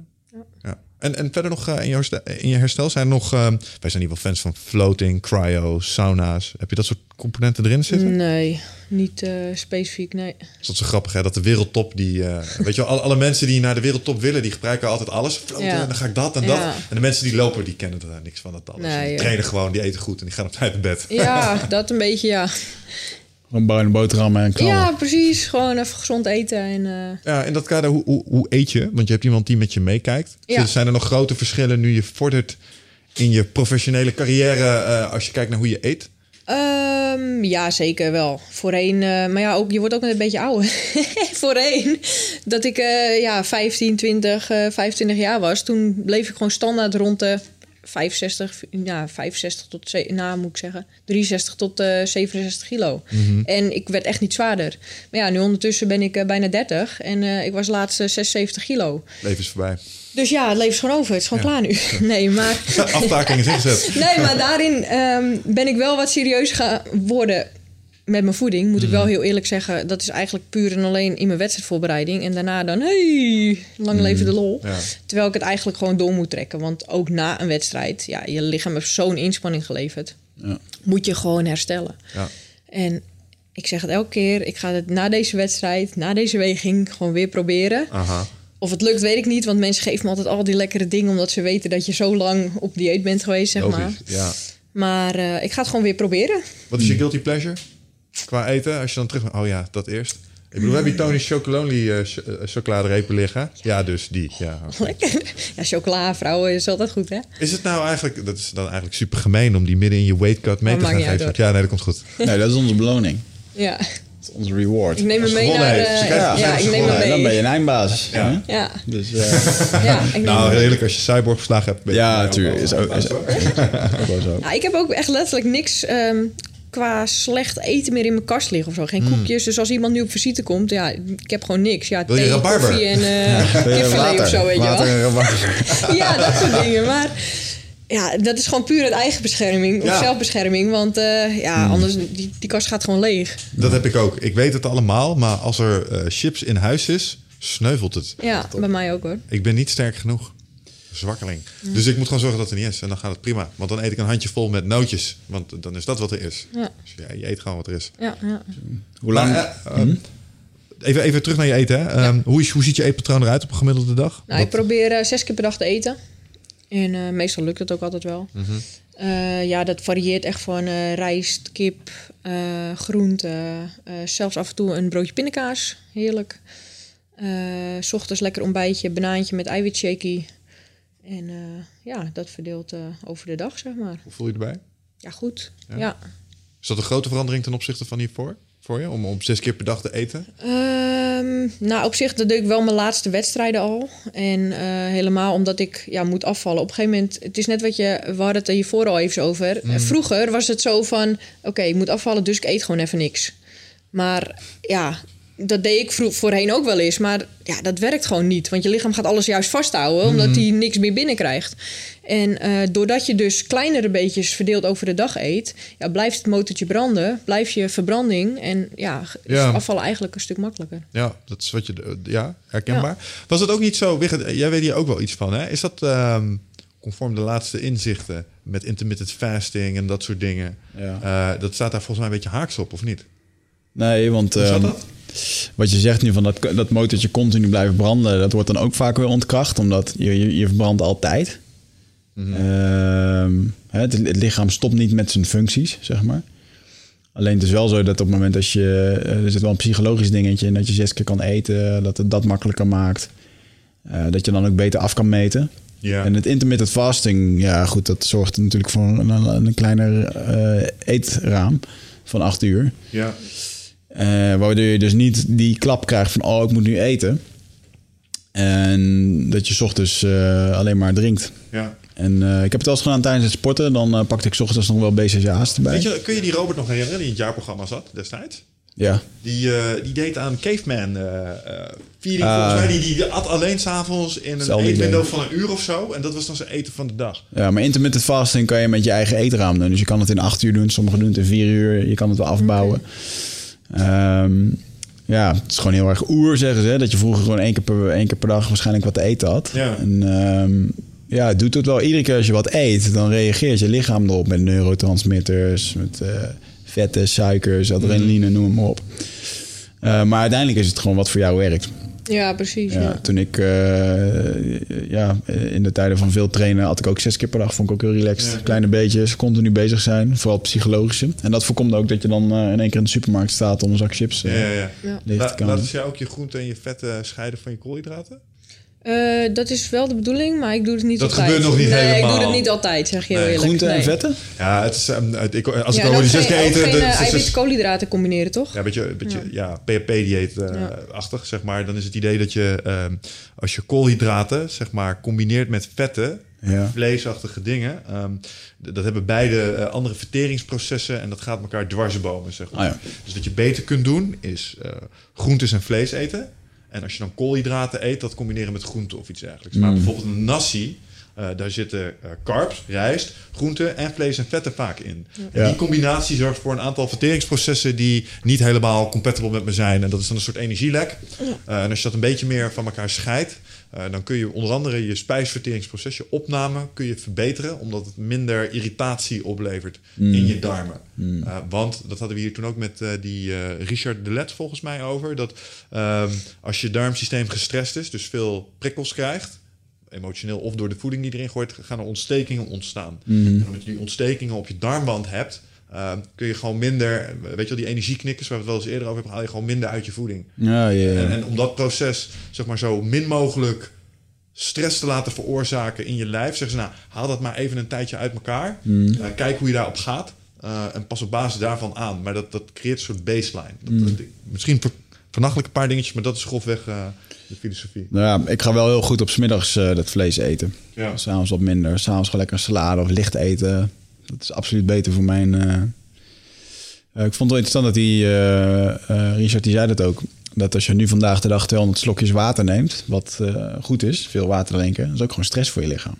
Ja. En, en verder nog eh, in, je herstel, in je herstel zijn er nog... eh, wij zijn ieder geval fans van floating, cryo, sauna's. Heb je dat soort componenten erin zitten? Nee, niet eh, specifiek, nee. Is dat zo grappig, hè? Dat de wereldtop die... [laughs] weet je wel, alle, alle mensen die naar de wereldtop willen... die gebruiken altijd alles. Ja. en dan ga ik dat en Ja. dat. En de mensen die lopen, die kennen daar niks van dat alles. Nee, die trainen gewoon, die eten goed en die gaan op tijd naar bed. Ja, [laughs] dat een beetje, ja. Gewoon bruine boterhammen en knallen. Ja, precies. Gewoon even gezond eten en... eh, Ja, in dat kader, hoe, hoe, hoe eet je? Want je hebt iemand die met je meekijkt. Ja. Zijn er nog grote verschillen nu je vordert in je professionele carrière eh, als je kijkt naar hoe je eet? Ehm, ja, zeker wel. Voorheen, eh, maar ja, ook, je wordt ook een beetje ouder. [laughs] Voorheen, dat ik eh, ja, 15, 20, eh 25 jaar was, toen bleef ik gewoon standaard rond de 65, ja, 65 tot, ze- nou moet ik zeggen, 63 tot eh 67 kilo. En ik werd echt niet zwaarder. Maar ja, nu ondertussen ben ik eh, bijna 30 en eh, ik was laatst eh, 76 kilo. Leven is voorbij. Dus ja, het leven is gewoon over. Het is gewoon klaar nu. [laughs] Nee, maar... [laughs] Aftaking is ingezet. Nee, maar daarin ehm, ben ik wel wat serieus gaan worden met mijn voeding. Moet ik wel heel eerlijk zeggen. Dat is eigenlijk puur en alleen in mijn wedstrijdvoorbereiding. En daarna dan, hey, lang leven de lol. Ja. Terwijl ik het eigenlijk gewoon door moet trekken. Want ook na een wedstrijd, ja, je lichaam heeft zo'n inspanning geleverd. Ja. Moet je gewoon herstellen. Ja. En ik zeg het elke keer. Ik ga het na deze wedstrijd, na deze weging, gewoon weer proberen. Aha. Of het lukt, weet ik niet. Want mensen geven me altijd al die lekkere dingen... omdat ze weten dat je zo lang op dieet bent geweest, zeg maar. Ja. Maar eh, ik ga het gewoon weer proberen. Wat is je guilty pleasure? Qua eten, als je dan terug... Oh ja, dat eerst. Ik bedoel, we hebben hier Tony Chocolonely eh, ch- eh, chocoladerepen liggen. Ja, dus die. Ja. [laughs] Lekker. Ja, chocola, vrouwen is altijd goed, hè? Is het nou eigenlijk... Dat is dan eigenlijk super gemeen om die midden in je weight cut mee Oh, te gaan geven. Ja, nee, dat komt goed. Nee, dat is onze beloning. Ja. Dat is onze reward. Ik neem Als hem mee gewonnen naar... ja, ik neem hem Ja, dan ben mee. je een eindbaas. Ja. Ja, Dus [laughs] eh, ja. Ik Nou, mee. redelijk als je Cyborg verslagen hebt. ben je ja, natuurlijk. Is ook, is ook, ook wel zo. Ja, ik heb ook echt letterlijk niks ehm, qua slecht eten meer in mijn kast liggen of zo. Geen koekjes. Dus als iemand nu op visite komt, ja, ik heb gewoon niks. Ja, Wil thee, koffie en eh [laughs] kipfilet of zo, weet je wel. [laughs] Ja, dat soort dingen. Maar ja, dat is gewoon puur uit eigen bescherming. Of zelfbescherming. Want eh, ja, anders, die, die kast gaat gewoon leeg. Dat heb ik ook. Ik weet het allemaal, maar als er eh, chips in huis is, sneuvelt het. Ja, bij mij ook hoor. Ik ben niet sterk genoeg. Zwakkeling. Dus ik moet gewoon zorgen dat er niet is. En dan gaat het prima. Want dan eet ik een handje vol met nootjes. Want dan is dat wat er is. Ja. Dus ja, je eet gewoon wat er is. Ja, ja. Hoe lang? Maar, eh, eh, even, even terug naar je eten. Hè. Ehm, hoe, is, hoe ziet je eetpatroon eruit op een gemiddelde dag? Nou, ik probeer eh, zes keer per dag te eten. En eh, meestal lukt het ook altijd wel. Eh, ja, dat varieert echt van eh, rijst, kip, eh groente. eh, zelfs af en toe een broodje pindakaas. Heerlijk. Eh, s ochtends lekker ontbijtje, banaantje met eiwitshaky. En eh, ja, dat verdeelt eh, over de dag, zeg maar. Hoe voel je erbij? Ja, goed. Ja? Ja. Is dat een grote verandering ten opzichte van hiervoor? Voor je? Om op zes keer per dag te eten? Ehm, nou, op zich dat deed ik wel mijn laatste wedstrijden al. En eh, helemaal omdat ik ja, moet afvallen. Op een gegeven moment, het is net wat je... We hadden het er hiervoor al even over. Mm. Vroeger was het zo van... Oké, ik moet afvallen, dus ik eet gewoon even niks. Maar ja, dat deed ik voorheen ook wel eens. Maar ja, dat werkt gewoon niet. Want je lichaam gaat alles juist vasthouden... omdat hij niks meer binnenkrijgt. En eh, doordat je dus kleinere beetjes verdeeld over de dag eet... Ja, blijft het motortje branden, blijft je verbranding... en ja, is Ja. afvallen eigenlijk een stuk makkelijker. Ja, dat is wat je. eh, Ja, herkenbaar. Was het ook niet zo? Wigert, jij weet hier ook wel iets van, hè? Is dat ehm, conform de laatste inzichten met intermittent fasting en dat soort dingen? Ja. Eh, dat staat daar volgens mij een beetje haaks op, of niet? Nee, want Hoe zat ehm, dat? Wat je zegt nu van dat, dat motortje continu blijven branden, dat wordt dan ook vaak weer ontkracht, omdat je, je, je verbrandt altijd. Ehm, hè, het, het lichaam stopt niet met zijn functies, zeg maar. Alleen het is wel zo dat op het moment dat je... eh, Er zit wel een psychologisch dingetje in dat je zes keer kan eten. Dat het dat makkelijker maakt. Eh, dat je dan ook beter af kan meten. Ja. En het intermittent fasting, ja goed, dat zorgt natuurlijk voor een, een, een kleiner eh, eetraam van acht uur. ja. Eh, waardoor je dus niet die klap krijgt van, oh, ik moet nu eten. En dat je 's ochtends eh, alleen maar drinkt. ja. En eh, ik heb het wel eens gedaan tijdens het sporten. Dan pakte ik 's ochtends nog wel BCA's erbij. Weet je, kun je die Robert nog herinneren die in het jaarprogramma zat destijds? Ja. Die, die deed aan caveman feeding. Ah. volgens mij. Die, die at alleen s'avonds in een eetwindow van een uur of zo. En dat was dan zijn eten van de dag. ja, maar intermittent fasting kan je met je eigen eetraam doen. Dus je kan het in 8 uur doen, sommigen doen het in 4 uur. Je kan het wel afbouwen. Ehm, ja, het is gewoon heel erg oer, zeggen ze. hè, Dat je vroeger gewoon één keer per, één keer per dag waarschijnlijk wat te eten had. Ja. En ehm, ja, het doet het wel. Iedere keer als je wat eet, dan reageert je lichaam erop met neurotransmitters, met eh, vetten, suikers, adrenaline, noem maar op. Eh, maar uiteindelijk is het gewoon wat voor jou werkt. Ja, precies. Ja, Ja. Toen ik eh, ja, in de tijden van veel trainen had ik ook zes keer per dag. Vond ik ook heel relaxed. Ja. Kleine beetjes, continu bezig zijn. Vooral psychologische. En dat voorkomt ook dat je dan eh, in één keer in de supermarkt staat om een zak chips Ja, eh, ja, ja. Ja. leeg te La, laten ze jou ook je groenten en je vetten scheiden van je koolhydraten? Eh, dat is wel de bedoeling, maar ik doe het niet Dat altijd. gebeurt nog niet nee, ik doe het niet altijd, zeg je heel Nee, eerlijk. Groenten en vetten? Ja, het is, ehm, het- ik, als Ja, ik over die zes keer geen- geen dat eh, eiwit koolhydraten combineren, toch? Ja, een beetje, beetje ja. Ja. PHP-dieet-achtig, zeg maar. Dan is het idee dat je, ehm, als je koolhydraten, zeg maar, combineert met vetten, Ja. vleesachtige dingen, ehm, dat hebben beide eh, andere verteringsprocessen en dat gaat elkaar dwarsbomen, zeg maar. Ah, ja. Dus wat je beter kunt doen, is eh groentes en vlees eten. En als je dan koolhydraten eet, dat combineren met groenten of iets dergelijks. Maar bijvoorbeeld een nasi, eh, daar zitten eh, carbs, rijst, groenten en vlees en vetten vaak in. En die combinatie zorgt voor een aantal verteringsprocessen die niet helemaal compatible met me zijn. En dat is dan een soort energielek. Eh, en als je dat een beetje meer van elkaar scheidt, eh, dan kun je onder andere je spijsverteringsproces, je opname, kun je verbeteren, omdat het minder irritatie oplevert in je darmen. Eh, want dat hadden we hier toen ook met die eh, Richard Delet volgens mij over, dat ehm, als je darmsysteem gestrest is, dus veel prikkels krijgt, emotioneel of door de voeding die erin gooit, gaan er ontstekingen ontstaan. En omdat je die ontstekingen op je darmwand hebt, eh, kun je gewoon minder, weet je wel, die energieknikkers waar we het wel eens eerder over hebben, haal je gewoon minder uit je voeding. Ja, ja, ja. En, en om dat proces, zeg maar, zo min mogelijk stress te laten veroorzaken in je lijf, zeggen ze, nou, haal dat maar even een tijdje uit elkaar. Mm. Eh, kijk hoe je daarop gaat. eh, en pas op basis daarvan aan. Maar dat, dat creëert een soort baseline. Dat, dat- misschien ver, vernachtelijk een paar dingetjes, maar dat is grofweg eh, de filosofie. Nou ja, ik ga wel heel goed op 's middags eh, dat vlees eten. Ja. S'avonds wat minder. S'avonds gewoon lekker een salade of licht eten. Dat is absoluut beter voor mijn... eh, ik vond het wel interessant dat die... Richard die zei dat ook. Dat als je nu vandaag de dag 200 slokjes water neemt... wat goed is, veel water drinken... dat is ook gewoon stress voor je lichaam.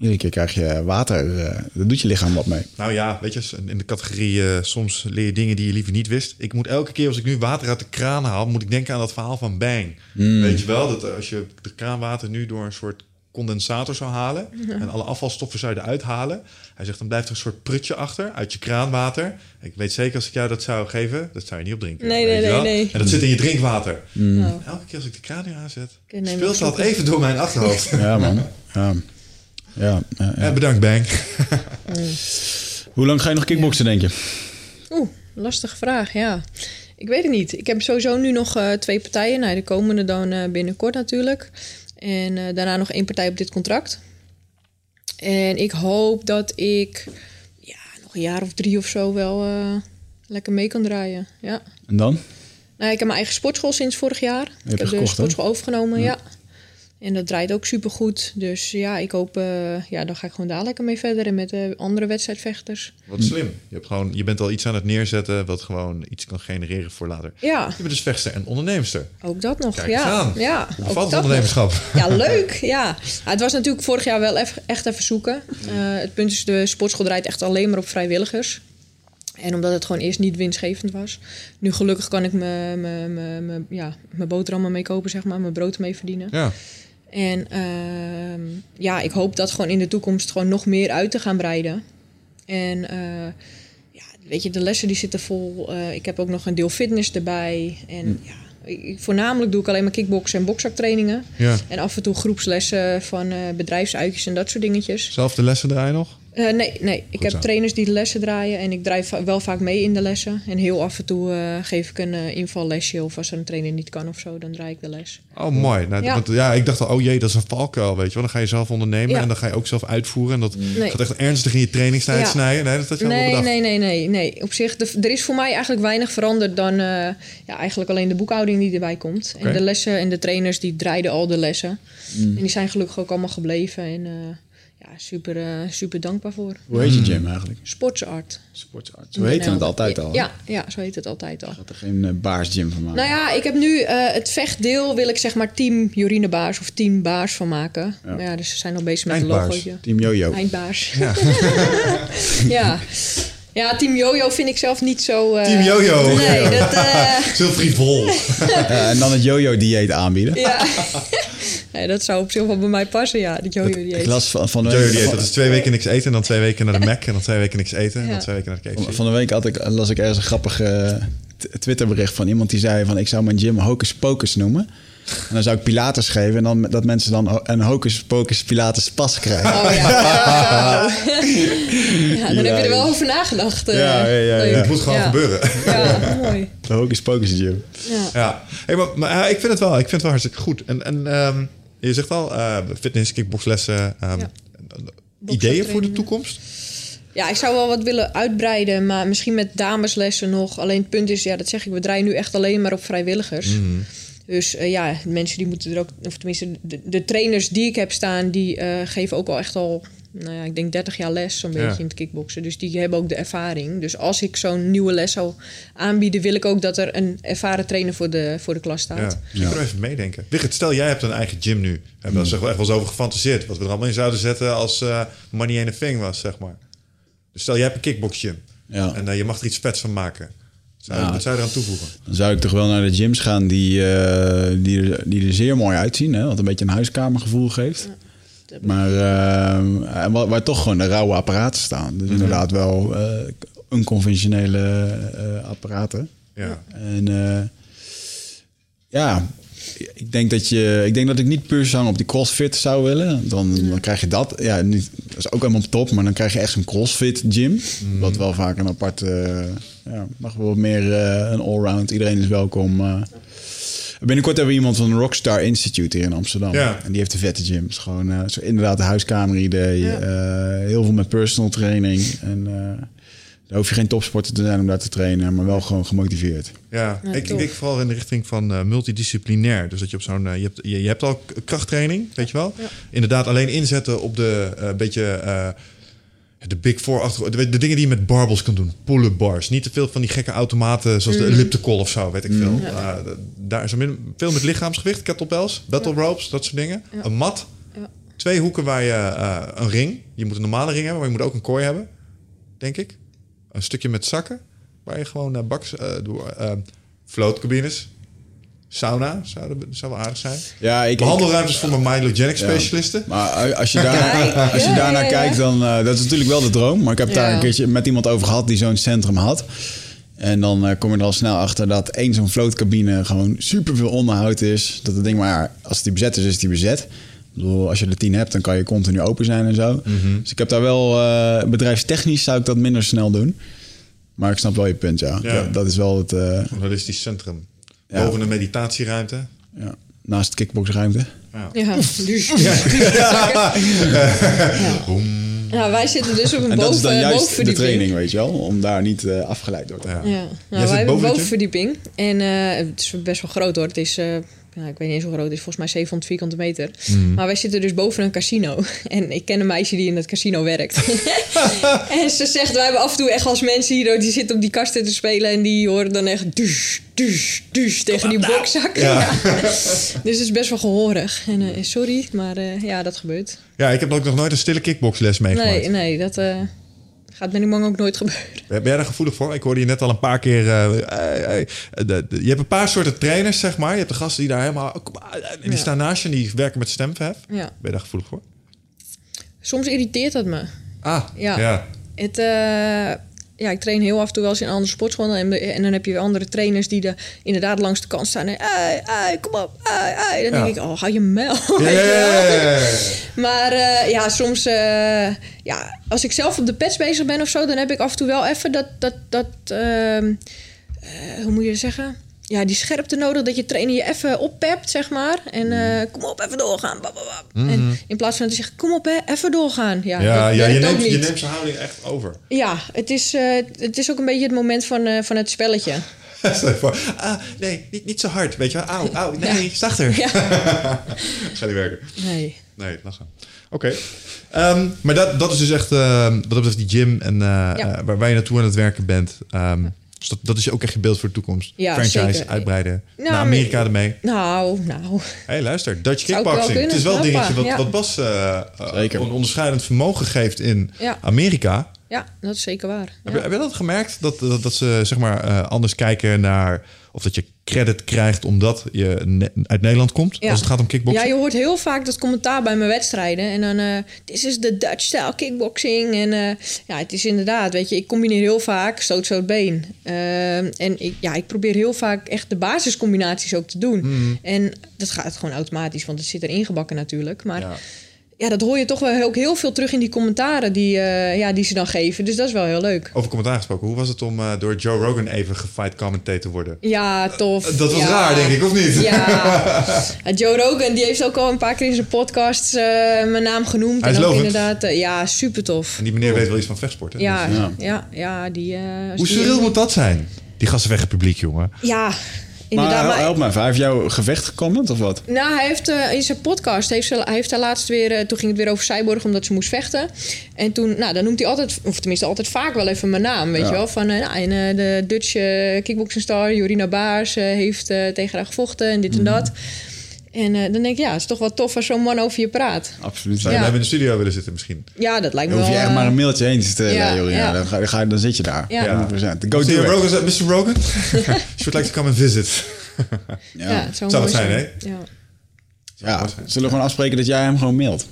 Iedere keer krijg je water. eh daar doet je lichaam wat mee. Nou ja, weet je, in de categorie eh, soms leer je dingen die je liever niet wist. Ik moet elke keer als ik nu water uit de kraan haal, moet ik denken aan dat verhaal van Bang. Weet je wel, dat als je de kraanwater nu door een soort condensator zou halen en alle afvalstoffen zou je eruit halen. Hij zegt, dan blijft er een soort prutje achter uit je kraanwater. Ik weet zeker als ik jou dat zou geven, dat zou je niet opdrinken. Nee, weet nee, je nee. En dat zit in je drinkwater. Nou, Elke keer als ik de kraan weer aanzet, speelt dat even door mijn achterhoofd. Ja, man. [laughs] Ja. Ja, ja, ja. Ja, bedankt Bang. [laughs] Hoe lang ga je nog kickboksen, denk je? Oeh, lastige vraag, ja. Ik weet het niet. Ik heb sowieso nu nog eh, twee partijen. Nou, de komende dan eh, binnenkort natuurlijk. En eh, daarna nog één partij op dit contract. En ik hoop dat ik ja, nog een jaar of drie of zo wel eh, lekker mee kan draaien. Ja. En dan? Nou, ik heb mijn eigen sportschool sinds vorig jaar. ik je heb de gekocht, hè? sportschool overgenomen, ja. En dat draait ook supergoed. Dus ja, ik hoop, eh, ja, dan ga ik gewoon daar lekker mee verder. En met de andere wedstrijdvechters. Wat slim. Je, hebt gewoon, je bent al iets aan het neerzetten wat gewoon iets kan genereren voor later. Ja, Je bent dus vechter en onderneemster. ook dat nog. Kijk ja, aan. ja, ook dat nog. ondernemerschap? Ja, leuk. Ja. Ja, het was natuurlijk vorig jaar wel even, echt even zoeken. Eh, het punt is, de sportschool draait echt alleen maar op vrijwilligers. En omdat het gewoon eerst niet winstgevend was. Nu gelukkig kan ik mijn- ja, boterhammen mee kopen, zeg maar. Mijn brood mee verdienen. Ja. En ehm, ja, ik hoop dat gewoon in de toekomst gewoon nog meer uit te gaan breiden. En eh, ja, weet je, de lessen die zitten vol. Eh, ik heb ook nog een deel fitness erbij. En ja, ik, voornamelijk doe ik alleen maar kickboksen en bokzaktrainingen. ja. En af en toe groepslessen van eh, bedrijfsuitjes en dat soort dingetjes. Zelfde lessen draaien nog? Eh, nee, nee, ik heb zo. trainers die de lessen draaien en ik draai va- wel vaak mee in de lessen. En heel af en toe eh, geef ik een eh, invallesje of als er een trainer niet kan of zo, dan draai ik de les. Oh, mooi. Nou, Ja. Want, ja, ik dacht al, oh jee, dat is een valkuil, weet je wel. Dan ga je zelf ondernemen Ja. en dan ga je ook zelf uitvoeren. En dat Nee. gaat echt ernstig in je trainingstijd Ja. snijden. Nee, dat had je Nee, bedacht. nee, nee, nee, nee. Op zich, de, er is voor mij eigenlijk weinig veranderd dan eh, ja, eigenlijk alleen de boekhouding die erbij komt. En de lessen en de trainers die draaiden al de lessen. En die zijn gelukkig ook allemaal gebleven. En eh, ja, super, eh, super dankbaar voor. Hoe heet je gym eigenlijk? Sportsart. Sportsarts. Zo heette het altijd al. Ja, ja, zo heet het altijd al. Dat er geen eh, baarsgym van maken. Nou ja, ik heb nu eh, het vechtdeel wil ik zeg maar team Jorine Baars of team Baars van maken. Ja. Maar ja, dus ze zijn nog bezig met het Eindbaars. logootje. Team Jojo. Eindbaars. Ja. [laughs] ja. [laughs] Ja, team Jojo vind ik zelf niet zo... eh, Team Jojo. Nee, dat... eh, [laughs] Zo frivol. [laughs] Eh, en dan het Jojo-dieet aanbieden. ja. [laughs] nee, dat zou op zich wel bij mij passen, ja. Dat Jojo die Ik las van, van, de Jojo week, dieet, van, dat is twee weken niks eten en dan twee weken naar de Mac en dan twee weken niks eten en dan twee weken naar de KFC. van de week had ik, las ik ergens een grappig t- Twitterbericht van iemand die zei van ik zou mijn gym Hocus Pocus noemen. En dan zou ik Pilates geven en dan dat mensen dan een Hocus Pocus Pilates pas krijgen. Oh ja. [laughs] ja, dan heb je er wel over nagedacht. eh. Ja, ja, ja, Leuk. ja. Het moet gewoon Ja. gebeuren. Ja, [laughs] mooi. De Hocus Pocus gym. Ja. Ja, hey, maar, maar, eh, ik vind het wel. Ik vind het wel hartstikke goed. En, en ehm, je zegt al, eh, fitness, kickboxlessen. ehm, Ja. Ideeën voor de toekomst? Ja, ik zou wel wat willen uitbreiden, maar misschien met dameslessen nog. Alleen het punt is, ja, dat zeg ik, we draaien nu echt alleen maar op vrijwilligers. Dus eh, ja, mensen die moeten er ook, of tenminste, de, de trainers die ik heb staan, die eh, geven ook al echt al, nou ja, ik denk 30 jaar les, zo'n Ja. beetje in het kickboksen. Dus die hebben ook de ervaring. Dus als ik zo'n nieuwe les zou aanbieden, wil ik ook dat er een ervaren trainer voor de, voor de klas staat. Ja, we even meedenken. Wigert, stel jij hebt een eigen gym nu. We hebben er echt wel eens over gefantaseerd. Wat we er allemaal in zouden zetten als eh, money ain't a thing was, zeg maar. Dus stel jij hebt een kickbox gym. Ja. En je mag er iets vets van maken. Zou. Wat zou je eraan toevoegen? Dan zou ik toch wel naar de gyms gaan die, eh, die, er, die er zeer mooi uitzien. Hè? Wat een beetje een huiskamergevoel geeft. Maar eh, en waar, waar toch gewoon de rauwe apparaten staan. Dus inderdaad wel eh, onconventionele eh, apparaten. Ja. En eh, ja, ik denk, dat je, ik denk dat ik niet puur zang op die crossfit zou willen. Dan, dan krijg je dat. Ja, niet, dat is ook helemaal top. Maar dan krijg je echt zo'n crossfit gym. Wat wel vaak een apart... ja, mag wel meer eh, een allround. Iedereen is welkom. eh. Binnenkort hebben we iemand van de Rockstar Institute hier in Amsterdam. Ja. En die heeft een vette gym. Het is gewoon eh, zo inderdaad een huiskamer-idee. Ja. Eh, heel veel met personal training. En eh, daar hoef je geen topsporter te zijn om daar te trainen. Maar wel gewoon gemotiveerd. Ja, Ja, ik, tof. denk vooral in de richting van eh, multidisciplinair. Dus dat je op zo'n. je, hebt, je, je hebt al krachttraining, weet je wel. Ja. Inderdaad, alleen inzetten op de eh, beetje. De Big Four achter. De, de dingen die je met barbels kan doen. Pull-up bars. Niet te veel van die gekke automaten zoals de elliptical of zo, weet ik veel. Eh, daar is min- veel met lichaamsgewicht, kettlebells, battle ropes, dat soort dingen. Ja. Een mat. Ja. Twee hoeken waar je eh, een ring. Je moet een normale ring hebben, maar je moet ook een kooi hebben. Denk ik. Een stukje met zakken. Waar je gewoon eh baks door floatcabines. Sauna zou, zou wel aardig zijn. Ja, ik, ik- Behandelruimtes voor mijn myelogenic Ja. specialisten. Maar als je, daar, Kijk, als je ja, daarnaar ja, ja. kijkt, dan uh, dat is natuurlijk wel de droom. Maar ik heb daar een keertje met iemand over gehad die zo'n centrum had. En dan uh, kom je er al snel achter dat één zo'n vlootcabine gewoon super veel onderhoud is. Dat het ding, maar ja, als die bezet is, is die bezet. Ik bedoel, als je er tien hebt, dan kan je continu open zijn en zo. Dus ik heb daar wel, uh, bedrijfstechnisch zou ik dat minder snel doen. Maar ik snap wel je punt, ja. Ja. Dat, dat is wel het... Uh, Een holistisch centrum. Ja. Boven een meditatieruimte. ja. naast het kickboxruimte. Ja, [laughs] dus. Ja. wij zitten dus op een En dat is dan boven, juist de bovenverdieping. training, weet je wel? Om daar niet eh, afgeleid door te Ja. worden. Ja, nou, wij hebben een bovenverdieping. En eh, het is best wel groot hoor. Het is, eh, ja, ik weet niet eens hoe groot het is, volgens mij 700 vierkante meter. Mhm. Maar wij zitten dus boven een casino. [laughs] En ik ken een meisje die in het casino werkt. [laughs] [laughs] en ze zegt, wij hebben af en toe echt als mensen hier, die zitten op die kasten te spelen. En die horen dan echt dus, dus, dus tegen die bokzak. Ja. dus het is best wel gehoorig. En eh, sorry, maar eh, ja, dat gebeurt. Ja, ik heb ook nog nooit een stille kickboxles meegemaakt. Nee, nee, dat eh, gaat met die man ook nooit gebeuren. Ben jij daar gevoelig voor? Ik hoorde je net al een paar keer. de- je hebt een paar soorten trainers, zeg maar. Je hebt de gasten die daar helemaal. oh, die Ja. staan naast je en die werken met stemverhef. Ben Ja. je daar gevoelig voor? Soms irriteert dat me. Ah, Ja. ja. Het, ja, ik train heel af en toe wel eens in een andere sportschool. En, en dan heb je weer andere trainers die er inderdaad langs de kant staan. En, ei, ei, kom op, ei, ei. Dan Ja. denk ik, oh, hou je mel. [laughs] Maar eh, ja, soms... eh, ja, als ik zelf op de pets bezig ben of zo... dan heb ik af en toe wel even dat... dat, dat ehm, eh, hoe moet je dat zeggen? Ja, die scherpte nodig dat je trainer je even oppept, zeg maar. En eh, kom op, even doorgaan. Bap. En in plaats van te zeggen, kom op, hè, even doorgaan. Ja. Ja, je, neemt, je neemt zijn houding echt over. Ja, het is, eh, het is ook een beetje het moment van, eh, van het spelletje. [laughs] Ah, nee, niet, niet zo hard. Weet je wel? Auw, auw, nee, [laughs] Ja. zachter. Ja. [laughs] Ga niet werken. Nee. Nee, lachen. Oké. Ehm, maar dat, dat is dus echt, wat dat betreft, die gym en Ja. waar, waar je naartoe aan het werken bent. Ehm, Dus dat, dat is ook echt je beeld voor de toekomst. Ja, Franchise zeker. uitbreiden. Nou, naar Amerika ermee. Nou, nou. Hé, hey, luister. Dutch kickboxing. Het is wel een dingetje wat, ja. wat Bas eh, eh, Zeker. een onderscheidend vermogen geeft in Ja. Amerika. Ja, dat is zeker waar. Heb, je, Ja. heb je dat gemerkt? Dat, dat, dat ze zeg maar eh, anders kijken naar... of dat je credit krijgt omdat je ne- uit Nederland komt... Ja. als het gaat om kickboksen? Ja, je hoort heel vaak dat commentaar bij mijn wedstrijden. En dan, eh this is the Dutch style kickboxing. En eh, ja, het is inderdaad, weet je, ik combineer heel vaak stoot, stoot, been. Ehm, en ik, ja, ik probeer heel vaak echt de basiscombinaties ook te doen. Mhm. En dat gaat gewoon automatisch, want het zit er ingebakken natuurlijk. Maar Ja. Ja. dat hoor je toch wel ook heel veel terug in die commentaren die, eh, ja, die ze dan geven. Dus dat is wel heel leuk. Over commentaar gesproken. Hoe was het om eh, door Joe Rogan even gefight commentator te worden? Ja, tof. Dat was Ja. raar, denk ik, of niet? [laughs] Ja. Joe Rogan die heeft ook al een paar keer in zijn podcast eh, mijn naam genoemd. Hij is en ook inderdaad, eh, ja, super tof. En die meneer weet wel iets van vechtsport, hè? Ja, Dus, ja, Ja. ja, die. eh, hoe die- surreal moet dat zijn? Die gasten weg het publiek, jongen. Ja, inderdaad. Maar help even, hij heeft jouw gevecht gecomment of wat? nou, hij heeft eh, in zijn podcast, heeft hij heeft daar laatst weer, eh, toen ging het weer over Cyborg, omdat ze moest vechten. En toen, nou, dan noemt hij altijd, of tenminste altijd vaak wel even mijn naam, weet Ja. je wel. Van, nou, en eh, de Dutch kickboxing star, Jorina Baars, heeft tegen haar gevochten en dit en Mhm. dat. En eh, dan denk ik, ja, het is toch wel tof als zo'n man over je praat. Absoluut. Zou je Ja. in de studio willen zitten misschien? Ja, dat lijkt me Dan hoef je wel... echt eh, maar een mailtje heen te stellen, ja, Jorina. ja. Dan, ga, dan, ga, dan zit je daar. Ja. 100%. Go Mr. do it. Rogan, Mr. Rogan? [laughs] Should like to come and visit. Ja, Ja. het zou, het zijn. Ja. Ja. Zullen we gewoon afspreken dat jij hem gewoon mailt?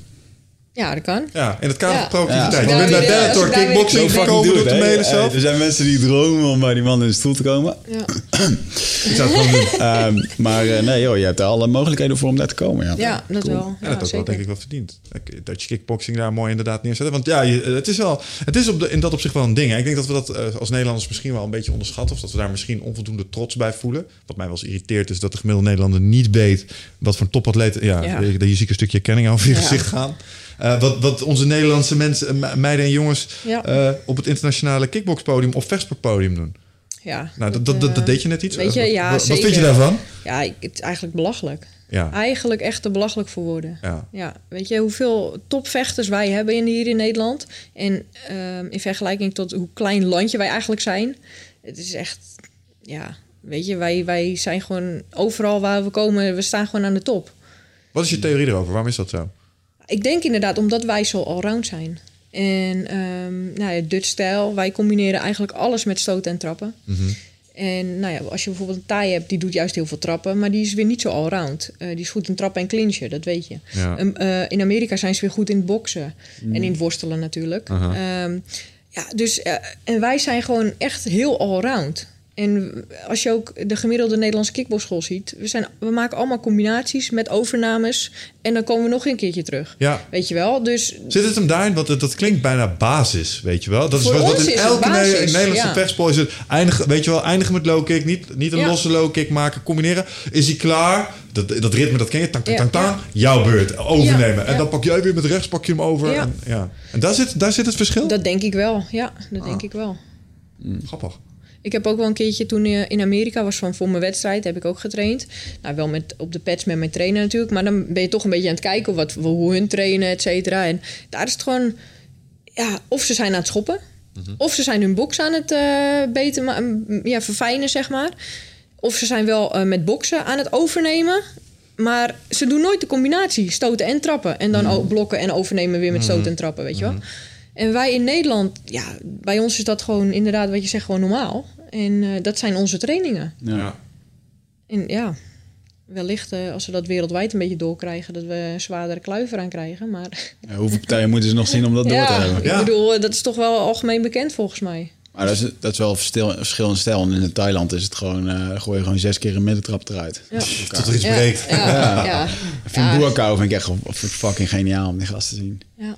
Ja, dat kan. Ja, in het kader van productiviteit. Ja. Je bent bij Bellator kickboxing gekomen door mailen Eh, zelf. Er zijn mensen die dromen om bij die man in de stoel te komen. Ja. [laughs] Ik zou het gewoon doen. [laughs] Ehm, maar eh, nee joh, je hebt alle mogelijkheden voor om daar te komen. Ja, Ja, dat wel. Ja, Ja, dat ook wel, denk ik wel verdiend. Dutch kickboxing daar mooi inderdaad neerzetten. Want ja, je- het is, wel, het is op de, in dat opzicht wel een ding. hè. Ik denk dat we dat eh, als Nederlanders misschien wel een beetje onderschatten. Of dat we daar misschien onvoldoende trots bij voelen. Wat mij wel eens irriteert is dat de gemiddelde Nederlander niet weet... wat voor een topatleet... Ja, Ja. je- je ziet een stukje erkenning over je Ja. gezicht gaan. Eh, wat, wat onze Nederlandse mensen, eh, me- meiden en jongens... Ja. eh, op het internationale kickboxpodium of vechtsportpodium doen. Ja, Nou, dat, dat, dat, dat deed je net iets. weet je, ja, wat, wat vind je daarvan? Ja, ik- het is eigenlijk belachelijk. Ja. Eigenlijk echt te belachelijk voor woorden. Ja. Ja, weet je hoeveel topvechters wij hebben in, hier in Nederland? En ehm, in vergelijking tot hoe klein landje wij eigenlijk zijn. Het is echt, ja, weet je, wij, wij zijn gewoon overal waar we komen, we staan gewoon aan de top. Wat is je theorie erover? Waarom is dat zo? Ik denk inderdaad omdat wij zo allround zijn. En ehm nou ja, Dutch stijl, wij combineren eigenlijk alles met stoten en trappen. Mhm. En nou ja, als je bijvoorbeeld een taai hebt, die doet juist heel veel trappen, maar die is weer niet zo allround. Eh die is goed in trappen en clinchen, dat weet je. Ja. Ehm, eh, in Amerika zijn ze weer goed in het boksen en in het worstelen natuurlijk. Ehm, ja, dus, eh, en wij zijn gewoon echt heel allround. En als je ook de gemiddelde Nederlandse kickboxschool ziet, we, zijn, we maken allemaal combinaties met overnames en dan komen we nog een keertje terug. Ja. Weet je wel? Dus Zit het hem daarin? Want dat klinkt bijna basis, weet je wel? Dat is wat, in is elke basis, Ne- Nederlandse ja. vechtsport is het. Eindigen, weet je wel, eindigen met low kick, niet, niet een Ja. losse low kick maken, combineren. Is hij klaar? Dat, dat ritme, dat ken je. Tang, tang, tang. Jouw beurt. Overnemen. En dan pak jij weer met rechts, pak je hem over. Ja. En, ja. en daar, zit, daar zit het verschil? dat denk ik wel. Ja, dat Ah. denk ik wel. Grappig. Ik heb ook wel een keertje toen eh, in Amerika was van voor mijn wedstrijd, heb ik ook getraind. Nou, wel met, op de pads met mijn trainer natuurlijk, maar dan ben je toch een beetje aan het kijken wat, hoe hun trainen, et cetera. En daar is het gewoon, ja, of ze zijn aan het schoppen, of ze zijn hun box aan het eh, beter ja, verfijnen, zeg maar. Of ze zijn wel eh, met boksen aan het overnemen. Maar ze doen nooit de combinatie stoten en trappen. En dan ook blokken en overnemen weer met stoten en trappen, weet je wel. En wij in Nederland, ja, bij ons is dat gewoon inderdaad wat je zegt, gewoon normaal. En eh, dat zijn onze trainingen. Ja. En ja, wellicht eh, als we dat wereldwijd een beetje doorkrijgen, dat we een zwaardere kluiver aan krijgen. Maar [laughs] Ja, hoeveel partijen moeten ze nog zien om dat door te ja, hebben? ik Ja. bedoel, eh, dat is toch wel algemeen bekend volgens mij. Maar dat is, dat is wel een verschil, verschil in stijl. En in Thailand is het gewoon, eh gooi je gewoon zes keer een middentrap eruit. Ja. Tot er iets Ja, breekt. Ja, ja, ja. Ik vind. Boerkou vind ik echt fucking geniaal om die gast te zien. Ja.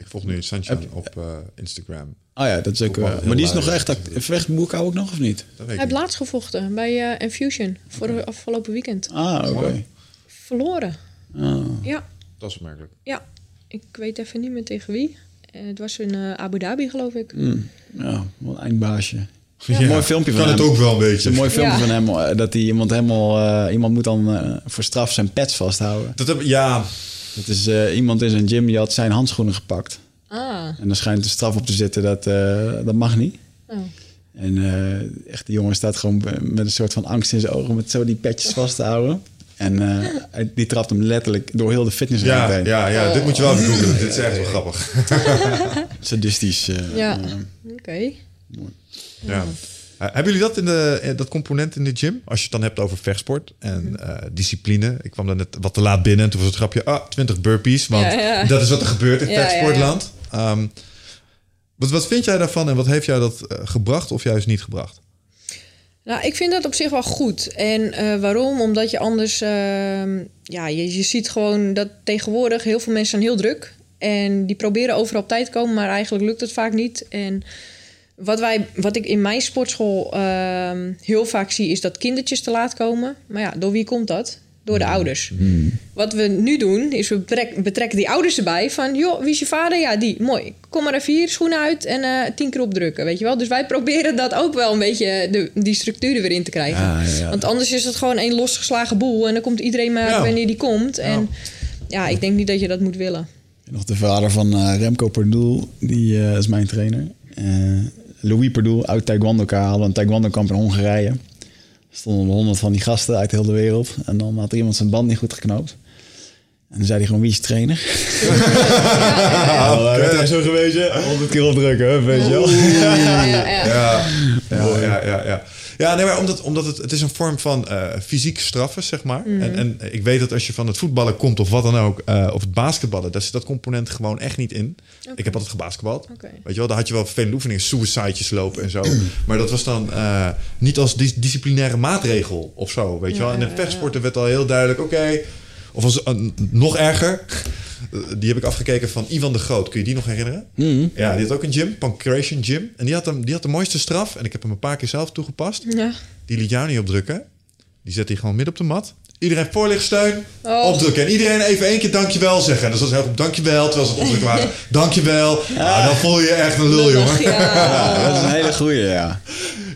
Ik volg nu Sunshine op eh, Instagram. Oh ja, dat is ook... Wel eh, heel maar die is nog echt... act- Vecht Boerkou ook nog of niet? Dat weet Hij heeft laatst gevochten bij eh Infusion voor de afgelopen weekend. Ah, oké. Verloren. Ah. Ja, Dat is opmerkelijk. ja. Ik weet even niet meer tegen wie. Eh, het was in eh, Abu Dhabi, geloof ik. Mm. Ja, wat een eindbaasje. Ja. Een mooi filmpje van Kan het ook wel een Het beetje. een mooi filmpje Ja. van hem. Dat hij iemand helemaal... eh, iemand moet dan eh, voor straf zijn pets vasthouden. Dat heb, ja, Dat is eh, iemand in zijn gym die had zijn handschoenen gepakt. Ah, En er schijnt een straf op te zitten dat eh, dat mag niet. oh. En eh, echt, die jongen staat gewoon met een soort van angst in zijn ogen... met zo die petjes vast te houden. En eh, die trapt hem letterlijk door heel de fitnessruimte ja, heen. ja, ja, dit moet je wel even googlen. Dit is echt wel grappig. [laughs] Sadistisch. eh, Ja. Oké. Ja. Eh, hebben jullie dat in de, eh, dat component in de gym? Als je het dan hebt over vechtsport en eh, discipline. Ik kwam daar net wat te laat binnen en toen was het grapje, ah, 20 burpees. Want dat is wat er gebeurt in [laughs] vechtsportland. Ehm, wat, wat vind jij daarvan en wat heeft jou dat gebracht of juist niet gebracht? Nou, ik vind dat op zich wel goed. En waarom? Omdat je anders... ehm, ja, je, je ziet gewoon dat tegenwoordig heel veel mensen zijn heel druk. En die proberen overal op tijd te komen, maar eigenlijk lukt het vaak niet. En wat, wij, wat ik in mijn sportschool ehm, heel vaak zie, is dat kindertjes te laat komen. Maar ja, door wie komt dat? Door de ouders. Wat we nu doen, is we betrek- betrekken die ouders erbij van... joh, wie is je vader? Ja, die. Mooi. Kom maar even hier, schoenen uit en eh, tien keer opdrukken, weet je wel? Dus wij proberen dat ook wel een beetje, de, die structuur er weer in te krijgen. Ja, ja. Want anders is het gewoon één losgeslagen boel... en dan komt iedereen maar Ja. wanneer die komt. En ja, ik denk niet dat je dat moet willen. Nog de vader van eh, Remco Perdoel, die eh, is mijn trainer. Eh, Louis Perdoel uit Taekwondo-ka hadden een Taekwondo-kamp in Hongarije. Er stonden honderd van die gasten uit heel de wereld. En dan had er iemand zijn band niet goed geknoopt. En dan zei hij gewoon, wie is je trainer? [laughs] Ja, hij zo gewezen. 100 keer opdrukken, weet je wel. Ja, ja, ja. Ja, nee, maar omdat, omdat het, het is een vorm van eh fysiek straffen, zeg maar. Mhm. En, en ik weet dat als je van het voetballen komt of wat dan ook, eh, of het basketballen, daar zit dat component gewoon echt niet in. Ik heb altijd gebasketbald. Weet je wel, daar had je wel vervelende oefeningen, suicidejes lopen en zo. [clears throat] maar dat was dan eh, niet als dis- disciplinaire maatregel of zo, weet je wel. En in vechtsporten werd al heel duidelijk, oké. Of als, nog erger, die heb ik afgekeken van Ivan de Groot. Kun je die nog herinneren? Ja, die had ook een gym, Pancration Gym. En die had, hem, die had de mooiste straf. En ik heb hem een paar keer zelf toegepast. Ja. Die liet jou niet opdrukken. Die zette hij gewoon midden op de mat. Iedereen voorlichtsteun, Oh. opdrukken. En iedereen even één keer dankjewel zeggen. En dus dat was heel goed, dankjewel, terwijl ze het opdrukken waren. [laughs] Dankjewel. Ah, dan voel je je echt een lul, jongen. Ja. [laughs] Ja, dat is een hele goeie, ja.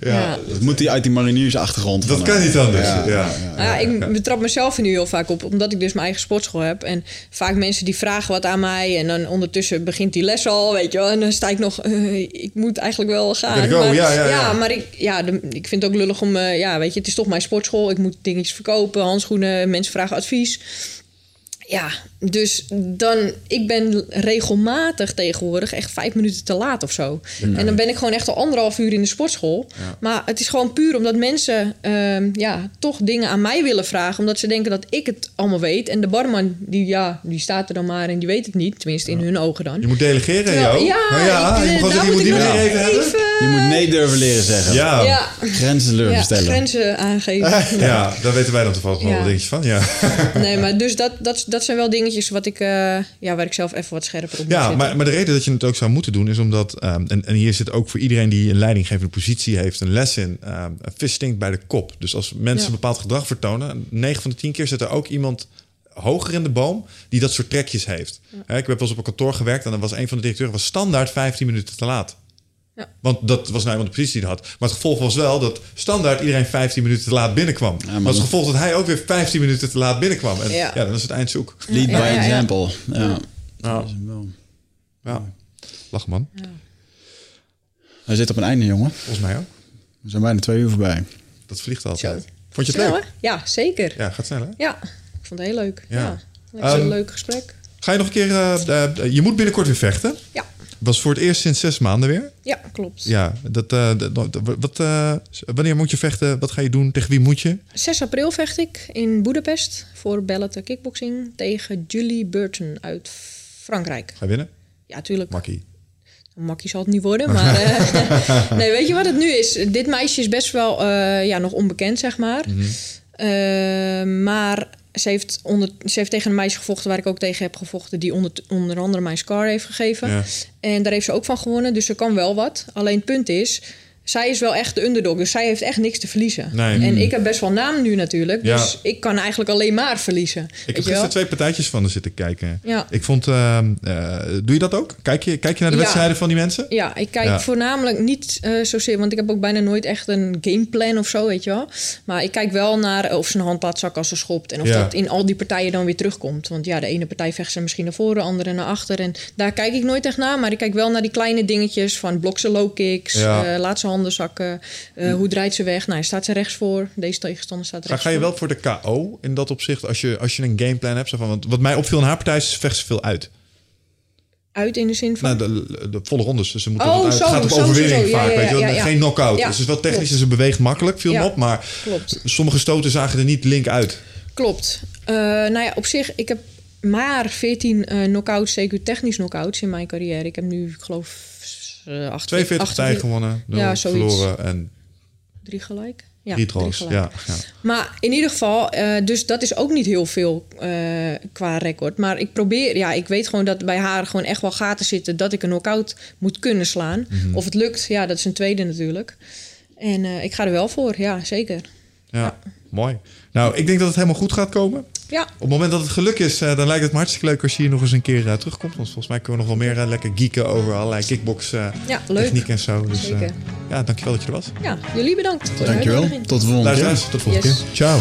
Ja. Dat moet hij uit die mariniersachtergrond. Dat kan niet anders. Ja, Ja, ja, ik betrap mezelf er nu heel vaak op, omdat ik dus mijn eigen sportschool heb. En vaak mensen die vragen wat aan mij. En dan ondertussen begint die les al, weet je wel. En dan sta ik nog, eh, ik moet eigenlijk wel gaan. Maar, ja, ja, ja. maar ik, ja, de- ik vind het ook lullig om, eh, ja, weet je, het is toch mijn sportschool. Ik moet dingetjes verkopen, handschoenen, mensen vragen advies. Ja, dus dan, ik ben regelmatig tegenwoordig echt vijf minuten te laat of zo. En dan ben ik gewoon echt al anderhalf uur in de sportschool. Maar het is gewoon puur omdat mensen ehm, ja, toch dingen aan mij willen vragen. Omdat ze denken dat ik het allemaal weet. En de barman, die, ja, die staat er dan maar en die weet het niet. Tenminste, in hun ogen dan. Je moet delegeren, Terwijl- joh. ja, ja, ik- je moet moet die meneer even hebben. Je moet nee durven leren zeggen. Ja, ja. Ja, Grenzen durven ja stellen. grenzen aangeven. [laughs] daar weten wij dan toevallig wel Ja. wat dingetjes van. Ja, Nee, maar dus dat, dat, dat zijn wel dingetjes wat ik, eh, ja, waar ik zelf even wat scherper op moet ja maar, maar de reden dat je het ook zou moeten doen is omdat... ehm, en, en hier zit ook voor iedereen die een leidinggevende positie heeft een les in. een vis stinkt bij de kop. Dus als mensen Ja. bepaald gedrag vertonen... 9 van de 10 keer zit er ook iemand hoger in de boom die dat soort trekjes heeft. Ik heb wel eens op een kantoor gewerkt en dan was een van de directeuren was standaard 15 minuten te laat. Ja. Want dat was nou iemand de positie die hij had. Maar het gevolg was wel dat standaard iedereen 15 minuten te laat binnenkwam. maar maar het gevolg dat hij ook weer 15 minuten te laat binnenkwam. En ja, Ja. dan is het eind zoek. Lead Ja, by ja, ja. example. Ja. Ja. Ja. Lach man. Hij zit op een einde, jongen. Volgens mij ook. We zijn bijna twee uur voorbij. Dat vliegt altijd. Zo. Vond je het Snel, leuk? hè? Ja, zeker. Ja. Ja, gaat snel hè? ik vond het heel leuk. Ja. Ja. Lekker Ehm, een leuk gesprek. Ga je nog een keer... eh, eh, je moet binnenkort weer vechten. Ja. Was voor het eerst sinds zes maanden weer. ja, klopt. Ja, dat, dat- dat- wat, eh, wanneer moet je vechten? Wat ga je doen? Tegen wie moet je? 6 april vecht ik in Budapest voor Bellator Kickboxing tegen Julie Burton uit Frankrijk. Ga je winnen? Ja, tuurlijk. Makkie. Makkie zal het niet worden, [laughs] maar... eh, [laughs] nee, weet je wat het nu is? Dit meisje is best wel ja, nog onbekend, zeg maar. Mhm. Maar ze heeft, onder, ze heeft tegen een meisje gevochten... waar ik ook tegen heb gevochten... die onder, onder andere mijn scar heeft gegeven. Ja. En daar heeft ze ook van gewonnen, dus ze kan wel wat. Alleen het punt is... Zij is wel echt de underdog, dus zij heeft echt niks te verliezen. Nee. En ik heb best wel naam nu natuurlijk, Ja. dus ik kan eigenlijk alleen maar verliezen. Ik heb wel? gisteren twee partijtjes van er zitten kijken. Ja. Ik vond... eh, eh, doe je dat ook? Kijk je, kijk je naar de Ja. wedstrijden van die mensen? Ja, ik kijk voornamelijk niet eh, zozeer, want ik heb ook bijna nooit echt een gameplan of zo, weet je wel. Maar ik kijk wel naar of ze een zakken als ze schopt. En of dat in al die partijen dan weer terugkomt. Want ja, de ene partij vecht ze misschien naar voren, de andere naar achter. En daar kijk ik nooit echt naar. Maar ik kijk wel naar die kleine dingetjes van blok ze low kicks, Ja. Handen zakken. eh, hoe draait ze weg? Nou, staat ze rechts voor? Deze tegenstander staat rechts ga je voor. wel voor de KO in dat opzicht? Als je, als je een gameplan hebt? Zo van, want wat mij opviel in haar partij is, vecht ze veel uit. Uit in de zin van... Nou, de, de volle rondes. Dus ze moeten Oh, zo, het gaat om zo, zo, overwinning zo. Ja, vaak. ja, weet je ja, ja. Geen knockout. Dus het is wel technisch klopt. en ze beweegt makkelijk. Viel me op. Maar Klopt. sommige stoten zagen er niet link uit. Klopt. Eh, nou ja, op zich, ik heb maar 14 eh knockouts, CQ technisch knockouts in mijn carrière. Ik heb nu, ik geloof, 48, 42 partijen gewonnen. 0 Ja, verloren en Drie gelijk? Ja, drie gelijk. Ja, ja. Maar in ieder geval, eh, dus dat is ook niet heel veel eh, qua record. Maar ik probeer, ja, ik weet gewoon dat bij haar gewoon echt wel gaten zitten dat ik een knockout moet kunnen slaan. Mhm. Of het lukt, ja, dat is een tweede natuurlijk. En eh, ik ga er wel voor, ja, zeker. Ja, mooi. Nou, ik denk dat het helemaal goed gaat komen. Ja, Op het moment dat het geluk is, eh, dan lijkt het me hartstikke leuk als je hier nog eens een keer eh, terugkomt. Want volgens mij kunnen we nog wel meer eh, lekker geeken over allerlei kickbox ja techniek en zo. Dus eh, Zeker. ja, dankjewel dat je er was. Ja, jullie bedankt voor Dankjewel. Tot de volgende keer. Tot de volgende Yes. keer. Ciao.